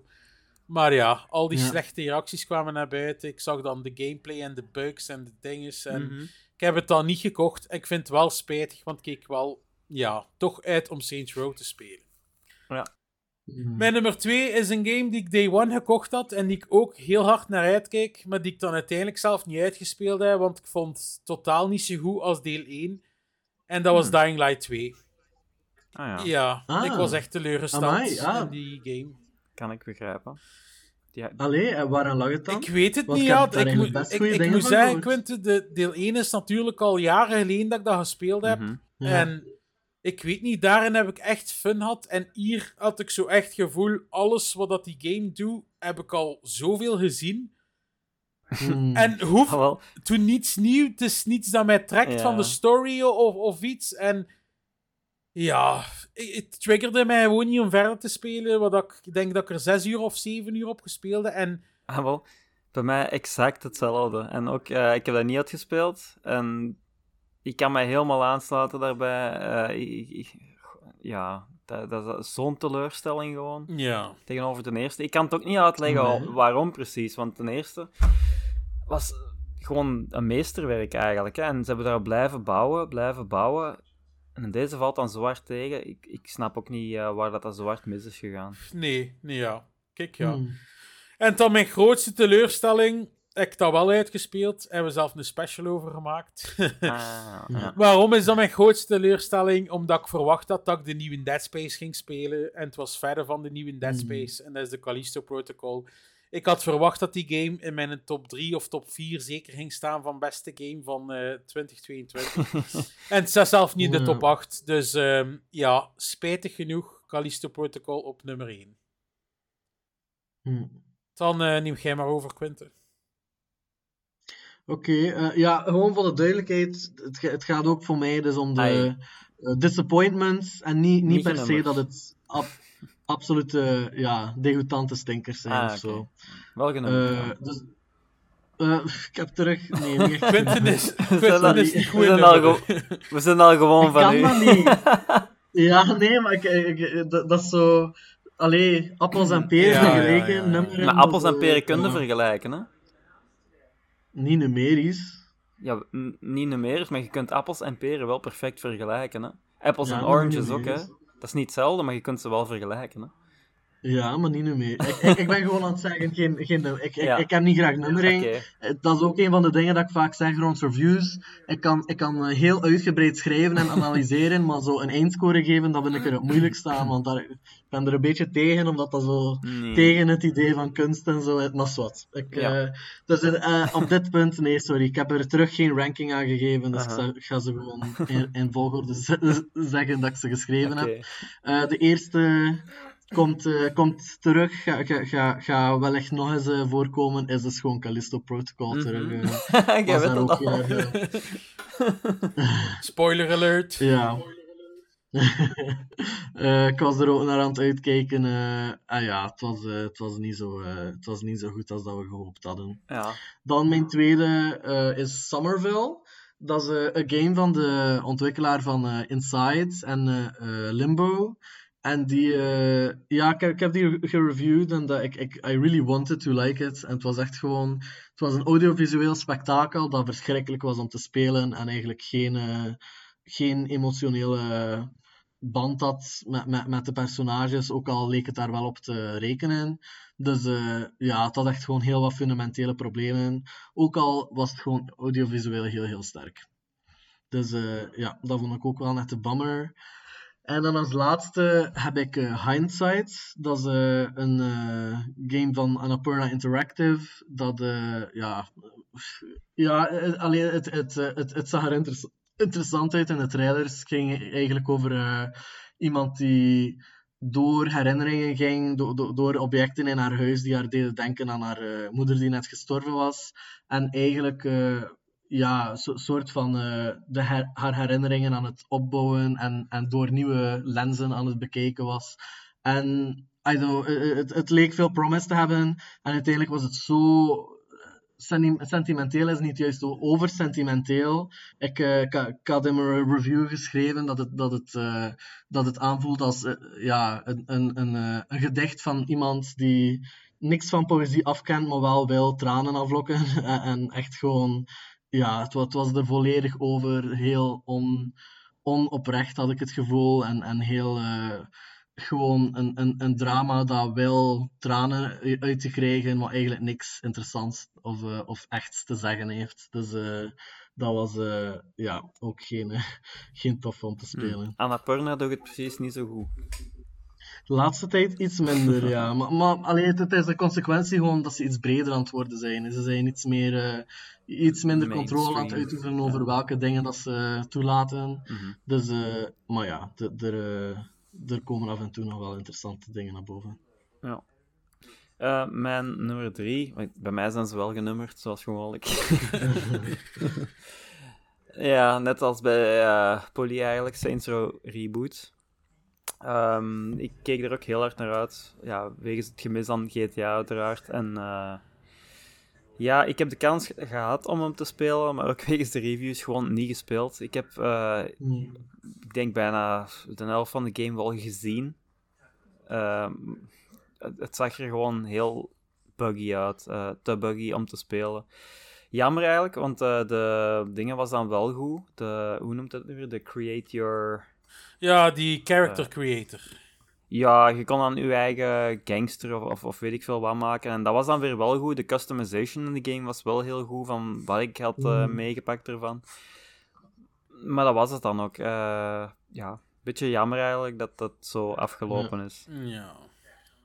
S1: Maar ja, al die
S3: Ja.
S1: slechte reacties kwamen naar buiten. Ik zag dan de gameplay en de bugs en de dinges. En
S2: Mhm.
S1: ik heb het dan niet gekocht. Ik vind het wel spijtig, want ik keek wel, ja, toch uit om Saints Row te spelen.
S3: Mm.
S1: Mijn nummer 2 is een game die ik day one gekocht had en die ik ook heel hard naar uitkeek, maar die ik dan uiteindelijk zelf niet uitgespeeld heb, want ik vond het totaal niet zo goed als deel 1. En dat was
S2: Hmm.
S1: Dying Light 2.
S2: Ah ja,
S1: Ja,
S3: Ah.
S1: ik was echt teleurgesteld
S3: ah.
S1: in die game.
S2: kan ik begrijpen. Ja,
S3: Allee, en waaraan lag het dan?
S1: Ik weet het
S3: Want
S1: niet, ja. Ik, moet- ik, ik moet zeggen. Quinten, de, deel 1 is natuurlijk al jaren geleden dat ik dat gespeeld heb.
S2: mhm.
S3: Ja.
S1: En ik weet niet, daarin heb ik echt fun gehad. En hier had ik zo echt gevoel, alles wat dat die game doet, heb ik al zoveel gezien.
S3: Mm.
S1: En hoef,
S2: Ah,
S1: toen niets nieuw, het is niets dat mij trekt
S2: Ja.
S1: van de story of, of iets. En ja, het triggerde mij gewoon niet om verder te spelen. Wat ik, denk dat ik er zes uur of zeven uur op gespeeld heb. En
S2: ah, wel, bij mij exact hetzelfde. En ook, eh, ik heb dat niet uitgespeeld. En ik kan mij helemaal aansluiten daarbij. Eh, ik- ik- ja, dat, dat is zo'n teleurstelling gewoon.
S1: ja,
S2: tegenover de eerste. Ik kan het ook niet uitleggen
S3: Nee.
S2: al- waarom precies, want de eerste was gewoon een meesterwerk eigenlijk. Hè? En ze hebben daar blijven bouwen, blijven bouwen. En in deze valt dan zwart tegen. Ik, ik snap ook niet eh, waar dat, dat zwart mis is gegaan.
S1: nee, nee, ja. Kijk, ja.
S3: Mm.
S1: En dan mijn grootste teleurstelling, heb ik dat wel uitgespeeld. Hebben we zelf een special over gemaakt.
S2: Ah, ja.
S1: Waarom is dat mijn grootste teleurstelling? Omdat ik verwacht had dat ik de nieuwe Dead Space ging spelen. En het was verder van de nieuwe Dead
S3: Mhm.
S1: Space. En dat is de Callisto Protocol. Ik had verwacht dat die game in mijn top 3 of top 4 zeker ging staan van beste game van eh 2022. en het staat zelf niet in de top 8. Dus ehm, ja, spijtig genoeg. Callisto Protocol op nummer 1.
S3: Mm.
S1: Dan eh, neem jij maar over, Quinten.
S3: Oké, eh, ja, gewoon voor de duidelijkheid, het, het gaat ook voor mij dus om de eh, disappointments en niet, niet
S2: Niet
S3: per se dat het ab, absolute ja, degoutante stinkers zijn
S2: Ah,
S3: of zo.
S2: Wel genoemd.
S3: Eh, dus, eh, ik heb terug, nee, niet echt.
S1: Quinten is,
S2: We
S1: Quinten
S2: zijn al-
S1: is niet goed
S2: we
S1: in
S2: zijn al We zijn al gewoon
S3: Ik
S2: van
S3: kan
S2: u.
S3: dat niet. Ja, nee, maar ik, ik- ik- dat, dat is zo... Allee, appels en peren
S1: Ja, ja,
S3: vergeleken,
S1: ja, ja.
S3: nummeren,
S2: Maar appels en peren kunnen vergelijken, hè?
S3: Niet numerisch.
S2: Ja, niet numerisch, maar je kunt appels en peren wel perfect vergelijken, hè? Apples
S3: Ja,
S2: en oranges ook, hè? Dat is niet hetzelfde, maar je kunt ze wel vergelijken, hè?
S3: Ja, maar niet numerisch. Ik, ik, ik ben gewoon aan het zeggen, geen, geen, ik, ik,
S2: Ja.
S3: ik heb niet graag nummering. Eh, Dat is ook een van de dingen dat ik vaak zeg rond reviews. Ik kan, ik kan eh, heel uitgebreid schrijven en analyseren, maar zo een eindscore geven, dat vind ik er het moeilijkst aan. Want daar, ik ben er een beetje tegen, omdat dat zo
S2: Nee.
S3: tegen het idee van kunst en zo is. Maar zwart.
S2: Ja.
S3: eh, dus op dit punt, nee, sorry. Ik heb er terug geen ranking aan gegeven, dus ik, ga ze gewoon in, in volgorde zeggen dat ik ze geschreven heb. De eerste komt, eh, komt terug, ga, ga, ga, ga wellicht nog eens eh, voorkomen, is dus gewoon Callisto Protocol terug.
S2: Jij
S3: was
S2: weet het
S3: ook,
S2: al.
S3: eh,
S1: Spoiler alert.
S3: ja. Eh, ik was er ook naar aan het uitkijken. eh, ah ja, het was, het, was niet zo, eh, het was niet zo goed als dat we gehoopt hadden.
S2: Ja.
S3: Dan mijn tweede eh, is Somerville. Dat is een game van de ontwikkelaar van eh, Inside en Limbo. En die, eh, ja, ik heb, die gereviewd en dat, ik, ik, I really wanted to like it. En het was echt gewoon, het was een audiovisueel spektakel dat verschrikkelijk was om te spelen en eigenlijk geen, eh, geen emotionele band had met, met, met de personages, ook al leek het daar wel op te rekenen. Dus eh, ja, het had echt gewoon heel wat fundamentele problemen. Ook al was het gewoon audiovisueel heel, heel sterk. Dus ja, dat vond ik ook wel net een bummer. En dan als laatste heb ik uh, Hindsight. Dat is een game van Annapurna Interactive. Dat, ja, ja alleen het, het, het, het zag er interessant uit in de trailers. Het ging eigenlijk over iemand die door herinneringen ging, do door objecten in haar huis die haar deden denken aan haar moeder die net gestorven was. En eigenlijk ja, soort van de her haar herinneringen aan het opbouwen en, en door nieuwe lenzen aan het bekijken was. En I know, het, het leek veel promise te hebben en uiteindelijk was het zo sentimenteel is niet juist oversentimenteel. Ik, uh, ik, had in mijn review geschreven dat het, dat het, dat het aanvoelt als ja, een, een, een gedicht van iemand die niks van poëzie afkent, maar wel wil tranen aflokken. en echt gewoon, ja, het, het was er volledig over. Heel on, onoprecht had ik het gevoel. En, en heel gewoon een, een, een drama dat wel tranen uit te krijgen, maar eigenlijk niks interessants of, uh, of echts te zeggen heeft. Dus uh, dat was uh, ja, ook geen, geen tof om te hm. spelen. Hmm.
S2: Annapurna doet het precies niet zo goed.
S3: De laatste tijd iets minder, ja. Maar, maar alleen, het is de consequentie gewoon dat ze iets breder aan het worden zijn. Ze zijn iets, meer, iets minder controle aan het uitoefenen over welke dingen dat ze toelaten. Mm -hmm. Dus, maar ja, er er komen af en toe nog wel interessante dingen naar boven.
S2: Ja. Uh, mijn nummer drie, bij mij zijn ze wel genummerd, zoals gewoonlijk. ja, net als bij uh, Poly eigenlijk, Saints Row Reboot. Um, ik keek er ook heel hard naar uit, ja, wegens het gemis aan GTA uiteraard. En uh, ja, ik heb de kans gehad om hem te spelen, maar ook wegens de reviews gewoon niet gespeeld. Ik heb, uh, ik denk bijna de helft van de game wel gezien. Uh, het, zag er gewoon heel buggy uit, uh, te buggy om te spelen. Jammer eigenlijk, want de dingen was dan wel goed. De, hoe noemt het nu weer? De create your...
S1: Ja, die character creator.
S2: Ja, je kon dan je eigen gangster of, of, of, weet ik veel wat maken. En dat was dan weer wel goed. De customization in de game was wel heel goed van wat ik had uh, meegepakt ervan. Maar dat was het dan ook. Uh, ja, beetje jammer eigenlijk dat dat zo afgelopen is.
S1: Ja.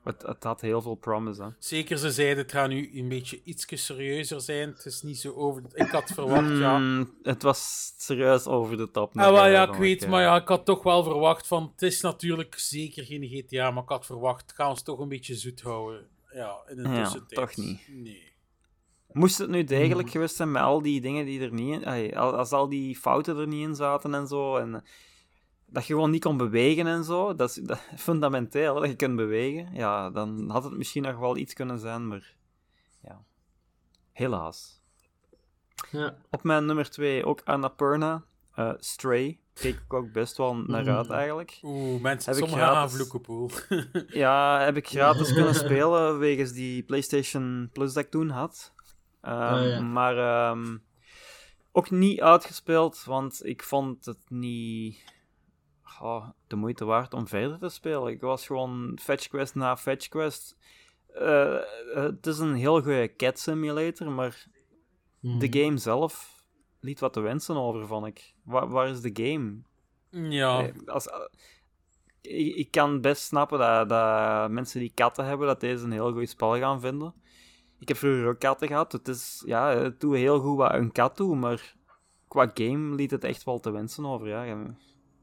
S2: Het, het, had heel veel promise. Hè.
S1: Zeker, ze zeiden het gaat nu een beetje iets serieuzer zijn. Het is niet zo over. Ik had verwacht, ja.
S2: Mm, het was serieus over de top.
S1: Ah, wel, ja, ik weet, maar ja, ik had toch wel verwacht van. Het is natuurlijk zeker geen GTA, maar ik had verwacht, gaan ze toch een beetje zoet houden. Ja, in de
S2: ja, toch niet.
S1: Nee.
S2: Moest het nu degelijk geweest zijn met al die dingen die er niet in... Als al die fouten er niet in zaten en zo, en dat je gewoon niet kon bewegen en zo, dat is, dat, fundamenteel, dat je kunt bewegen, ja, dan had het misschien nog wel iets kunnen zijn, maar ja, helaas.
S3: Ja.
S2: Op mijn nummer 2 ook Annapurna, uh, Stray. Keek ik ook best wel naar uit eigenlijk.
S1: Oeh, mensen, heb sommigen gratis... pool.
S2: ja, heb ik gratis kunnen spelen wegens die PlayStation Plus dat ik toen had. Um, oh, ja. Maar um, ook niet uitgespeeld, want ik vond het niet oh, de moeite waard om verder te spelen. Ik was gewoon fetch quest na fetch quest. Uh, het is een heel goede cat simulator, maar mm. de game zelf liet wat te wensen over, vond ik. Waar, waar is de game?
S1: Ja.
S2: Eh, als, ik, ik, kan best snappen dat, dat mensen die katten hebben, dat deze een heel goed spel gaan vinden. Ik heb vroeger ook katten gehad. Het is, ja, het doet heel goed wat een kat doet, maar qua game liet het echt wel te wensen over, ja.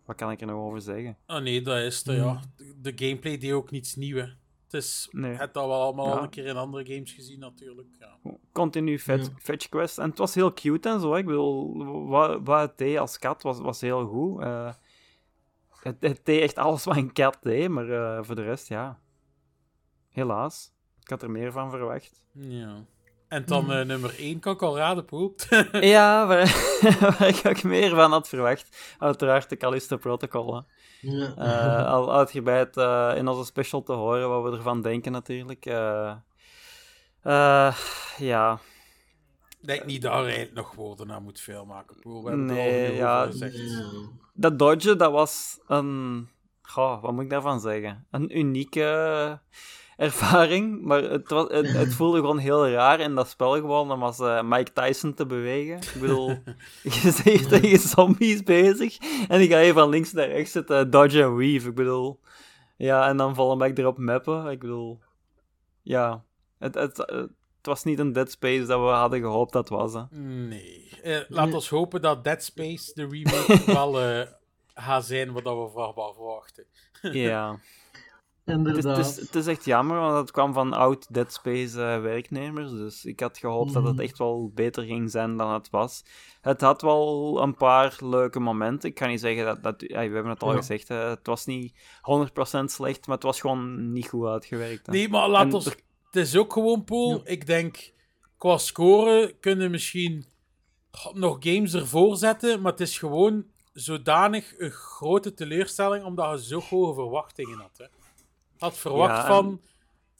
S2: Wat kan ik er nog over zeggen?
S1: Ah nee, dat is het, ja. Hmm. De gameplay deed ook niets nieuws. Het is, nee. het al wel allemaal al een keer in andere games gezien, natuurlijk. Ja.
S2: Continu fetch, fetch quest. En het was heel cute en zo. Ik bedoel, wat, wat het deed als kat was, was heel goed. Uh, het, het, deed echt alles wat een kat deed, maar uh, voor de rest, ja. Helaas. Ik had er meer van verwacht.
S1: Ja. En dan eh, nummer 1 kan ik al raden, Poel.
S2: Ja, waar, waar ik ook meer van had verwacht. Uiteraard de Callisto Protocol. hè.
S3: Ja.
S2: Eh, al uitgebreid eh, in onze special te horen wat we ervan denken natuurlijk. Eh, eh, ja,
S1: Ik denk niet dat er nog woorden aan moet veel maken, Poel. We hebben
S2: Nee,
S1: het al
S2: ja,
S1: gezegd.
S2: Dat dodge, dat was een... Goh, wat moet ik daarvan zeggen? Een unieke ervaring, maar het, was, het, het voelde gewoon heel raar in dat spel gewoon om als eh, Mike Tyson te bewegen. Ik bedoel, je bent hier tegen zombies bezig en die ga je van links naar rechts zitten dodge en weave. Ik bedoel, ja, en dan vallen back erop mappen. Ik bedoel, ja, het, het, het was niet een Dead Space dat we hadden gehoopt dat het was. Hè.
S1: Nee. Eh, laat ons hopen dat Dead Space, de remake, wel eh gaat zijn wat we van wel verwachten.
S2: Ja. Het is, het, is, het is echt jammer, want het kwam van oud Dead Space eh, werknemers. Dus ik had gehoopt dat het
S3: Mhm.
S2: echt wel beter ging zijn dan het was. Het had wel een paar leuke momenten. Ik kan niet zeggen dat... dat ja, we hebben het al
S3: Ja.
S2: gezegd, hè, het was niet 100% slecht, maar het was gewoon niet goed uitgewerkt. hè.
S1: Nee, maar laat
S2: En
S1: ons...
S2: er-
S1: Het is ook gewoon, Pool. Ik denk, qua scoren kunnen misschien nog games ervoor zetten, maar het is gewoon zodanig een grote teleurstelling, omdat je zo hoge verwachtingen had. Hè. Had verwacht
S2: Ja, en-
S1: van...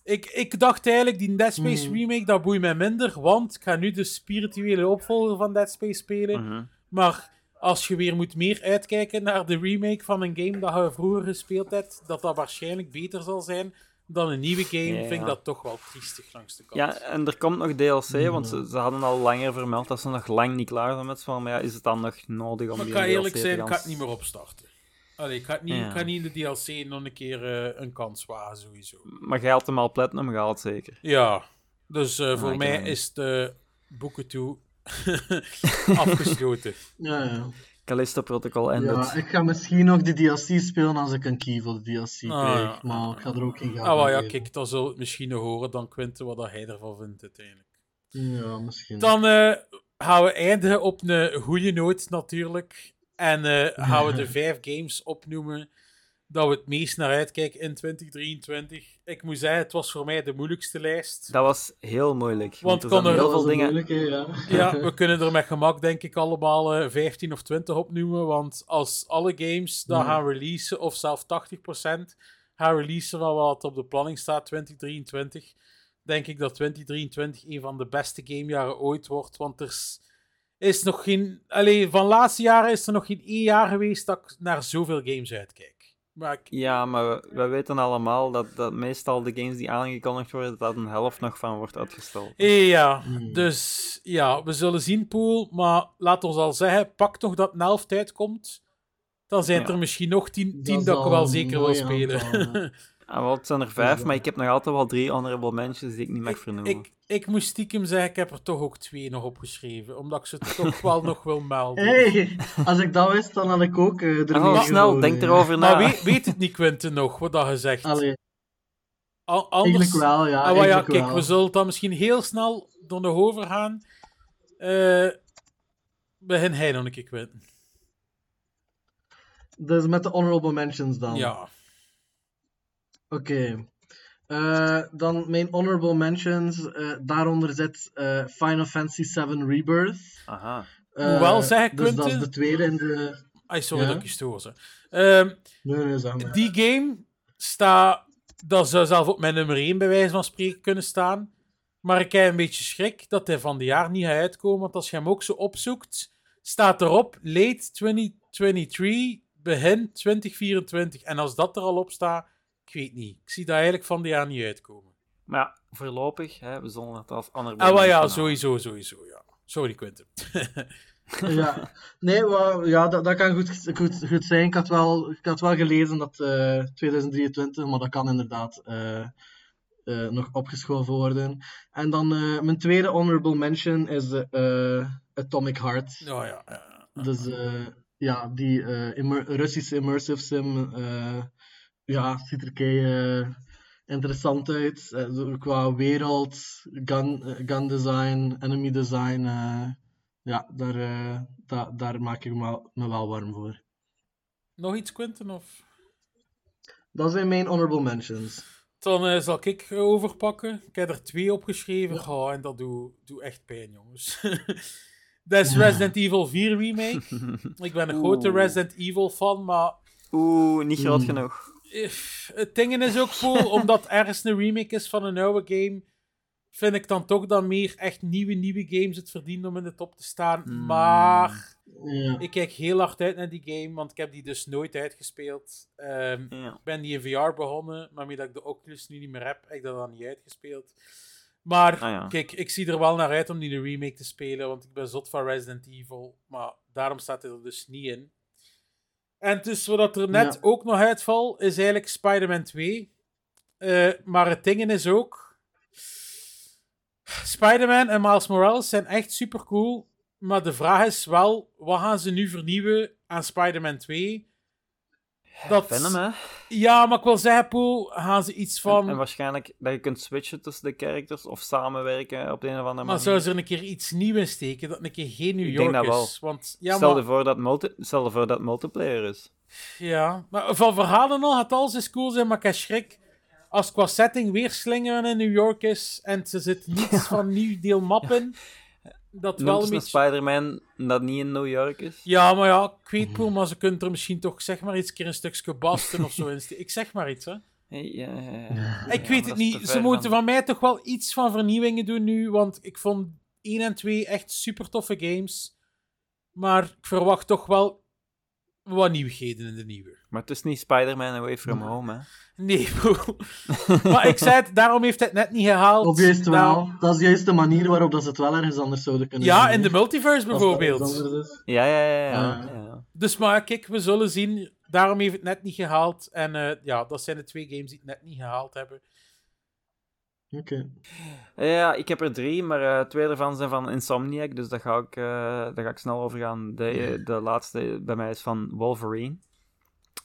S1: Ik, ik dacht eigenlijk, die Dead Space
S3: Mhm.
S1: remake, dat boeit mij minder, want ik ga nu de spirituele opvolger van Dead Space spelen.
S2: Mhm.
S1: Maar als je weer moet meer uitkijken naar de remake van een game dat je vroeger gespeeld hebt, dat dat waarschijnlijk beter zal zijn dan een nieuwe game,
S2: Ja.
S1: vind ik dat toch wel triestig langs de kant.
S2: Ja, en er komt nog DLC, want ze, ze hadden al langer vermeld dat ze nog lang niet klaar zijn met spel. Maar ja, is het dan nog nodig om
S1: maar ik
S2: die
S1: ga eerlijk
S2: DLC te
S1: zijn, ik
S2: gaan
S1: ga het niet meer opstarten. Allee, ik ga, niet,
S2: Ja.
S1: ik ga niet in de DLC nog een keer eh, een kans wagen, sowieso.
S2: Maar jij had hem al platinum gehaald, zeker?
S1: Ja, dus eh, voor
S2: ik
S1: mij is de boeken toe afgesloten.
S3: Ja, ja.
S2: Callisto Protocol en
S3: ja, ik ga misschien nog de DLC spelen als ik een key voor de DLC
S1: Ah,
S3: krijg.
S1: ja.
S3: Maar ik ga er ook geen geld
S1: Ah, wel ja,
S3: geven.
S1: kijk, dan zullen we het misschien nog horen dan Quinten wat hij ervan vindt uiteindelijk.
S3: Ja, misschien.
S1: Dan eh, gaan we eindigen op een goede noot natuurlijk. En eh, gaan we de vijf games opnoemen dat we het meest naar uitkijken in 2023. Ik moet zeggen, het was voor mij de moeilijkste lijst.
S2: Dat was heel moeilijk.
S1: Want
S2: er
S1: kon
S2: zijn
S1: er-
S2: heel veel dingen...
S3: ja.
S1: Ja, we kunnen er met gemak denk ik allemaal eh 15 of 20 opnoemen. Want als alle games dat
S3: Ja.
S1: gaan releasen, of zelfs 80% gaan releasen van wat op de planning staat 2023, denk ik dat 2023 een van de beste gamejaren ooit wordt. Want er is, is nog geen... Alleen van de laatste jaren is er nog geen één jaar geweest dat ik naar zoveel games uitkijk. Maar ik,
S2: Ja, maar we, we weten allemaal dat, dat meestal de games die aangekondigd worden, dat een helft nog van wordt uitgesteld.
S1: Ja,
S3: Hmm.
S1: dus ja, we zullen zien, Poel. Maar laat ons al zeggen, pak toch dat een helft uitkomt. Dan zijn
S2: Ja.
S1: er misschien nog tien,
S3: Dat
S1: tien
S3: is
S1: dat ik wel zeker wil spelen.
S2: Ah, wel, het zijn er vijf, maar ik heb nog altijd wel drie honorable mentions die ik niet mag vernoemen.
S1: ik, ik moest stiekem zeggen, ik heb er toch ook twee nog opgeschreven. Omdat ik ze toch wel nog wil melden.
S3: Hey, als ik dat wist, dan had ik ook eh er
S2: Oh, snel, denk
S3: ja.
S2: erover na.
S1: Maar weet, weet het niet, Quinten, nog, wat dat je zegt?
S3: Allee,
S1: Al- anders...
S3: eigenlijk wel, ja.
S1: Ah, wel ja, kijk,
S3: wel.
S1: we zullen dan misschien heel snel door de over gaan. Eh begin hij nog een keer, Quinten.
S3: Dus met de honorable mentions dan.
S1: Ja.
S3: Oké. Eh, dan mijn honorable mentions. eh, daaronder zit eh, Final Fantasy VII Rebirth.
S2: Aha.
S3: Eh,
S1: Moet wel zeggen,
S3: Dus dat is de tweede in de...
S1: Ay, sorry
S3: Ja?
S1: dat ik je stoor. Ehm,
S3: Nee, nee, zeg maar.
S1: die game staat... Dat zou zelf op mijn nummer 1 bij wijze van spreken kunnen staan. Maar ik heb een beetje schrik dat hij van de jaar niet gaat uitkomen. Want als je hem ook zo opzoekt, staat erop late 2023, begin 2024. En als dat er al op staat, ik weet niet. Ik zie dat eigenlijk van de jaar niet uitkomen.
S2: Maar ja, voorlopig, hè, we zullen het als honorable
S1: Ah, wel ja, sowieso, sowieso, ja. Sorry, Quentin.
S3: Ja, nee, maar, ja, dat, dat kan goed, goed, goed zijn. Ik had wel, ik had wel gelezen dat eh 2023, maar dat kan inderdaad eh, eh, nog opgeschoven worden. En dan eh, mijn tweede honorable mention is eh, eh, Atomic Heart.
S1: Oh ja, ja.
S3: Dus eh, ja, die eh, immer- Russische immersive sim eh, ja, ziet er kei eh, interessant uit. Eh, zo qua wereld, gun, eh, gun design, enemy design. eh, ja, daar, eh, da- daar maak ik me, wel- me wel warm voor.
S1: Nog iets, Quentin? Of...
S3: Dat zijn mijn honorable mentions.
S1: Dan zal ik overpakken. Ik heb er twee opgeschreven. Oh, en dat doet doet echt pijn, jongens. dat is Resident Evil 4 Remake. ik ben een grote. Resident Evil fan, maar
S2: Oeh, niet groot
S3: Mm.
S2: genoeg.
S1: Het ding is ook cool, omdat het ergens een remake is van een oude game, vind ik dan toch dan meer echt nieuwe, nieuwe games het verdienen om in de top te staan.
S2: Hmm.
S1: Maar
S3: Ja.
S1: ik kijk heel hard uit naar die game, want ik heb die dus nooit uitgespeeld. Ehm, ik ben die in VR begonnen, maar met dat ik de Oculus nu niet meer heb, heb ik dat dan niet uitgespeeld. Maar
S2: Ah, ja.
S1: kijk, ik zie er wel naar uit om die remake te spelen, want ik ben zot van Resident Evil. Maar daarom staat hij er dus niet in. En dus wat er net
S3: Ja.
S1: ook nog uitvalt, is eigenlijk Spider-Man 2. Eh, maar het ding is ook... Spider-Man en Miles Morales zijn echt super cool. Maar de vraag is wel, wat gaan ze nu vernieuwen aan Spider-Man 2? Dat...
S2: Venom, hè?
S1: Ja, maar ik wil zeggen, Poel, gaan ze iets van...
S2: En, en waarschijnlijk dat je kunt switchen tussen de characters of samenwerken op de een of andere
S1: Maar
S2: manier.
S1: zou ze er een keer iets nieuws in steken? Dat een keer geen New
S2: Ik
S1: York
S2: denk dat
S1: is? Want, ja,
S2: stel,
S1: maar,
S2: je voor dat multi stel voor dat multiplayer is.
S1: ja, maar van verhalen al gaat alles is cool zijn, maar ik heb schrik. Als qua setting weer slingeren in New York is en ze zit niets van nieuw deel mappen, dat wel
S2: Noemt
S1: een
S2: een
S1: beetje...
S2: Spider-Man dat niet in New York is?
S1: Ja, maar ja, ik weet Poel, maar ze kunnen er misschien toch zeg maar iets keer een stukje basten of zo in. Ik zeg maar iets, hè.
S2: Hey, ja, ja, ja.
S1: Ik
S2: Ja,
S1: weet het niet. Ze
S2: ver
S1: moeten
S2: van-
S1: van mij toch wel iets van vernieuwingen doen nu. Want ik vond 1 en 2 echt super toffe games. Maar ik verwacht toch wel wat nieuwigheden in de nieuwe.
S2: Maar het is niet Spider-Man Away From Home, hè?
S1: Nee, bro. maar ik zei het, daarom heeft hij het net niet gehaald.
S3: Of juist wel. Dat is juist de manier waarop dat ze het wel ergens anders zouden kunnen
S1: Ja,
S3: doen,
S1: in de multiverse bijvoorbeeld.
S2: Ja, ja, ja. ja,
S3: Ah.
S2: ja.
S1: Dus maar kijk, we zullen zien. Daarom heeft het net niet gehaald. En eh, ja, dat zijn de twee games die het net niet gehaald hebben.
S3: Oké.
S2: Ja, ik heb er drie, maar eh, twee daarvan zijn van Insomniac, dus daar ga ik, eh, daar ga ik snel over gaan. De, de laatste bij mij is van Wolverine.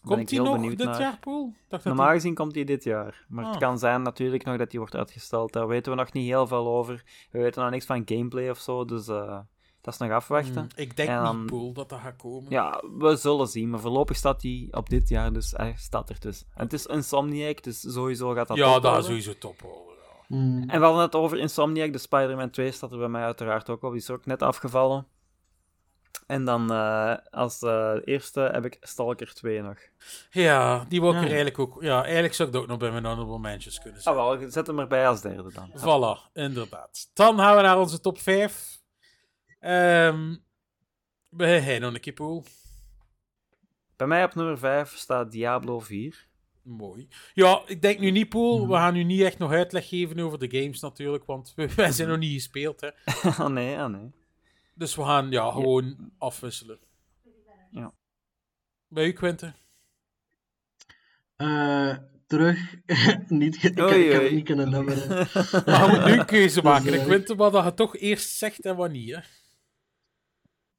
S1: Komt die
S2: heel
S1: nog
S2: benieuwd
S1: dit
S2: naar.
S1: jaar, Poel? Ik dacht dat
S2: Normaal
S1: die-
S2: gezien komt die dit jaar. Maar
S1: Ah.
S2: het kan zijn natuurlijk nog dat die wordt uitgesteld. Daar weten we nog niet heel veel over. We weten nog niks van gameplay of zo, dus eh, dat is nog afwachten.
S1: Hmm, ik denk
S2: dan-
S1: niet, Poel, dat dat gaat komen.
S2: Ja, we zullen zien. Maar voorlopig staat die op dit jaar, dus hij staat er dus. En het is Insomniac, dus sowieso gaat dat
S1: ja
S2: top
S1: dat
S2: worden.
S1: sowieso top ja.
S3: Hmm.
S2: En we hadden het over Insomniac, de Spider-Man 2 staat er bij mij uiteraard ook op. Die is ook net afgevallen. En dan eh, als eh, eerste heb ik Stalker 2 nog.
S1: Ja, die wil ik
S3: Ja.
S1: er eigenlijk ook... Ja, eigenlijk zou ik dat ook nog bij mijn honorable mentions kunnen
S2: Ah
S1: zetten.
S2: wel, zet hem erbij als derde dan.
S1: Voilà, inderdaad. Dan gaan we naar onze top 5. Ehm begin jij nog een?
S2: Bij mij op nummer 5 staat Diablo 4.
S1: Mooi. Ja, ik denk nu niet, Poel. We gaan nu niet echt nog uitleg geven over de games natuurlijk, want we, wij zijn nog niet gespeeld, hè.
S2: oh nee, oh nee.
S1: Dus we gaan ja, gewoon afwisselen.
S2: Ja.
S1: Bij u, Quinten?
S3: Eh, terug. niet, ik,
S2: Oei,
S3: ik heb
S2: oei.
S3: het niet kunnen nummeren.
S1: Maar je moet nu een keuze maken.
S3: Dus,
S1: Ik Quinten, wat dat je toch eerst zegt en hè.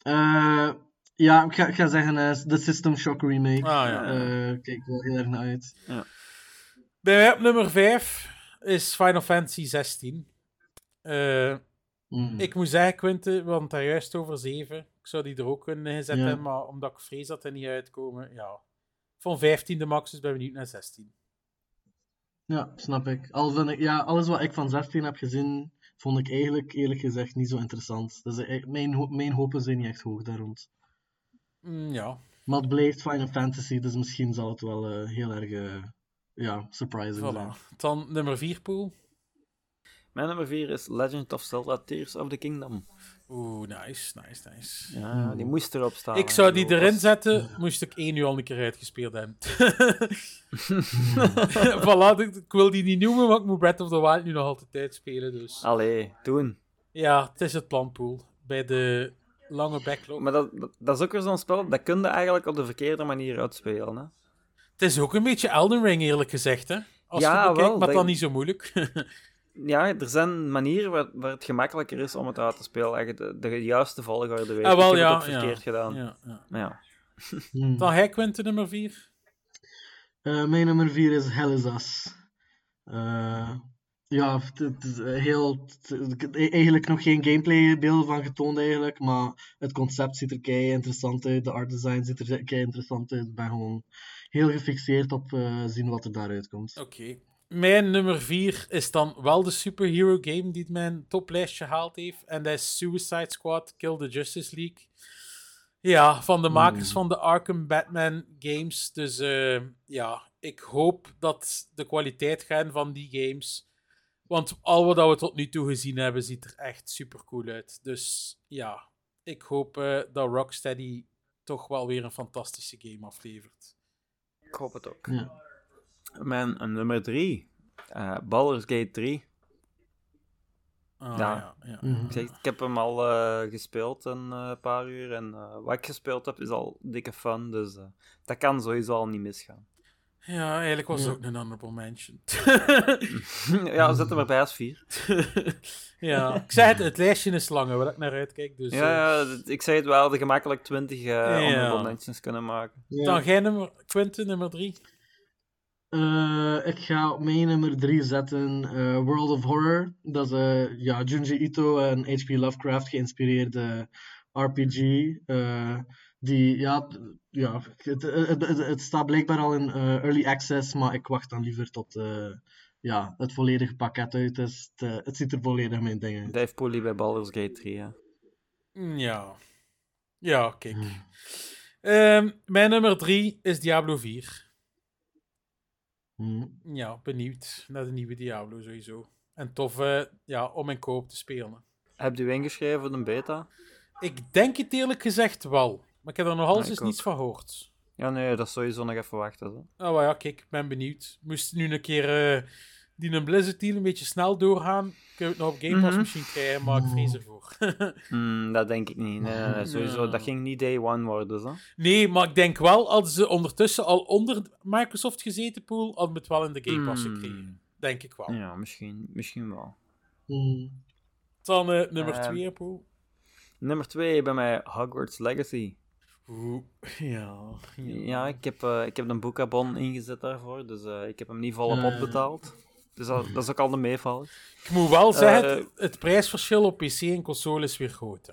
S3: Eh, ja, ik ga, ik ga zeggen eh, de System Shock remake.
S1: Ah, ja.
S3: Eh, kijk wel heel erg naar uit.
S1: Bij mij op nummer 5 is Final Fantasy 16.
S3: Mm.
S1: ik moet zeggen, Quinten, we hadden het daar juist over 7. Ik zou die er ook kunnen gezet
S3: Ja.
S1: hebben, maar omdat ik vrees dat er niet uitkomen, ja. Van 15 de max, dus ben benieuwd naar 16.
S3: Ja, snap ik. Al vind ik. Ja, alles wat ik van 16 heb gezien, vond ik eigenlijk eerlijk gezegd niet zo interessant. Dus eh, mijn, mijn hopen zijn niet echt hoog daar rond.
S1: Mm, ja.
S3: Maar het blijft Final Fantasy, dus misschien zal het wel eh, heel erg eh, ja, surprising zijn.
S1: Voilà. Dan nummer 4, Poel.
S2: Mijn nummer 4 is Legend of Zelda Tears of the Kingdom.
S1: Oeh, nice, nice, nice.
S2: Ja, die moest erop staan.
S1: Ik zou die erin zetten, moest ik één uur al een keer uitgespeeld hebben. voilà, ik, ik wil die niet noemen, maar ik moet Breath of the Wild nu nog altijd uitspelen. Dus.
S2: Allee, doen.
S1: Ja, het is het planpool. Bij de lange backlog.
S2: Maar dat, dat, dat is ook weer zo'n spel, dat kun je eigenlijk op de verkeerde manier uitspelen. Hè?
S1: Het is ook een beetje Elden Ring, eerlijk gezegd. Hè? Als
S2: Ja,
S1: je bekijkt,
S2: wel,
S1: maar
S2: dat-
S1: dan niet zo moeilijk.
S2: Ja, er zijn manieren waar, waar het gemakkelijker is om het uit te spelen. Echt de, de juiste volgorde weet.
S1: Ah, wel,
S2: ik heb
S1: ja,
S2: het verkeerd
S1: ja.
S2: gedaan.
S1: ja, ja.
S2: Maar ja.
S3: Hmm.
S1: Dan hij Quinten nummer 4.
S3: Eh, mijn nummer 4 is Hell is Us. Eh, ja, het het is eh, heel. het- Eigenlijk nog geen gameplay beelden van getoond, eigenlijk. Maar het concept ziet er kei interessant uit. De art design ziet er kei interessant uit. Ik ben gewoon heel gefixeerd op eh, zien wat er daaruit komt.
S1: Oké. Mijn nummer 4 is dan wel de superhero game die mijn toplijstje gehaald heeft. En dat is Suicide Squad Kill the Justice League. Ja, van de makers van de Arkham Batman games. Dus eh, ja, ik hoop dat de kwaliteit gaat van die games. Want al wat we tot nu toe gezien hebben, ziet er echt super cool uit. Dus ja, ik hoop eh, dat Rocksteady toch wel weer een fantastische game aflevert.
S2: Ik hoop het ook.
S3: Ja.
S2: Mijn nummer 3, uh, eh, Gate 3.
S1: Oh, ah,
S2: ja.
S1: ja,
S3: mhm.
S2: ik, zeg, ik, heb hem al eh, gespeeld een eh, paar uur en wat ik gespeeld heb is al dikke fun, dus dat kan sowieso al niet misgaan.
S1: Ja, eigenlijk was het ook een honorable mention.
S2: ja, zet hem erbij als vier.
S1: ja, ik zei het, het lijstje is langer waar ik naar uitkijk. Dus,
S2: ja, ik zei het wel, de gemakkelijk 20 honorable mentions kunnen maken.
S1: Dan geen nummer, Quentin, nummer 3?
S3: Eh, ik ga mijn nummer 3 zetten uh, World of Horror. Dat is uh, ja, Junji Ito en H.P. Lovecraft geïnspireerde RPG. die, ja, ja het, het, staat blijkbaar al in early access, maar ik wacht dan liever tot ja, het volledige pakket uit is. Het, ziet er volledig mijn dingen uit.
S2: Dave Polly bij Baldur's Gate 3, ja.
S1: Mm, ja. Ja, kijk. Hmm. Ehm, mijn nummer 3 is Diablo 4.
S3: Hm.
S1: Ja, benieuwd naar de nieuwe Diablo sowieso. En tof eh, ja, om in koop te spelen.
S2: Heb je ingeschreven voor de beta?
S1: Ik denk het eerlijk gezegd wel. Maar ik heb er nog altijd eens
S2: ook.
S1: niets van gehoord.
S2: Ja, nee, dat is sowieso nog even wachten. Zo.
S1: Oh maar ja, kijk, ik ben benieuwd. Moest nu een keer eh, die een Blizzard deal een beetje snel doorgaan, kun je het nog op Game Pass
S2: Mhm.
S1: misschien krijgen, maar ik vrees ervoor.
S2: Hmm, dat denk ik niet. Nee, nee, nee, sowieso. Dat ging niet day one worden. Zo.
S1: nee, maar ik denk wel, hadden ze ondertussen al onder Microsoft gezeten, Pool, hadden we het wel in de Game Pass
S2: Hmm.
S1: gekregen. Denk ik wel.
S2: Ja, misschien, misschien wel.
S3: Hm.
S1: Dan eh, nummer
S2: Ehm,
S1: 2, Pool.
S2: Nummer 2 bij mij Hogwarts Legacy.
S1: Oeh, ja.
S2: Ja, ik heb, eh, ik heb een boekabon ingezet daarvoor, dus eh, ik heb hem niet volop opbetaald. Dus dat, dat is ook al de meevaller.
S1: Ik moet wel zeggen,
S2: Eh,
S1: het, het prijsverschil op PC en console is weer groot. hè.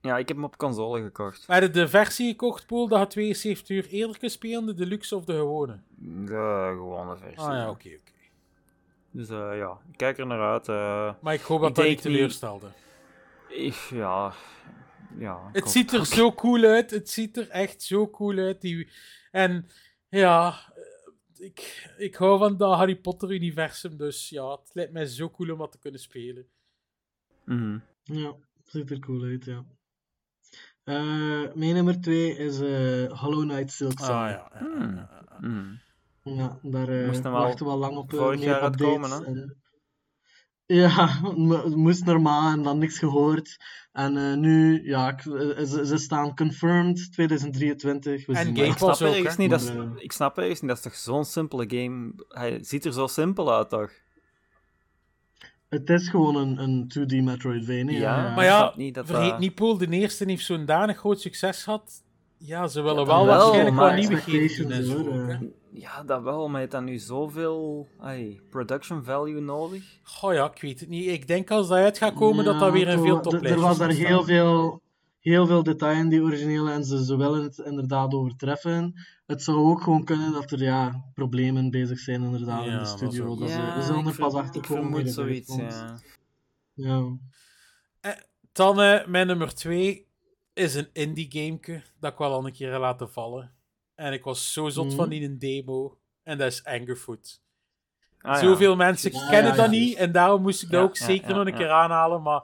S2: Ja, ik heb hem op console gekocht.
S1: We hadden de versie gekocht, Pool, dat je 72 uur eerder kunt spelen, de deluxe of de gewone?
S2: De gewone versie.
S1: Ah ja, oké, oké.
S2: Dus eh, ja, ik kijk er naar uit. eh.
S1: Maar ik hoop dat
S2: Ik
S1: dat niet teleurstelde.
S2: ik, ja, ja.
S1: Het ziet er zo cool uit. Het ziet er echt zo cool uit. Die... En ja, ik, ik hou van dat Harry Potter-universum. Dus ja, het lijkt mij zo cool om dat te kunnen spelen.
S2: Mhm.
S3: Ja, ziet er cool uit, ja. Eh, mijn nummer 2 is eh, Hollow Knight Silk
S1: Ah
S3: Song.
S1: ja. ja, ja, ja, ja.
S2: Mhm.
S3: Ja, daar
S2: wel
S3: wachten we al lang op
S2: vorig
S3: meer
S2: jaar
S3: updates.
S2: uitkomen, hè?
S3: en- Ja, het moest normaal en dan niks gehoord. En eh, nu, ja, ik- eh, ze, ze staan confirmed 2023. We
S1: En
S3: zien.
S2: Ik snap,
S1: ook,
S2: niet, dat
S3: eh,
S2: ik snap ergens niet, dat is toch zo'n simpele game. Hij ziet er zo simpel uit, toch?
S3: Het is gewoon een, een 2D Metroidvania.
S2: Ja,
S3: ja.
S1: Maar ja,
S2: niet dat
S1: vergeet
S2: dat-
S1: niet, Poel, de eerste heeft zo'n danig groot succes gehad. Ja, ze willen
S2: Ja,
S1: wel
S2: wel,
S1: waarschijnlijk
S2: maar
S1: wat nieuwigheden ook.
S2: Ja, dat wel, maar je hebt dan nu zoveel ai, production value nodig.
S1: Goh ja, ik weet het niet. Ik denk als dat uit gaat komen, dat dat weer een veel toplijstjes
S3: Er was daar heel veel, heel veel detail in die originele en ze, ze willen het inderdaad overtreffen. Het zou ook gewoon kunnen dat er ja, problemen bezig zijn inderdaad
S1: Ja,
S3: in de
S1: dat
S3: studio. Dat ze,
S2: Ja,
S3: we zullen er pas achter
S2: Ik
S3: komen.
S2: vermoed
S3: dat
S2: zoiets, ja.
S3: Ja.
S1: Dan eh, mijn nummer 2 is een indie gameke dat ik wel al een keer heb laten vallen. En ik was zo zot
S3: Mhm.
S1: van die een demo. En dat is Angerfoot.
S2: Ah, ja.
S1: Zoveel mensen
S3: Ja,
S1: kennen
S3: ja,
S1: dat
S3: ja.
S1: niet. En daarom moest ik dat
S2: Ja,
S1: ook
S2: ja,
S1: zeker
S2: ja,
S1: nog een
S2: ja.
S1: keer aanhalen. Maar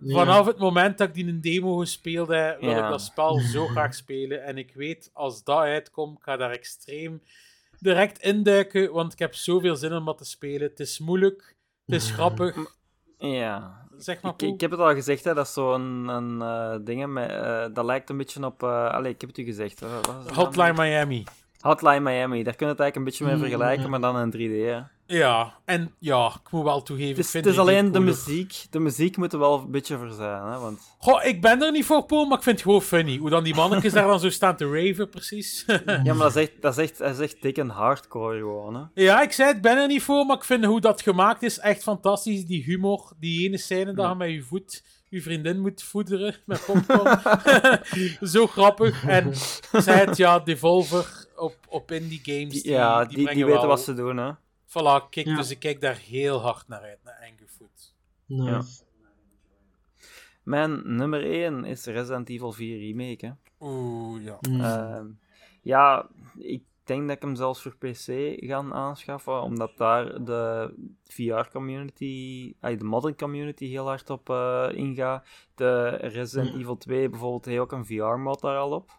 S3: Ja.
S1: vanaf het moment dat ik die een demo gespeeld heb, wil
S2: Ja.
S1: ik dat spel zo graag spelen. En ik weet, als dat uitkomt, ik ga daar extreem direct induiken. Want ik heb zoveel zin om dat te spelen. Het is moeilijk. Het is grappig.
S2: Ja.
S1: Zeg maar,
S2: Ik, ik heb het al gezegd, hè, dat is zo'n een, eh ding, met, eh, dat lijkt een beetje op... eh allee, ik heb het u gezegd.
S1: Hotline? Miami.
S2: Hotline Miami, daar kun je het eigenlijk een beetje mee
S3: Mm,
S2: vergelijken,
S3: ja.
S2: maar dan in 3D. Hè.
S1: Ja, en ja, ik moet wel toegeven.
S2: Het
S1: ik
S2: is,
S1: vind
S2: het is
S1: 3D
S2: alleen de muziek. De muziek moet er wel een beetje voor zijn, hè, want...
S1: Goh, ik ben er niet voor, Paul, maar ik vind het gewoon funny. Hoe dan die mannetjes daar dan zo staan te raven, precies.
S2: Ja, maar dat is echt, dat is echt, dat is echt dik en hardcore gewoon, hè.
S1: ja, ik zei, ik ben er niet voor, maar ik vind hoe dat gemaakt is echt fantastisch. Die humor, die ene scène dat je met je voet je vriendin moet voederen met popcorn. zo grappig. En zij het, ja, Devolver op, op indie games. Die,
S2: ja, die, die, weten
S1: wel
S2: wat ze doen, hè.
S1: Voilà, kijk,
S3: Ja.
S1: dus ik kijk daar heel hard naar uit, naar Angerfoot.
S3: Nice.
S2: Mijn nummer 1 is Resident Evil 4 Remake. Hè.
S1: Oeh, ja.
S3: Mm.
S2: Ehm, ja, ik denk dat ik hem zelfs voor PC ga aanschaffen, omdat daar de VR-community, de modern community heel hard op eh, ingaat. De Resident Evil 2 bijvoorbeeld heeft ook een VR-mod daar al op.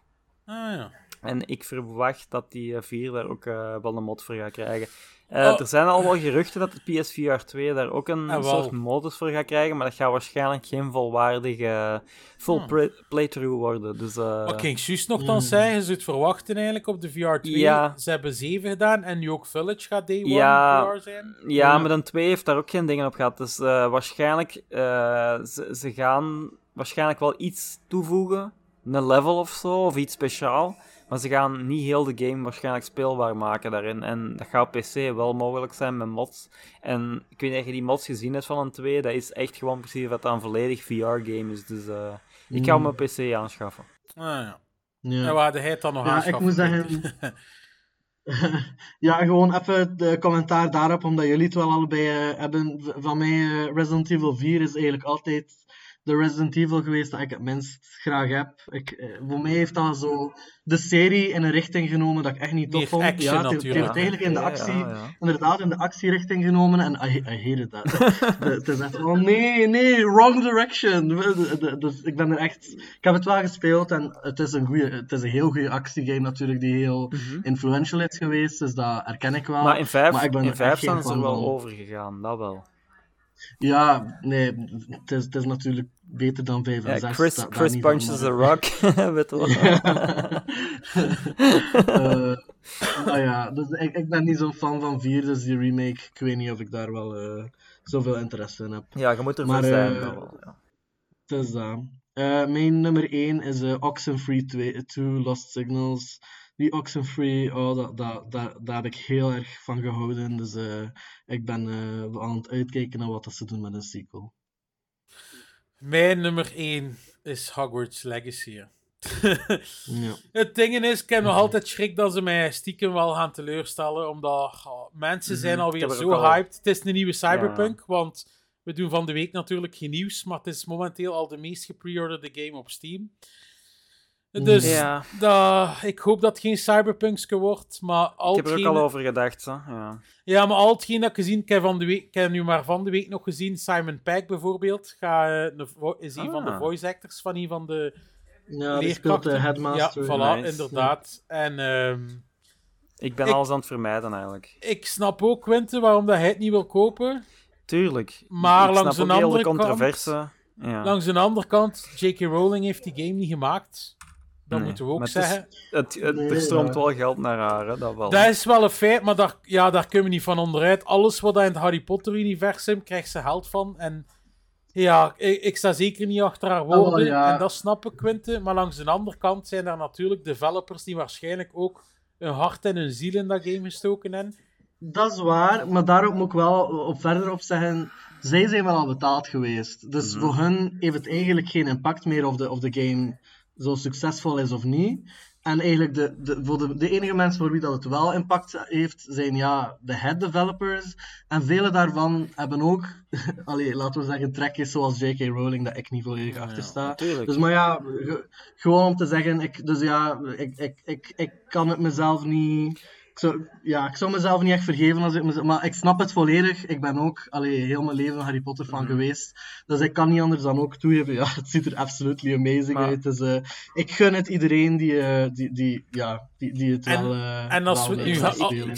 S1: Ah ja.
S2: En ik verwacht dat die eh, 4 daar ook eh, wel een mod voor gaat krijgen. Eh,
S1: Oh.
S2: Er zijn al wel geruchten dat de PSVR 2 daar ook een
S1: Ah,
S2: soort modus voor gaat krijgen, maar dat gaat waarschijnlijk geen volwaardige full
S1: Hmm.
S2: play- playthrough worden. Dus, eh,
S1: Wat ging ik juist nog dan
S3: Mm.
S1: zeggen? Ze het verwachten eigenlijk op de VR 2.
S2: Ja.
S1: Ze hebben 7 gedaan en nu ook Village gaat Day 1
S2: Ja.
S1: VR zijn.
S2: Ja,
S3: Ja.
S2: maar dan 2 heeft daar ook geen dingen op gehad. Dus eh, waarschijnlijk, eh, ze, ze gaan waarschijnlijk wel iets toevoegen. Een level of zo, of iets speciaal. Maar ze gaan niet heel de game waarschijnlijk speelbaar maken daarin. En dat gaat op PC wel mogelijk zijn met mods. En ik weet niet of je die mods gezien hebt van een 2. Dat is echt gewoon precies wat een volledig VR-game is. Dus eh, ik ga hem op PC aanschaffen.
S1: Ah ja.
S3: Ja.
S1: En waar hij het dan nog
S3: Ja, ik moet zeggen- Ja, gewoon even de commentaar daarop, omdat jullie het wel allebei eh, hebben. Van mij, eh, Resident Evil 4 is eigenlijk altijd de Resident Evil geweest dat ik het minst graag heb. Ik, eh, voor mij heeft dat zo de serie in een richting genomen dat ik echt niet tof
S1: Meer
S3: vond.
S1: action
S3: ja, het, heeft- eigenlijk in de actie,
S2: ja, ja.
S3: inderdaad in de actierichting genomen en I, I hated that. De- het is echt van, nee, nee, wrong direction. De- Dus ik ben er echt... Ik heb het wel gespeeld en het is een, goeie, het is een heel goede actiegame natuurlijk, die heel influential is geweest, dus dat herken ik wel.
S2: Mhm. Maar in 5,
S3: maar ik ben er
S2: in
S3: echt
S2: 5
S3: geen
S2: zijn ze er wel
S3: van.
S2: over gegaan, dat wel.
S3: Ja, nee, het is, het is natuurlijk beter dan 5 en
S2: Ja,
S3: 6.
S2: Chris, punches the rock, weet je wel.
S3: Eh, nou ja, dus ik, ik ben niet zo'n fan van 4, dus die remake, ik weet niet of ik daar wel eh, zoveel interesse in heb.
S2: Ja, je moet ervoor
S3: Maar,
S2: zijn.
S3: eh,
S2: dat wel, ja.
S3: Het is dat. Eh, mijn nummer 1 is Oxenfree 2, 2 Lost Signals. Die Oxenfree, oh, dat, dat, dat, daar heb ik heel erg van gehouden. Dus eh, ik ben eh, aan het uitkijken naar wat dat ze doen met een sequel.
S1: Mijn nummer 1 is Hogwarts Legacy.
S3: Ja.
S1: Het ding is, ik heb nog altijd schrik dat ze mij stiekem wel gaan teleurstellen, omdat oh, mensen zijn
S2: Ik
S1: alweer
S2: er
S1: zo
S2: al-
S1: hyped. Het is een nieuwe Cyberpunk, want we doen van de week natuurlijk geen nieuws, maar het is momenteel al de meest gepreorderde game op Steam. Dus
S2: Ja.
S1: dat, ik hoop dat het geen Cyberpunkske wordt, maar al
S2: Ik heb er ook al over gedacht. Hè. Ja.
S1: Ja, maar al hetgeen dat ik gezien ik heb van de week, ik heb nu maar van de week nog gezien, Simon Pegg bijvoorbeeld, ga, eh, is een van de
S2: Ah.
S1: voice actors van een van de
S3: Ja, de
S1: leerkrachten.
S3: headmaster.
S1: Ja, voilà,
S2: Nice.
S1: inderdaad. En ehm,
S2: Ik ben
S1: Ik-
S2: alles aan het vermijden eigenlijk.
S1: ik snap ook, Quinten, waarom dat hij het niet wil kopen.
S2: Tuurlijk.
S1: Maar
S2: ik
S1: langs
S2: snap
S1: een
S2: ook heel de
S1: andere kant-
S2: controverse. Ja.
S1: Langs de andere kant, J.K. Rowling heeft die game niet gemaakt. Dat
S2: Nee,
S1: moeten we ook
S2: maar het is-
S1: zeggen.
S2: Het, het,
S3: Nee,
S2: er stroomt wel geld naar haar, hè, dat wel.
S1: Dat is wel een feit, maar daar, ja, daar kunnen we niet van onderuit. Alles wat in het Harry Potter-universum krijgt ze geld van. En ja, ik, ik sta zeker niet achter haar
S3: wel,
S1: woorden.
S3: ja.
S1: En dat snap ik, Quinten. Maar langs de andere kant zijn er natuurlijk developers die waarschijnlijk ook hun hart en hun ziel in dat game gestoken hebben.
S3: Dat is waar, maar daarop moet ik wel op verder op zeggen. Zij zijn wel al betaald geweest. Dus
S2: Mhm.
S3: voor hun heeft het eigenlijk geen impact meer of de, of de game zo succesvol is of niet. En eigenlijk de, de, voor de, de enige mensen voor wie dat het wel impact heeft, zijn ja, de head developers. En vele daarvan hebben ook, allee, laten we zeggen, trekjes zoals J.K. Rowling, dat ik niet volledig achter sta. Dus maar ja, ge- gewoon om te zeggen, ik, dus ja, ik, ik, ik, ik kan het mezelf niet. Ik zou, ja, ik zou mezelf niet echt vergeven als ik mezelf, maar ik snap het volledig. Ik ben ook allee, heel mijn leven een Harry Potter fan
S2: Mhm.
S3: geweest. Dus ik kan niet anders dan ook toegeven. Ja, het ziet er absolutely amazing
S2: Maar-
S3: uit. Dus eh, ik gun het iedereen die, eh, die, die, ja, die, die het
S1: En-
S3: wel. eh,
S1: en als
S3: wel
S1: we nu.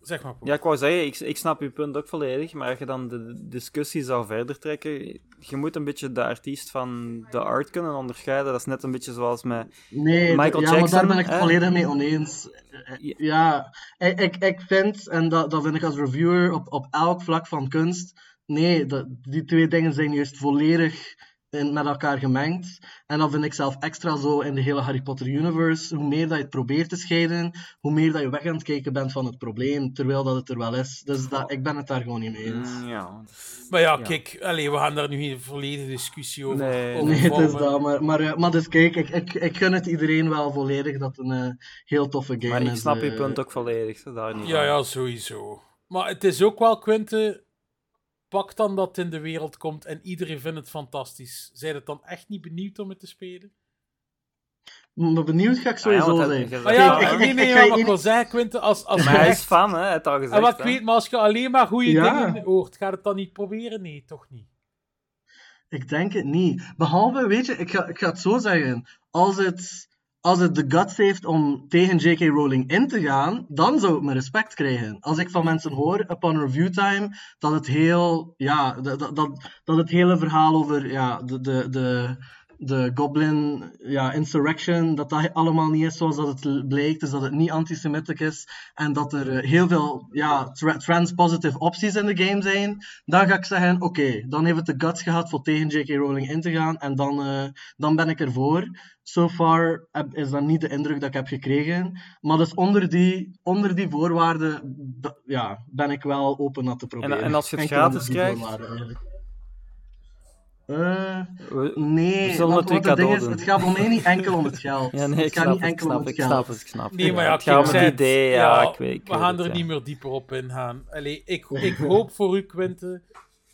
S1: Zeg maar, Paul.
S2: Ja, ik wou zeggen, ik, ik snap je punt ook volledig, maar als je dan de discussie zou verder trekken, je moet een beetje de artiest van de art kunnen onderscheiden. Dat is net een beetje zoals met...
S3: Nee,
S2: Michael
S3: ja, maar
S2: Jackson,
S3: daar ben ik het volledig mee oneens.
S2: Ja.
S3: Ja, ik, ik, ik vind, en dat, dat vind ik als reviewer op, op elk vlak van kunst, nee, dat, die twee dingen zijn juist volledig in, met elkaar gemengd. En dat vind ik zelf extra zo in de hele Harry Potter universe. Hoe meer dat je het probeert te scheiden, hoe meer dat je weg aan het kijken bent van het probleem, terwijl dat het er wel is. Dus dat, ik ben het daar gewoon niet mee eens.
S2: Mm, ja,
S1: Maar ja,
S2: Ja.
S1: kijk, allee, we gaan daar nu geen volledige discussie over.
S2: Nee,
S1: over
S3: Nee, het is dat, maar, maar, eh, maar dus kijk, ik, ik, ik gun het iedereen wel volledig dat het een eh, heel toffe game
S2: Maar
S3: is.
S2: ik snap je
S3: eh.
S2: punt ook volledig, daar niet
S1: Ja, ja, sowieso. Maar het is ook wel, Quinte, pak dan dat het in de wereld komt en iedereen vindt het fantastisch. Zijn het dan echt niet benieuwd om het te spelen?
S3: Maar benieuwd ga ik
S2: Ah ja,
S3: sowieso zijn.
S1: Maar ja,
S3: Ik-
S1: nee, nee, maar wat ik wil zeggen, als, als
S2: Maar
S1: je
S2: hij is fan, hè? Het al gezegd.
S1: En wat ik weet, maar als je alleen maar goede
S3: Ja.
S1: dingen hoort, ga het dan niet proberen? Nee, toch niet.
S3: Ik denk het niet. Behalve, weet je, ik ga, ik ga het zo zeggen. Als het, als het de guts heeft om tegen J.K. Rowling in te gaan, dan zou ik mijn respect krijgen. Als ik van mensen hoor, upon review time, dat het heel, ja, dat, dat, dat het hele verhaal over ja, de, de, de, de Goblin ja, Insurrection, dat dat allemaal niet is zoals dat het blijkt, dus dat het niet antisemitisch is en dat er eh, heel veel ja, tra- trans-positive opties in de game zijn, dan ga ik zeggen, oké, dan heeft het de guts gehad voor tegen J.K. Rowling in te gaan en dan, eh, dan ben ik ervoor. So far is dat niet de indruk dat ik heb gekregen, maar dus onder die, onder die voorwaarden ja, ben ik wel open dat te proberen.
S2: en als je het gratis krijgt?
S3: Eh, Nee,
S2: We zullen
S3: want
S2: het
S3: ding is, het gaat voor mij niet enkel om het geld.
S2: Ja, nee,
S3: het
S2: ik
S3: gaat
S2: snap
S3: niet enkel om
S2: snap
S3: het
S2: het, ik
S3: geld.
S2: snap het, ik snap het.
S1: Nee, maar ja,
S2: het gaat om het idee, ja, ik weet, ik
S1: we
S2: weet
S1: gaan
S2: het,
S1: er
S2: ja.
S1: niet meer dieper op ingaan. Allee, ik, ik hoop voor u, Quinte,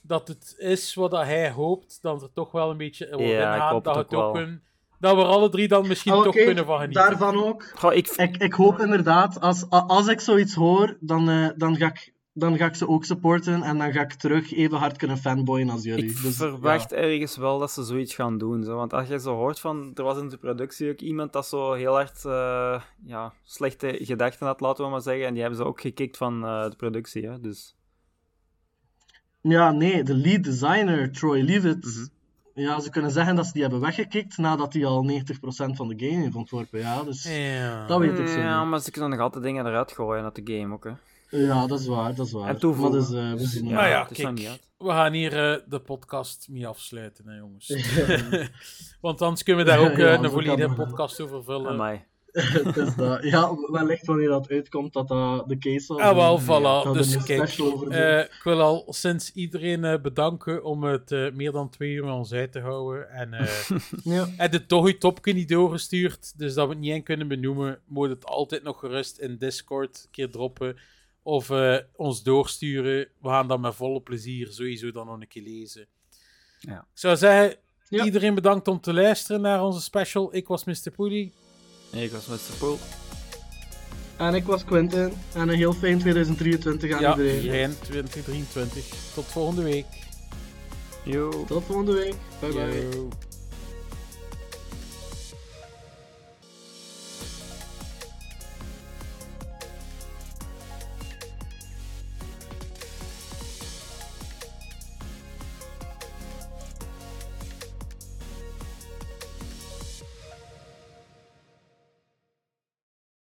S1: dat het is wat dat hij hoopt, dat er toch wel een beetje
S2: Ja,
S1: ingaan,
S2: hoop
S1: dat,
S2: het ook
S1: een- dat we er alle drie dan misschien
S3: Ah,
S1: toch kunnen van genieten.
S3: Daarvan ook.
S2: Goh, ik,
S3: Ik, ik hoop inderdaad, als, als ik zoiets hoor, dan, eh, dan, ga ik, dan ga ik ze ook supporten en dan ga ik terug even hard kunnen fanboyen als jullie.
S2: Ik
S3: Dus,
S2: verwacht ergens wel dat ze zoiets gaan doen. Zo. Want als je zo hoort van... Er was in de productie ook iemand dat zo heel hard eh, ja, slechte gedachten had, laten we maar zeggen. En die hebben ze ook gekikt van eh, de productie. Hè? Dus
S3: Ja. nee, de lead designer, Troy Leavitt,
S2: Mhm.
S3: ja, ze kunnen zeggen dat ze die hebben weggekikt nadat hij al 90% van de game heeft ontworpen. Ja, dus
S1: Ja.
S3: dat weet ik zo
S2: ja,
S3: niet.
S2: maar ze kunnen nog altijd dingen eruit gooien uit de game ook. Hè.
S3: Ja, dat is waar, dat is waar.
S2: En toevoegen.
S3: Maar dus, eh, we zien
S2: Ja,
S1: nou ja, kijk, we gaan hier eh, de podcast mee afsluiten, hè, jongens. Want anders kunnen we daar ook eh,
S3: Ja,
S1: een
S3: zo
S1: volledige podcast over vullen.
S3: Is dat. Ja, wellicht wanneer dat uitkomt dat dat de case zal
S1: Ah, wel, voilà. Dus
S3: een
S1: kijk, eh, ik wil al sinds iedereen eh, bedanken om het eh, meer dan twee uur met ons uit te houden. En eh
S3: ja.
S1: je toch je topje niet doorgestuurd, dus dat we het niet eens kunnen benoemen, moet het altijd nog gerust in Discord een keer droppen. Of eh, ons doorsturen. We gaan dat met volle plezier sowieso dan nog een keer lezen.
S2: Ja.
S1: Ik zou zeggen,
S3: Ja.
S1: iedereen bedankt om te luisteren naar onze special. Ik was Mr. Poelie.
S2: Ik was met Poel.
S3: En ik was Quentin. En een heel fijn 2023 aan
S1: Ja,
S3: iedereen.
S1: iedereen 2023. Tot volgende week.
S2: Yo.
S3: Tot volgende week. Bye bye.